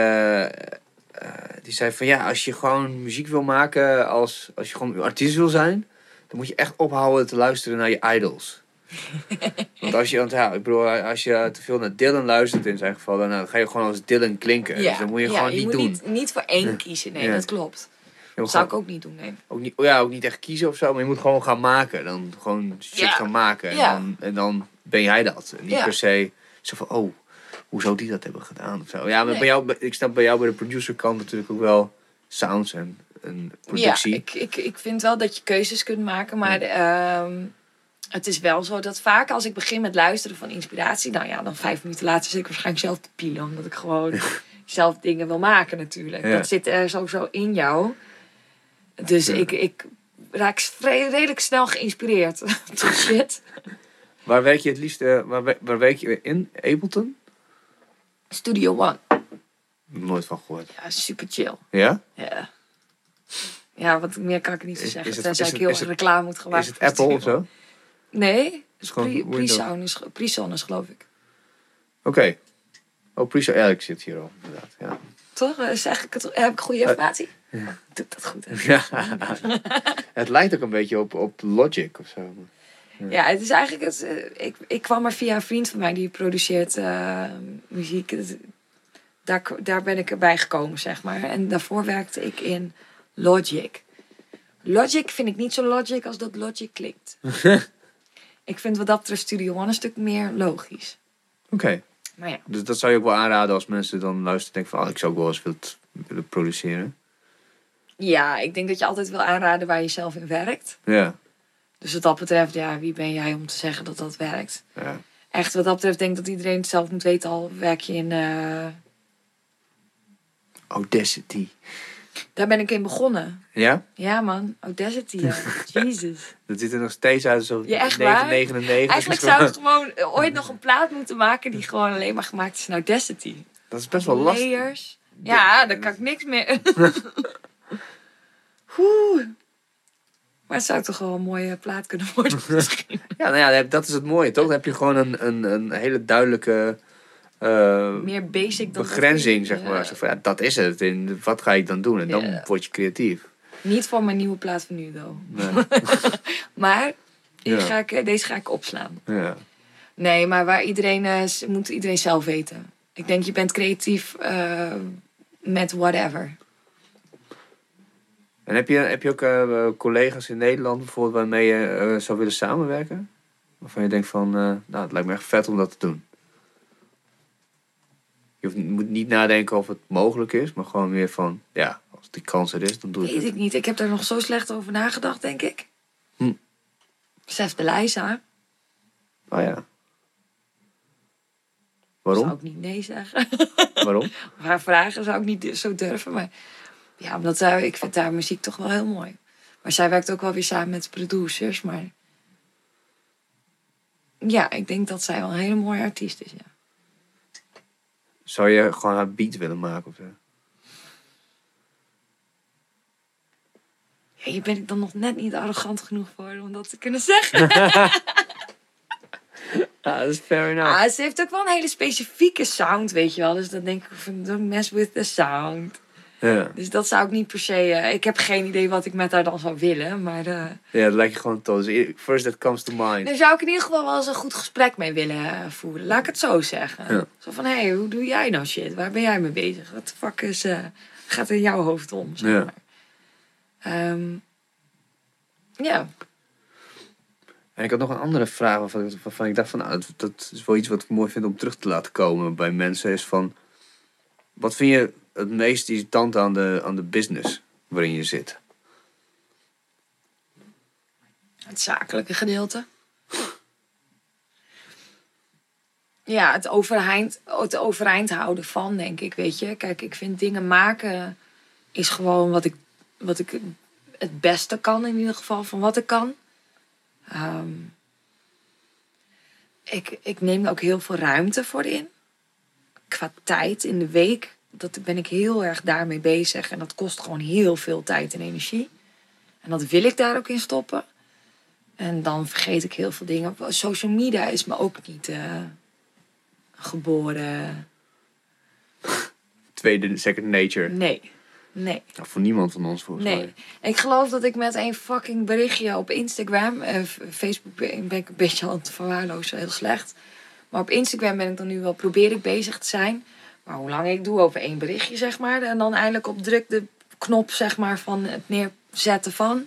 S1: die zei van ja, als je gewoon muziek wil maken, als, als je gewoon artiest wil zijn, dan moet je echt ophouden te luisteren naar je idols. want als je, want ja, ik bedoel, als je te veel naar Dylan luistert in zijn geval, dan, dan ga je gewoon als Dylan klinken. Dus dat moet je
S2: ja,
S1: gewoon
S2: je
S1: niet
S2: moet
S1: doen.
S2: Niet, niet voor één kiezen, nee,
S1: Ja.
S2: dat klopt. Dat zou ik ook niet doen, nee.
S1: ook niet, ja, ook niet echt kiezen of zo, maar je moet gewoon gaan maken. Dan gewoon shit
S2: Ja.
S1: gaan maken. En,
S2: Ja.
S1: dan, en dan ben jij dat. En niet
S2: Ja.
S1: per se zo van, oh, hoe zou die dat hebben gedaan of zo. Ja, maar
S2: Nee.
S1: bij jou, ik snap bij jou bij de producer kant natuurlijk ook wel sounds en, en productie.
S2: Ja, ik, ik, ik vind wel dat je keuzes kunt maken, maar ehm, het is wel zo dat vaak als ik begin met luisteren van inspiratie, nou ja, dan vijf minuten later zit ik waarschijnlijk zelf te pielen, omdat ik gewoon zelf dingen wil maken natuurlijk.
S1: Ja.
S2: Dat zit er sowieso in jou. Dus
S1: Ja.
S2: ik, ik raak redelijk snel geïnspireerd shit.
S1: Waar werk je het liefst, eh, waar, waar werk je in? Ableton?
S2: Studio One.
S1: Nooit van gehoord.
S2: Ja, super chill.
S1: Ja?
S2: Ja. Ja, wat meer kan ik niet zo zeggen.
S1: is het-
S2: Tenzij
S1: is
S2: ik heel
S1: is het-
S2: reclame moet gaan
S1: Is het Apple of zo?
S2: Nee, is Pre-. Pre-Sound is, Pre-Sound is geloof ik.
S1: Oké. Oh, pre Ja, ik zit hier al, inderdaad. Ja.
S2: Toch? Eh, ik het, heb ik goede informatie? Doe ik dat goed?
S1: ja. het lijkt ook een beetje op, op Logic of zo.
S2: Ja, het is eigenlijk... Het, eh, ik, ik kwam er via een vriend van mij die produceert eh, muziek. Daar, daar ben ik erbij gekomen, zeg maar. En daarvoor werkte ik in Logic. Logic vind ik niet zo logic als dat Logic klinkt. ik vind wat dat betreft Studio One een stuk meer logisch.
S1: Oké.
S2: Maar ja,
S1: Dus dat zou je ook wel aanraden als mensen dan luisteren en denken van... ah, ik zou ook wel eens willen, willen produceren.
S2: ja, ik denk dat je altijd wil aanraden waar je zelf in werkt.
S1: Ja.
S2: Dus wat dat betreft, ja, wie ben jij om te zeggen dat dat werkt?
S1: ja.
S2: Echt, wat dat betreft denk ik dat iedereen het zelf moet weten. Al werk je in... eh,
S1: Audacity.
S2: Daar ben ik in begonnen.
S1: Ja?
S2: Ja man, Audacity, ja. Jesus.
S1: Dat ziet er nog steeds uit alsof
S2: Ja, echt waar?
S1: 1999
S2: Eigenlijk zou ik gewoon ooit nog een plaat moeten maken die gewoon alleen maar gemaakt is in Audacity.
S1: Dat is best wel lastig.
S2: Layers. Ja, dan kan ik niks meer. Oeh. Maar het zou toch wel een mooie plaat kunnen worden misschien.
S1: Ja, nou ja, dat is het mooie, toch? Dan heb je gewoon een, een, een hele duidelijke eh,
S2: Meer basic dan...
S1: begrenzing, zeg maar.
S2: Ja.
S1: Zo van, ja, dat is het. En wat ga ik dan doen? En dan
S2: Ja.
S1: word je creatief.
S2: Niet voor mijn nieuwe plaat van nu, though.
S1: Nee.
S2: Maar ga ik, eh, deze ga ik opslaan.
S1: ja.
S2: Nee, maar waar iedereen, eh, s- moet iedereen zelf weten. Ik denk, je bent creatief eh, met whatever.
S1: En heb je, heb je ook eh, collega's in Nederland bijvoorbeeld waarmee je eh, zou willen samenwerken? Waarvan je denkt van, eh, nou, het lijkt me echt vet om dat te doen. Je hoeft, moet niet nadenken of het mogelijk is, maar gewoon meer van, ja, als die kans er is, dan doe
S2: Weet
S1: het.
S2: ik niet. Ik heb daar nog zo slecht over nagedacht, denk ik.
S1: Hm.
S2: De Leijza.
S1: Oh ja. Waarom?
S2: Zou ik niet nee zeggen.
S1: Waarom?
S2: Of haar vragen zou ik niet zo durven. Maar ja, omdat zij, ik vind haar muziek toch wel heel mooi. Maar zij werkt ook wel weer samen met producers. Maar ja, ik denk dat zij wel een hele mooie artiest is. Ja.
S1: Zou je gewoon haar beat willen maken of zo?
S2: Ja, hier ben ik dan nog net niet arrogant genoeg voor om dat te kunnen zeggen.
S1: Ja, dat is fair enough.
S2: Ah, ze heeft ook wel een hele specifieke sound, weet je wel. Dus dan denk ik van, don't mess with the sound.
S1: Ja.
S2: Dus dat zou ik niet per se... eh, ik heb geen idee wat ik met haar dan zou willen. Maar eh,
S1: ja, dat lijkt je gewoon tof. Dus first that comes to mind.
S2: daar zou ik in ieder geval wel eens een goed gesprek mee willen eh, voeren. Laat ik het zo zeggen.
S1: Ja.
S2: Zo van, hé, hey, hoe doe jij nou shit? Waar ben jij mee bezig? Wat de fuck is, gaat er in jouw hoofd om? Zeg
S1: Ja.
S2: maar. Ehm, ja.
S1: En ik had nog een andere vraag waarvan, ik- waarvan ik dacht van, nou, dat, dat is wel iets wat ik mooi vind om terug te laten komen bij mensen. Is van, wat vind je het meest irritant aan de, aan de business waarin je zit?
S2: Het zakelijke gedeelte. Ja, het overeind, het overeind houden van, denk ik, weet je. Kijk, ik vind dingen maken is gewoon wat ik, wat ik het beste kan, in ieder geval, van wat ik kan. Ehm, ik, ik neem er ook heel veel ruimte voor in. Qua tijd in de week, dat ben ik heel erg daarmee bezig. En dat kost gewoon heel veel tijd en energie. En dat wil ik daar ook in stoppen. En dan vergeet ik heel veel dingen. Social media is me ook niet eh, geboren.
S1: Tweede, second nature.
S2: Nee. Nee.
S1: Nou, voor niemand van ons volgens
S2: Nee.
S1: mij.
S2: Ik geloof dat ik met een fucking berichtje op Instagram. eh, Facebook ben ben ik een beetje aan het verwaarlozen, heel slecht. Maar op Instagram ben ik dan nu wel, probeer ik bezig te zijn. Maar hoe lang ik doe over één berichtje, zeg maar. En dan eindelijk op druk de knop, zeg maar, van het neerzetten van.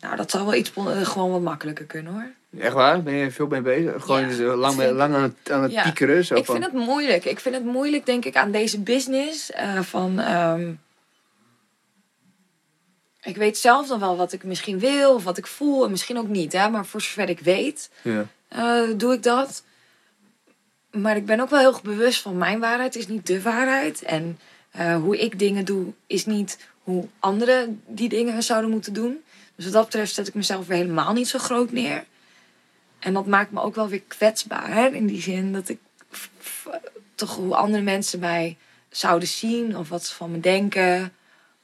S2: Nou, dat zou wel iets eh, gewoon wat makkelijker kunnen hoor.
S1: Echt waar? Ben je veel mee bezig? Gewoon
S2: Ja,
S1: zo lang,
S2: vind-
S1: lang aan het, aan het
S2: Ja.
S1: piekeren? Zo
S2: Ik
S1: van,
S2: vind het moeilijk. Ik vind het moeilijk, denk ik, aan deze business. eh, van, ehm, ik weet zelf dan wel wat ik misschien wil of wat ik voel. En misschien ook niet, hè. Maar voor zover ik weet,
S1: ja.
S2: eh, doe ik dat. Maar ik ben ook wel heel bewust van mijn waarheid is niet de waarheid. En eh, hoe ik dingen doe is niet hoe anderen die dingen zouden moeten doen. Dus wat dat betreft zet ik mezelf weer helemaal niet zo groot neer. En dat maakt me ook wel weer kwetsbaar. In die zin dat ik toch hoe andere mensen mij zouden zien. Of wat ze van me denken.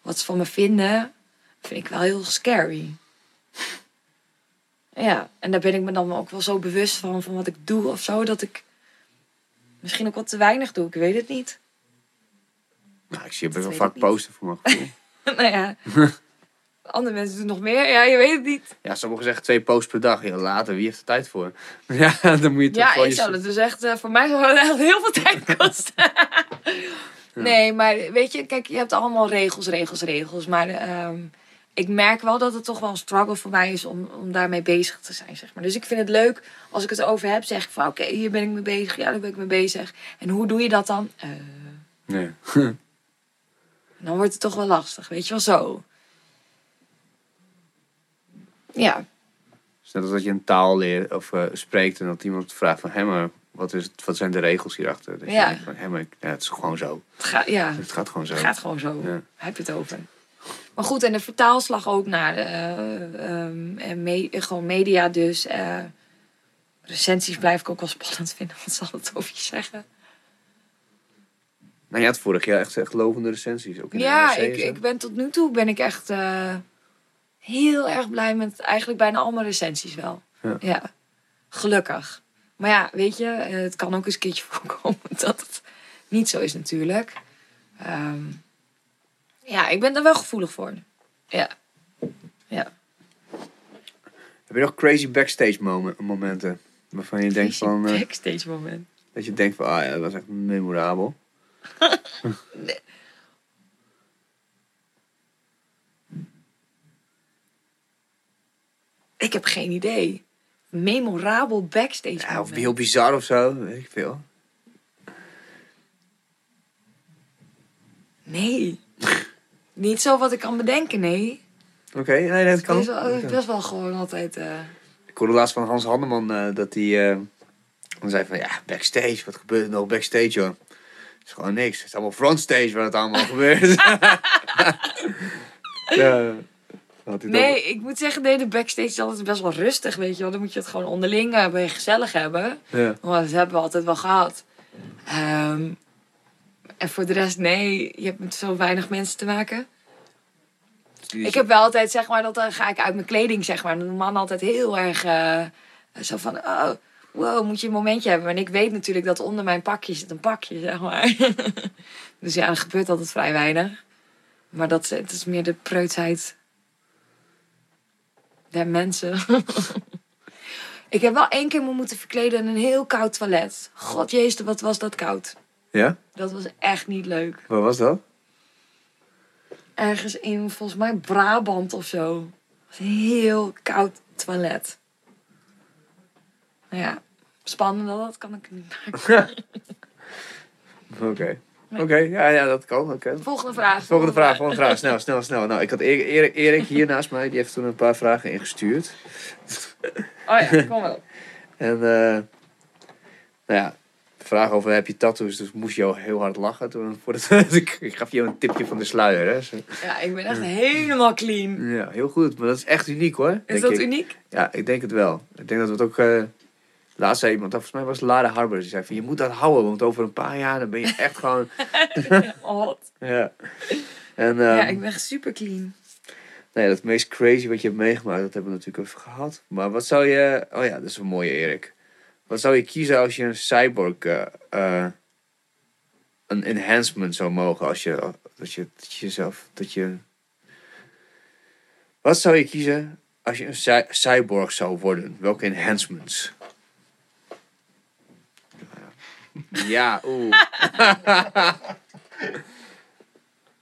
S2: Wat ze van me vinden. Vind ik wel heel scary. Ja, en daar ben ik me dan ook wel zo bewust van. Van wat ik doe of zo. Dat ik misschien ook wat te weinig doe. Ik weet het niet.
S1: Nou, ik zie je best wel vaak posten voor mijn gevoel.
S2: nou ja. Andere mensen doen nog meer. Ja, je weet het niet.
S1: ja, sommigen zeggen twee posts per dag. Ja, later, wie heeft er tijd voor? Ja, dan moet je toch
S2: Ja, ik
S1: je-
S2: zou dat dus echt... eh, voor mij zou dat echt heel veel tijd kosten. Nee, maar weet je, kijk, je hebt allemaal regels, regels, regels. Maar ehm, ik merk wel dat het toch wel een struggle voor mij is om, om daarmee bezig te zijn, zeg maar. Dus ik vind het leuk als ik het over heb, zeg ik van oké, hier ben ik mee bezig, ja, daar ben ik mee bezig. En hoe doe je dat dan? Eh,
S1: Nee.
S2: dan wordt het toch wel lastig, weet je wel zo. Ja,
S1: Dus net als dat je een taal leert of eh, spreekt en dat iemand vraagt van... Hé, maar wat, is het, wat zijn de regels hierachter? Dat je
S2: Ja.
S1: denkt van, hé, maar ik- ja, het is gewoon zo.
S2: het, gaat ja,
S1: Het gaat gewoon zo.
S2: het gaat gewoon zo.
S1: Ja.
S2: Heb je het over? Maar goed, en de vertaalslag ook naar eh, ehm, en me- gewoon media dus. eh, recensies blijf ik ook wel spannend vinden. Wat zal het over je zeggen?
S1: Nou, je had vorig jaar echt, echt lovende recensies. Ook in de
S2: Ja, ik, ik ben tot nu toe ben ik echt eh, heel erg blij met eigenlijk bijna al mijn recensies wel.
S1: Ja.
S2: Gelukkig. Maar ja, weet je, eh, het kan ook eens een keertje voorkomen dat het niet zo is natuurlijk. Ehm, ja, ik ben er wel gevoelig voor. Ja. Ja.
S1: Heb je nog crazy backstage momen- momenten? Waarvan je denkt van... eh,
S2: backstage moment.
S1: dat je denkt van, ah ja, dat was echt memorabel.
S2: Ik heb geen idee. Memorabel backstage
S1: Ja, of
S2: moment.
S1: heel bizar of zo, weet ik veel.
S2: Nee. Niet zo wat ik kan bedenken, nee.
S1: Oké, nee, dat kan.
S2: Het is wel, best wel gewoon altijd... eh,
S1: Ik hoorde laatst van Hans Hanneman eh, dat hij... eh, dan zei van, ja, backstage, wat gebeurt er nou backstage, joh? Het is gewoon niks. Het is allemaal frontstage waar het allemaal gebeurt. ja,
S2: Nee, ik moet zeggen, nee, de backstage is altijd best wel rustig, weet je wel. Dan moet je het gewoon onderling eh, ben je gezellig hebben.
S1: Ja.
S2: Maar dat hebben we altijd wel gehad. Ehm, en voor de rest, nee, je hebt met zo weinig mensen te maken. Ik heb wel altijd, zeg maar, dat dan ga ik uit mijn kleding, zeg maar. Dan doen mannen altijd heel erg eh, zo van, oh, wow, moet je een momentje hebben. En ik weet natuurlijk dat onder mijn pakje zit een pakje, zeg maar. dus ja, er gebeurt altijd vrij weinig. Maar dat, het is meer de preutsheid der mensen. ik heb wel één keer me moeten verkleden in een heel koud toilet. God jezus, wat was dat koud.
S1: Ja?
S2: Dat was echt niet leuk.
S1: Waar was dat?
S2: ergens in, volgens mij Brabant of zo. Het was een heel koud toilet. Nou ja, spannender dat kan ik niet maken.
S1: Oké. Oké, ja, ja, dat kan. Oké.
S2: Volgende vraag.
S1: Volgende vraag, volgende vraag. Snel, snel, snel. Nou, ik had Erik, hier naast mij. Die heeft toen een paar vragen ingestuurd.
S2: Oh ja, kom op.
S1: En, eh nou ja, vraag over heb je tattoos, dus moest je al heel hard lachen. Toen, voor het, ik gaf je een tipje van de sluier, hè. Zo.
S2: Ja, ik ben echt helemaal clean.
S1: Ja, heel goed. Maar dat is echt uniek, hoor.
S2: Is dat
S1: ik.
S2: uniek?
S1: Ja, ik denk het wel. Ik denk dat we het ook... eh laatst zei iemand, volgens mij was Lara Harbers, die zei van, je moet dat houden, want over een paar jaar dan ben je echt gewoon...
S2: Wat.
S1: ja. En,
S2: ja,
S1: ehm,
S2: ik ben echt super clean.
S1: Nee, dat meest crazy wat je hebt meegemaakt, dat hebben we natuurlijk even gehad. Maar wat zou je... Oh ja, dat is een mooie, Erik. Wat zou je kiezen als je een cyborg... eh, eh, een enhancement zou mogen als je... Dat je, dat je jezelf... Dat je... Wat zou je kiezen als je een cy- cyborg zou worden? Welke enhancements? Ja, oeh.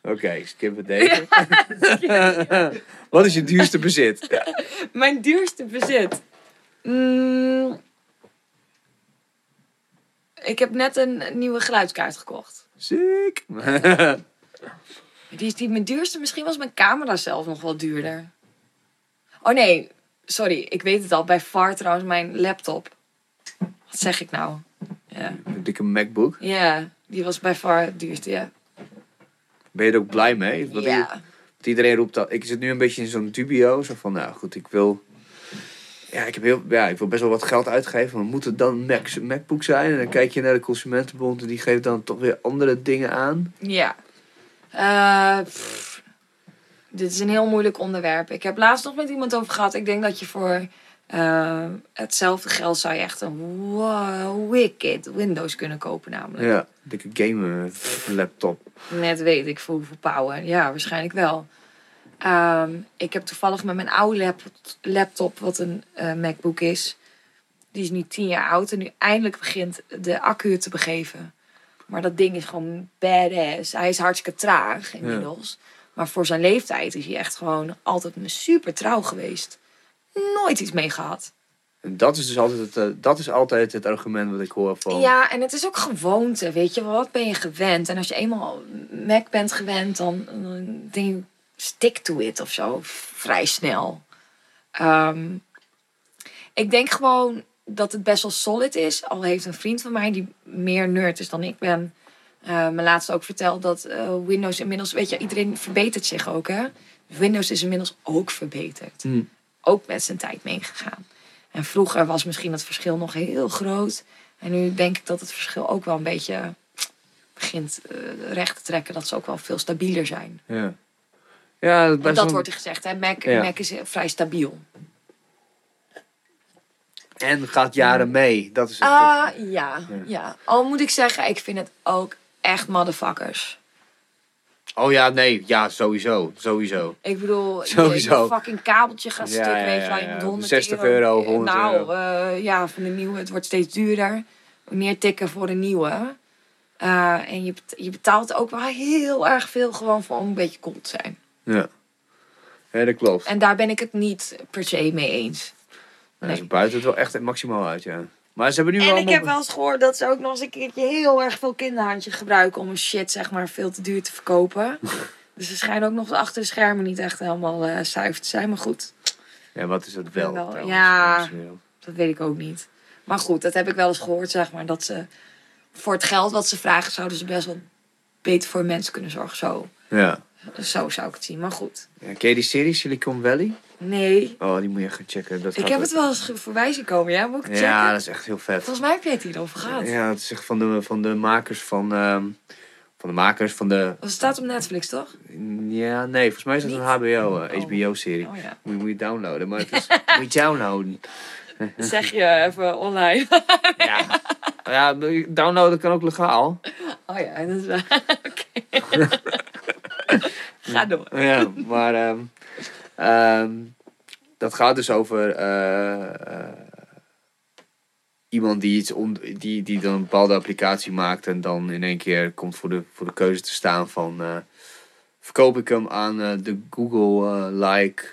S1: Oké, skip het deze. Wat is je duurste bezit?
S2: Mijn duurste bezit. Mm. Ik heb net een nieuwe geluidskaart gekocht.
S1: Ziek.
S2: Die is niet mijn duurste. Misschien was mijn camera zelf nog wel duurder. Oh nee, sorry. Ik weet het al. Bij far trouwens mijn laptop. Wat zeg ik nou? Ja,
S1: Een dikke MacBook.
S2: ja die was bij far het duurste, ja.
S1: Ben je er ook blij mee?
S2: Ja,
S1: Want iedereen roept dat. Ik zit nu een beetje in zo'n dubio. Zo van, nou goed, ik wil. Ja, ik, heb heel, ja, ik wil best wel wat geld uitgeven. Maar moet het dan een Mac, MacBook zijn? En dan kijk je naar de Consumentenbond. En die geeft dan toch weer andere dingen aan.
S2: ja. Eh, pff. dit is een heel moeilijk onderwerp. Ik heb laatst nog met iemand over gehad. Ik denk dat je voor eh, hetzelfde geld zou je echt een wow, wicked Windows kunnen kopen namelijk.
S1: Ja, dikke game laptop.
S2: Net weet ik voor hoeveel power. Ja, waarschijnlijk wel. Ehm, ik heb toevallig met mijn oude lap- laptop, wat een eh, MacBook is, die is nu tien jaar oud en nu eindelijk begint de accu te begeven. Maar dat ding is gewoon badass. Hij is hartstikke traag inmiddels. Maar voor zijn leeftijd is hij echt gewoon altijd super trouw geweest. Nooit iets mee gehad.
S1: En dat is dus altijd het, eh, dat is altijd het argument wat ik hoor van.
S2: Ja, en het is ook gewoonte, weet je. Wat ben je gewend? En als je eenmaal Mac bent gewend, dan, dan denk je, stick to it of zo. Vrij snel. Ehm, ik denk gewoon dat het best wel solid is. Al heeft een vriend van mij, die meer nerd is dan ik ben... eh, me laatst ook verteld dat eh, Windows inmiddels... Weet je, iedereen verbetert zich ook, hè? Windows is inmiddels ook verbeterd.
S1: Hm.
S2: Ook met zijn tijd meegegaan. En vroeger was misschien het verschil nog heel groot. En nu denk ik dat het verschil ook wel een beetje begint eh, recht te trekken, dat ze ook wel veel stabieler zijn.
S1: Ja. Ja, dat,
S2: wordt er gezegd, hè? Mac,
S1: Ja.
S2: Mac is vrij stabiel.
S1: En gaat jaren mee. Dat is het.
S2: Ah, ja, ja. Al moet ik zeggen, ik vind het ook echt motherfuckers.
S1: Oh ja, nee. Ja, sowieso. Sowieso.
S2: Ik bedoel, je-
S1: Sowieso.
S2: je fucking kabeltje gaat
S1: Ja,
S2: stuk,
S1: ja,
S2: weet je wel.
S1: ja,
S2: Je moet
S1: ja.
S2: 100
S1: 60 euro, 100
S2: nou,
S1: euro.
S2: eh, ja, van de nieuwe. Het wordt steeds duurder. Meer tikken voor een nieuwe. Eh, en je, je betaalt ook wel heel erg veel gewoon voor om een beetje cool te zijn.
S1: Ja. Ja, dat klopt.
S2: En daar ben ik het niet per se mee eens.
S1: Nee. Ze buiten het wel echt maximaal uit, ja. Maar ze hebben nu
S2: En
S1: wel...
S2: ik heb wel eens gehoord dat ze ook nog eens een keertje heel erg veel kinderhandje gebruiken om een shit zeg maar veel te duur te verkopen. dus ze schijnen ook nog achter de schermen niet echt helemaal eh zuiver te zijn. Maar goed,
S1: Ja, wat is dat wel?
S2: Wel, ja. dat weet ik ook niet. Maar goed, dat heb ik wel eens gehoord zeg maar. Dat ze voor het geld wat ze vragen zouden ze best wel beter voor mensen kunnen zorgen. Zo,
S1: Ja.
S2: Zo zou ik het zien. Maar goed,
S1: ja. Ken je die serie Silicon Valley?
S2: nee.
S1: Oh, die moet je gaan checken. Dat
S2: Ik heb
S1: ook-
S2: het wel eens voorbij zien komen. Ja, moet ik het checken?
S1: Ja, dat is echt heel vet.
S2: Volgens mij heb je het hierover gehad.
S1: Ja, het is echt van de, van de makers van... ehm, van de makers van de...
S2: Dat staat op Netflix, toch?
S1: Ja, nee, volgens mij is het een? HBO, eh,
S2: Oh.
S1: HBO-serie.
S2: Oh ja.
S1: Moet, je, moet je downloaden, maar het is... moet je downloaden.
S2: Zeg je even online.
S1: Ja. ja, downloaden kan ook legaal.
S2: Oh ja, dat is waar. Oké. Ga door.
S1: Ja, maar ehm, ehm, dat gaat dus over eh, eh, iemand die, iets on, die, die dan een bepaalde applicatie maakt en dan in één keer komt voor de, voor de keuze te staan van eh, verkoop ik hem aan de Google-like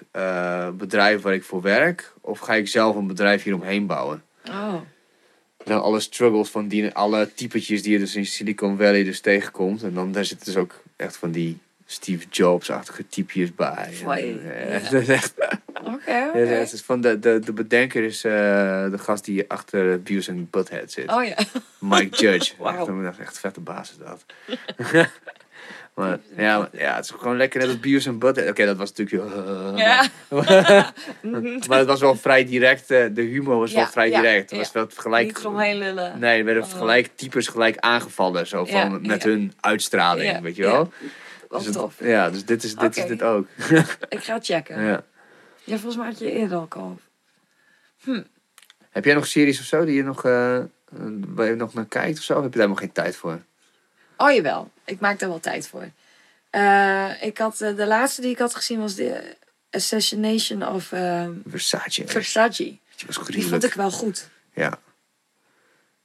S1: bedrijf waar ik voor werk of ga ik zelf een bedrijf hieromheen bouwen?
S2: Oh.
S1: dan alle struggles van die, alle typetjes die je dus in Silicon Valley dus tegenkomt. En dan daar zitten dus ook echt van die Steve Jobs-achtige typjes bij.
S2: Ja. Oké,
S1: van de, de, de bedenker is eh, de gast die achter Beavis en Butthead zit.
S2: Oh ja.
S1: Mike Judge.
S2: Wauw.
S1: Echt, echt vette baas is dat. maar, ja, maar, ja, het is gewoon lekker net als Beavis en Butthead. Oké, dat was natuurlijk...
S2: Ja.
S1: maar het was wel vrij direct. eh, de humor was wel vrij direct. Het was wel gelijk...
S2: Niet omheen lullen.
S1: Nee, er werden
S2: Oh.
S1: gelijk types gelijk aangevallen. Zo van, met hun uitstraling, weet je wel?
S2: Wat
S1: Dus het-
S2: tof.
S1: ja, dus dit is dit, is dit ook.
S2: Ik ga checken.
S1: ja.
S2: Ja, volgens mij had je eerder al al.
S1: Heb jij nog series of zo die je nog, eh, waar je nog naar kijkt of zo? Of heb je daar nog geen tijd voor?
S2: Oh jawel, ik maak daar wel tijd voor. Eh, ik had, eh, de laatste die ik had gezien was de Assassination of eh,
S1: Versace.
S2: Versace.
S1: Die was
S2: Die
S1: gruwelijk.
S2: vond ik wel goed.
S1: Ja.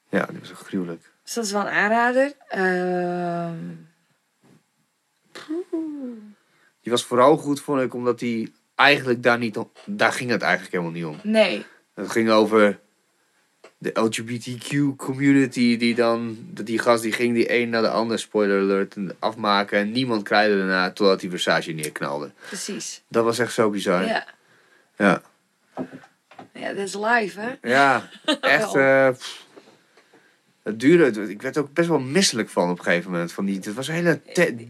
S1: Ja, die was gruwelijk.
S2: Dus dat is wel een aanrader. Ehm,
S1: Die was vooral goed, vond ik, omdat die eigenlijk daar niet om... Daar ging het eigenlijk helemaal niet om.
S2: nee,
S1: Het ging over de LGBTQ community die dan, die gast die ging die een naar de ander, spoiler alert, afmaken en niemand krijgde daarna totdat die Versace neerknalde.
S2: precies.
S1: Dat was echt zo bizar.
S2: Ja,
S1: Ja,
S2: ja dat is live, hè?
S1: ja echt. pff. Het duurde, ik werd ook best wel misselijk van op een gegeven moment. Van die, het was een hele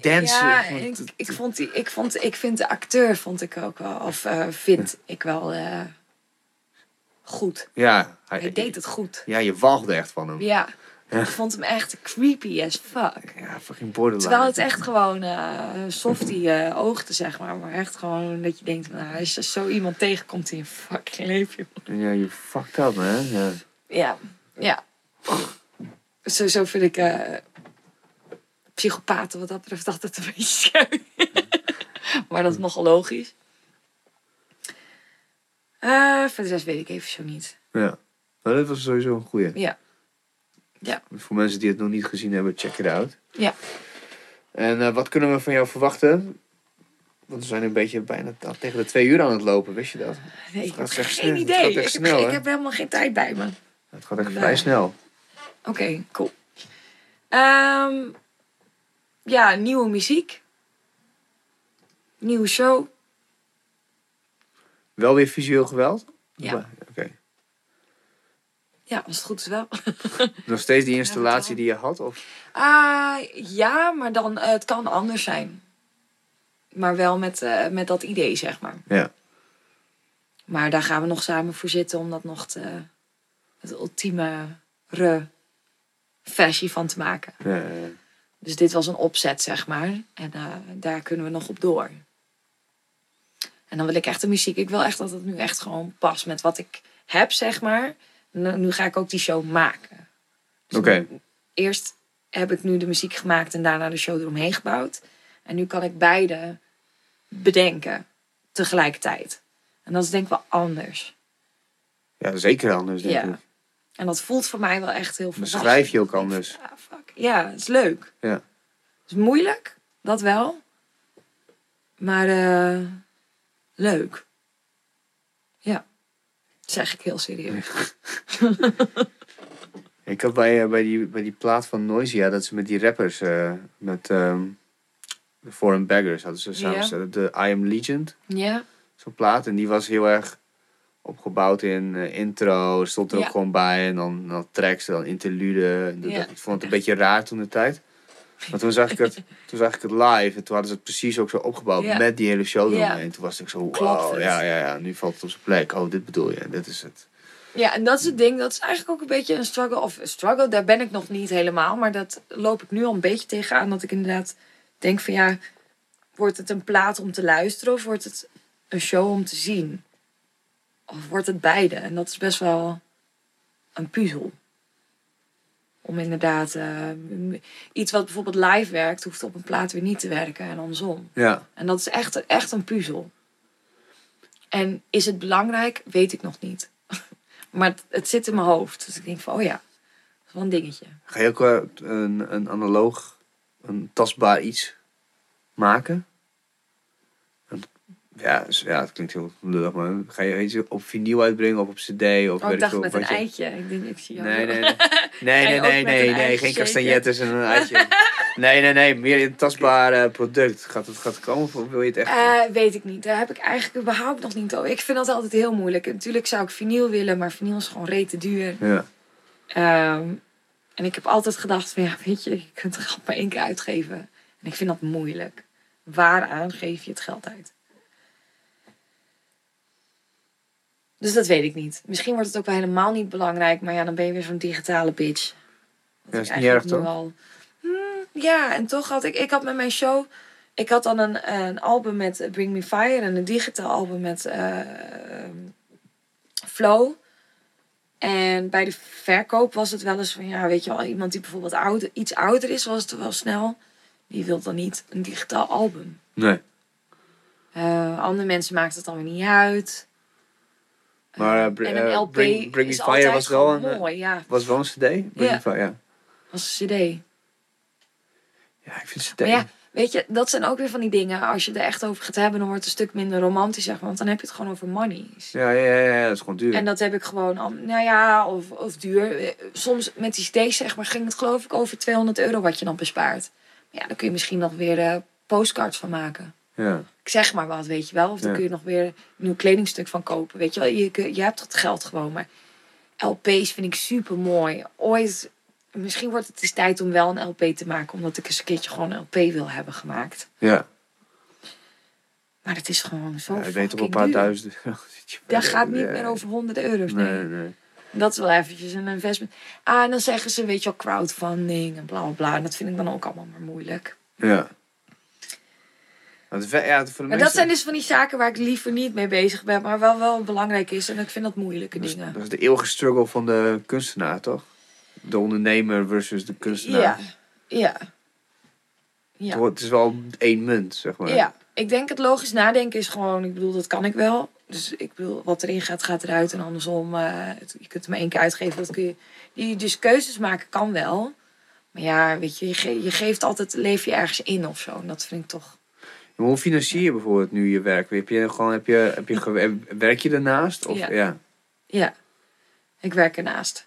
S1: dance.
S2: Ja, ik, ik, vond die, ik, vond, ik vind de acteur vond ik ook wel, of eh, vind ik wel eh, goed.
S1: ja,
S2: Hij deed het goed.
S1: Ja, je walgde echt van hem.
S2: Ja, ik vond hem echt creepy as fuck.
S1: Ja, fucking borderline.
S2: Terwijl het echt gewoon eh softie oogte, zeg maar. Maar echt gewoon dat je denkt, nou, als je zo iemand tegenkomt in je fucking leven.
S1: Ja, je fucked up, man. Ja.
S2: Ja, ja. Sowieso vind ik eh psychopaten wat dat betreft altijd een beetje scary. maar dat is nogal logisch. Eh voor de rest weet ik even zo niet.
S1: ja. Maar dat was sowieso een goeie.
S2: Ja. Ja.
S1: Voor mensen die het nog niet gezien hebben, check it out.
S2: Ja.
S1: En eh, wat kunnen we van jou verwachten? Want we zijn een beetje bijna tegen de twee uur aan het lopen, wist je dat?
S2: Nee, ik heb
S1: echt
S2: geen
S1: snel.
S2: Idee. Ik ik heb helemaal geen tijd bij me.
S1: Het gaat echt
S2: Nee.
S1: vrij snel.
S2: Oké, cool. Ehm, ja, nieuwe muziek. Nieuwe show.
S1: Wel weer visueel geweld?
S2: Ja.
S1: Oké.
S2: Ja, als het goed is wel.
S1: Nog steeds die installatie die je had? Of?
S2: Ah, ja, maar dan, eh, het kan anders zijn. Maar wel met, eh, met dat idee, zeg maar.
S1: Ja.
S2: Maar daar gaan we nog samen voor zitten om dat nog te, het ultieme re versie van te maken.
S1: Ja.
S2: Dus dit was een opzet, zeg maar. En eh, daar kunnen we nog op door. En dan wil ik echt de muziek. Ik wil echt dat het nu echt gewoon past met wat ik heb, zeg maar. Nu, nu ga ik ook die show maken. Dus
S1: Oké.
S2: Eerst heb ik nu de muziek gemaakt en daarna de show eromheen gebouwd. En nu kan ik beide bedenken tegelijkertijd. En dat is denk ik wel anders.
S1: Ja, zeker anders, denk
S2: Ja.
S1: ik.
S2: En dat voelt voor mij wel echt heel
S1: Dan
S2: volwassen.
S1: schrijf je ook anders.
S2: Ah, fuck. Ja, het is leuk.
S1: Ja.
S2: Het is moeilijk, dat wel. Maar eh, leuk. Ja. Dat zeg ik heel serieus.
S1: Ik had bij, eh, bij, die, bij die plaat van Noisia, dat ze met die rappers, eh, met ehm de Foreign Baggers, hadden ze samen
S2: Ja.
S1: gezet. De I Am Legend,
S2: Ja,
S1: zo'n plaat. En die was heel erg opgebouwd in eh, intro, stond er
S2: Ja.
S1: ook gewoon bij. En dan, dan tracks, dan interlude. En dat-. Ik vond het een beetje raar toen de tijd. Maar toen zag ik het, toen zag ik het live en toen hadden ze het precies ook zo opgebouwd
S2: Ja.
S1: met die hele show eromheen. Toen was ik zo, wow, ja, ja, ja, nu valt het op zijn plek. Oh, dit bedoel je, dit is het.
S2: Ja, en dat is het ding. Dat is eigenlijk ook een beetje een struggle. Of een struggle, daar ben ik nog niet helemaal. Maar dat loop ik nu al een beetje tegenaan. Dat ik inderdaad denk van ja, wordt het een plaat om te luisteren of wordt het een show om te zien? Of wordt het beide? En dat is best wel een puzzel. Om inderdaad eh, iets wat bijvoorbeeld live werkt, hoeft op een plaat weer niet te werken en andersom.
S1: Ja,
S2: En dat is echt, echt een puzzel. En is het belangrijk? Weet ik nog niet. Maar het, het zit in mijn hoofd. Dus ik denk van, oh ja, dat is wel een dingetje.
S1: Ga je ook eh, een, een analoog, een tastbaar iets maken? Ja, dus- ja, het klinkt heel lullig, maar ga je iets op vinyl uitbrengen of op cd? Of
S2: Oh,
S1: weet
S2: ik dacht met een
S1: je-
S2: eitje. Ik denk, ik zie jou.
S1: Nee, nee, nee. Nee, nee, geen castagnettes en een eitje. Nee, nee, nee, meer een tastbaar eh, product. Gaat het, gaat het komen of wil je het echt?
S2: Eh, weet ik niet. Daar heb ik eigenlijk überhaupt nog niet over. Ik vind dat altijd heel moeilijk. Natuurlijk zou ik vinyl willen, maar vinyl is gewoon rete duur.
S1: Ja,
S2: Ehm, en ik heb altijd gedacht van ja, weet je, je kunt het geld maar één keer uitgeven. En ik vind dat moeilijk. Waaraan geef je het geld uit? Dus dat weet ik niet. Misschien wordt het ook wel helemaal niet belangrijk, maar ja, dan ben je weer zo'n digitale bitch. Ik
S1: is niet erg, toch?
S2: al- Hmm, ja, en toch had ik, ik had met mijn show, ik had dan een, een album met Bring Me Fire en een digitaal album met eh, ehm, Flow. En bij de verkoop was het wel eens van, ja, weet je wel, iemand die bijvoorbeeld ouder, iets ouder is, was het wel snel. Die wil dan niet een digitaal album.
S1: nee.
S2: Eh, andere mensen maakt het dan weer niet uit.
S1: Maar,
S2: Eh, en een
S1: eh,
S2: LP
S1: Bring- Bring
S2: is
S1: Fire was wel een, eh,
S2: mooi, ja.
S1: Was wel een cd? Bring
S2: Ja.
S1: Fire, ja.
S2: Als een cd.
S1: Ja, ik vind cd.
S2: Maar ja, weet je, dat zijn ook weer van die dingen. Als je er echt over gaat hebben, dan wordt het een stuk minder romantisch, zeg maar. Want dan heb je het gewoon over monies.
S1: Ja, ja, ja, ja, dat is gewoon duur.
S2: En dat heb ik gewoon, al- nou ja, of, of duur. Soms met die cd's, zeg maar, ging het geloof ik over 200 euro wat je dan bespaart. Maar ja, dan kun je misschien nog weer eh, postcards van maken.
S1: Ja,
S2: Ik zeg maar wat, weet je wel. Of dan
S1: Ja.
S2: kun je nog weer een nieuw kledingstuk van kopen. Weet je wel, je, je hebt het geld gewoon. Maar LP's vind ik super mooi. Ooit, misschien wordt het eens tijd om wel een LP te maken. Omdat ik eens een keertje gewoon een LP wil hebben gemaakt.
S1: ja.
S2: Maar het is gewoon zo
S1: ja ik weet
S2: fucking
S1: een paar
S2: duur.
S1: duizend euro.
S2: Dat gaat niet meer over honderden euro's, nee.
S1: Nee, nee.
S2: Dat is wel eventjes een investment. Ah, en dan zeggen ze, weet je wel, crowdfunding en bla bla bla. En dat vind ik dan ook allemaal maar moeilijk.
S1: Ja. Want ve- ja, voor de
S2: Maar
S1: mensen,
S2: dat zijn dus van die zaken waar ik liever niet mee bezig ben. Maar wel, wel belangrijk is. En ik vind dat moeilijke
S1: dat is,
S2: dingen.
S1: dat is de eeuwige struggle van de kunstenaar, toch? De ondernemer versus de kunstenaar.
S2: Ja, ja. Ja.
S1: Het is wel één munt, zeg maar.
S2: ja, ik denk het logisch nadenken is gewoon, ik bedoel, dat kan ik wel. Dus ik bedoel, wat erin gaat, gaat eruit. En andersom, eh, het- je kunt het maar één keer uitgeven. Dat kun je, die, dus keuzes maken kan wel. Maar ja, weet je, je, ge- je geeft altijd, leef je ergens in of zo. En dat vind ik toch...
S1: Maar hoe financier je bijvoorbeeld nu je werk? Heb je gewoon, heb je, heb je, werk je ernaast? Of,
S2: Ja.
S1: ja.
S2: Ja, ik werk ernaast.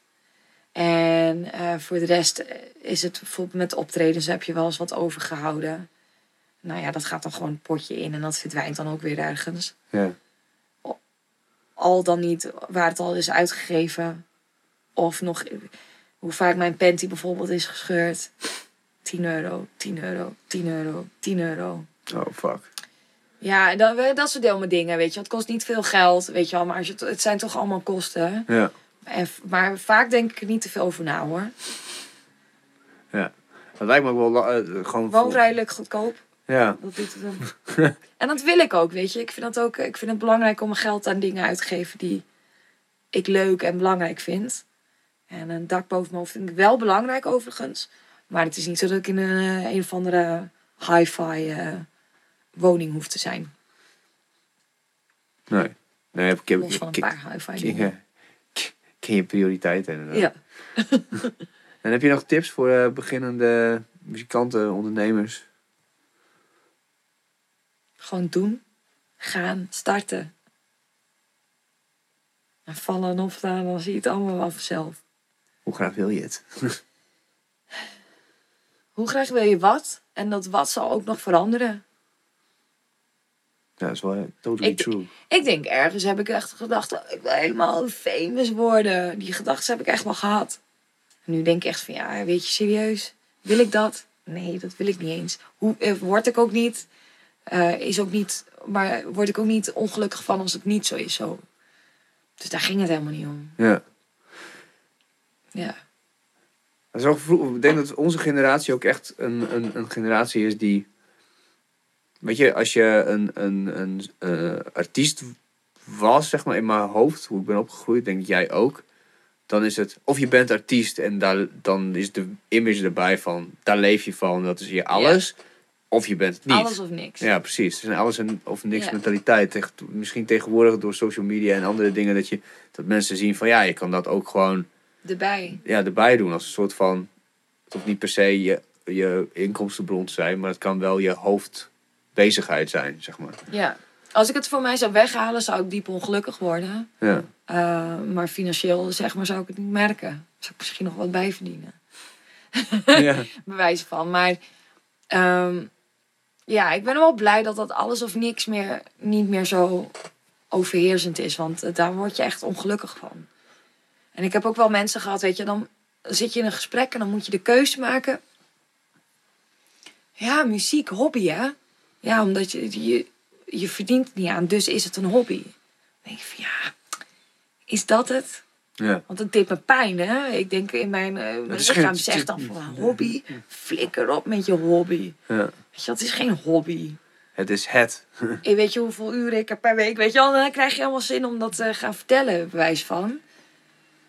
S2: En eh, voor de rest eh, is het bijvoorbeeld met optredens heb je wel eens wat overgehouden. Nou ja, dat gaat dan gewoon een potje in en dat verdwijnt dan ook weer ergens.
S1: ja.
S2: Al dan niet waar het al is uitgegeven. Of nog hoe vaak mijn panty bijvoorbeeld is gescheurd. 10 euro, 10 euro, 10 euro, 10 euro.
S1: Oh, fuck.
S2: Ja, dat, dat soort dingen, dingen, weet je. Het kost niet veel geld, weet je wel. Maar als je, het- zijn toch allemaal kosten.
S1: Ja.
S2: En, maar vaak denk ik er niet te veel over na, hoor.
S1: Want Dat lijkt me ook wel eh, gewoon...
S2: Woonrijlijk goedkoop.
S1: Ja.
S2: Dat doet het en dat wil ik ook, weet je. Ik vind, dat ook, ik vind het belangrijk om mijn geld aan dingen uit te geven die ik leuk en belangrijk vind. En een dak boven mijn hoofd vind ik wel belangrijk overigens. Maar het is niet zo dat ik in een, eh, een of andere hi-fi eh, woning hoef te zijn.
S1: Nee. Nee, ik heb...
S2: Los van een
S1: ik-
S2: paar hi-fi
S1: ken, ken je prioriteiten inderdaad.
S2: Ja.
S1: En heb je nog tips voor eh, beginnende muzikanten, ondernemers?
S2: Gewoon doen. Gaan. Starten. En vallen en opstaan, dan zie je het allemaal wel vanzelf.
S1: Hoe graag wil je het?
S2: Hoe graag wil je wat? En dat wat zal ook nog veranderen.
S1: Ja, dat is wel totally
S2: Ik-
S1: true.
S2: Ik denk ergens heb ik echt gedacht, oh, ik wil helemaal famous worden. Die gedachten heb ik echt wel gehad. En nu denk ik echt van, ja, weet je, serieus? Wil ik dat? Nee, dat wil ik niet eens. Hoe, eh, word ik ook niet, eh, is ook niet, maar word ik ook niet ongelukkig van als het niet zo is zo. Dus daar ging het helemaal niet om.
S1: Ja.
S2: Ja,
S1: Dat is ook vroeg- ik denk dat onze generatie ook echt een, een, een generatie is die... Weet je, als je een, een, een eh, artiest was, zeg maar, in mijn hoofd, hoe ik ben opgegroeid, denk jij ook. Dan is het, of je bent artiest en daar, dan is de image erbij van, daar leef je van, dat is je alles. Of je bent het niet.
S2: alles of niks.
S1: Ja, precies. Het is een alles en of niks
S2: Ja.
S1: mentaliteit. Tegen- Misschien tegenwoordig door social media en andere dingen dat, je, dat mensen zien van ja, je kan dat ook gewoon
S2: Erbij.
S1: ja, erbij doen als een soort van. Het hoeft niet per se je, je inkomstenbron te zijn, maar het kan wel je hoofdbezigheid zijn, zeg maar.
S2: Ja. Als ik het voor mij zou weghalen, zou ik diep ongelukkig worden.
S1: Ja,
S2: Uh, maar financieel, zeg maar, zou ik het niet merken. Zou ik misschien nog wat bijverdienen.
S1: ja.
S2: Bewijs van. Maar ehm, ja, ik ben wel blij dat dat alles of niks meer niet meer zo overheersend is. Want eh, daar word je echt ongelukkig van. En ik heb ook wel mensen gehad, weet je, dan zit je in een gesprek en dan moet je de keuze maken. Ja, muziek, hobby hè. Ja, omdat je, je, je verdient het niet aan, dus is het een hobby. Dan denk ik van ja, is dat het?
S1: ja.
S2: Want het deed me pijn, hè? Ik denk in mijn, eh, mijn lichaam zegt dan van hobby. Flikker op met je hobby.
S1: ja.
S2: Weet je, dat is geen hobby.
S1: Het is het.
S2: En weet je hoeveel uren ik heb per week? Weet je wel, dan krijg je helemaal zin om dat te gaan vertellen, bewijs van.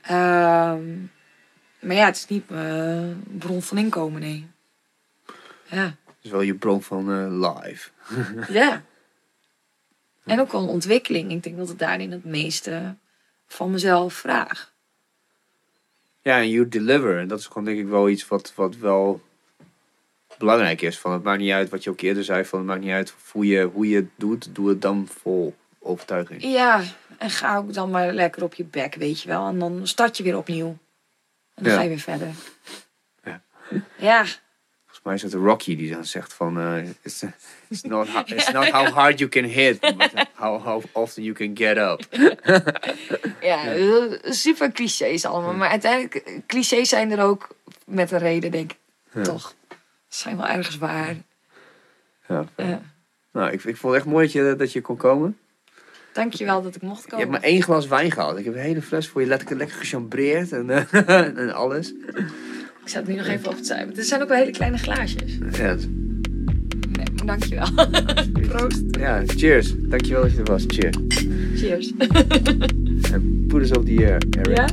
S2: Ehm, maar ja, het is niet mijn bron van inkomen, nee. Ja.
S1: Is wel je bron van eh, live.
S2: ja. En ook wel een ontwikkeling. Ik denk dat ik daarin het meeste van mezelf vraag.
S1: Ja, en you deliver. En dat is gewoon denk ik wel iets wat, wat wel belangrijk is. Van het maakt niet uit wat je ook eerder zei. Van het maakt niet uit hoe je, hoe je het doet. Doe het dan vol overtuiging.
S2: Ja, en ga ook dan maar lekker op je bek, weet je wel. En dan start je weer opnieuw. En dan
S1: Ja.
S2: ga je weer verder.
S1: Ja.
S2: Ja,
S1: mij is het Rocky die dan zegt van... eh, it's, it's, not, ho- it's not how hard you can hit, but how, how often you can get up.
S2: ja, super clichés allemaal. Maar uiteindelijk, clichés zijn er ook met een reden, denk ik.
S1: Ja.
S2: Toch? Zijn wel ergens waar.
S1: Ja.
S2: Ja.
S1: Nou, ik, ik vond het echt mooi dat je, dat je kon komen.
S2: Dankjewel dat ik mocht
S1: Je
S2: komen.
S1: hebt maar één glas wijn gehad. Ik heb een hele fles voor je lekker, lekker gechambreerd en, eh, en alles.
S2: Ik het nu nog even op het zijn. Het zijn ook wel hele kleine glaasjes.
S1: Ja,
S2: Nee, maar dankjewel. Proost.
S1: ja, cheers. Dankjewel dat je er was. Cheers.
S2: Cheers.
S1: En put us op the air, Eric.
S2: Ja?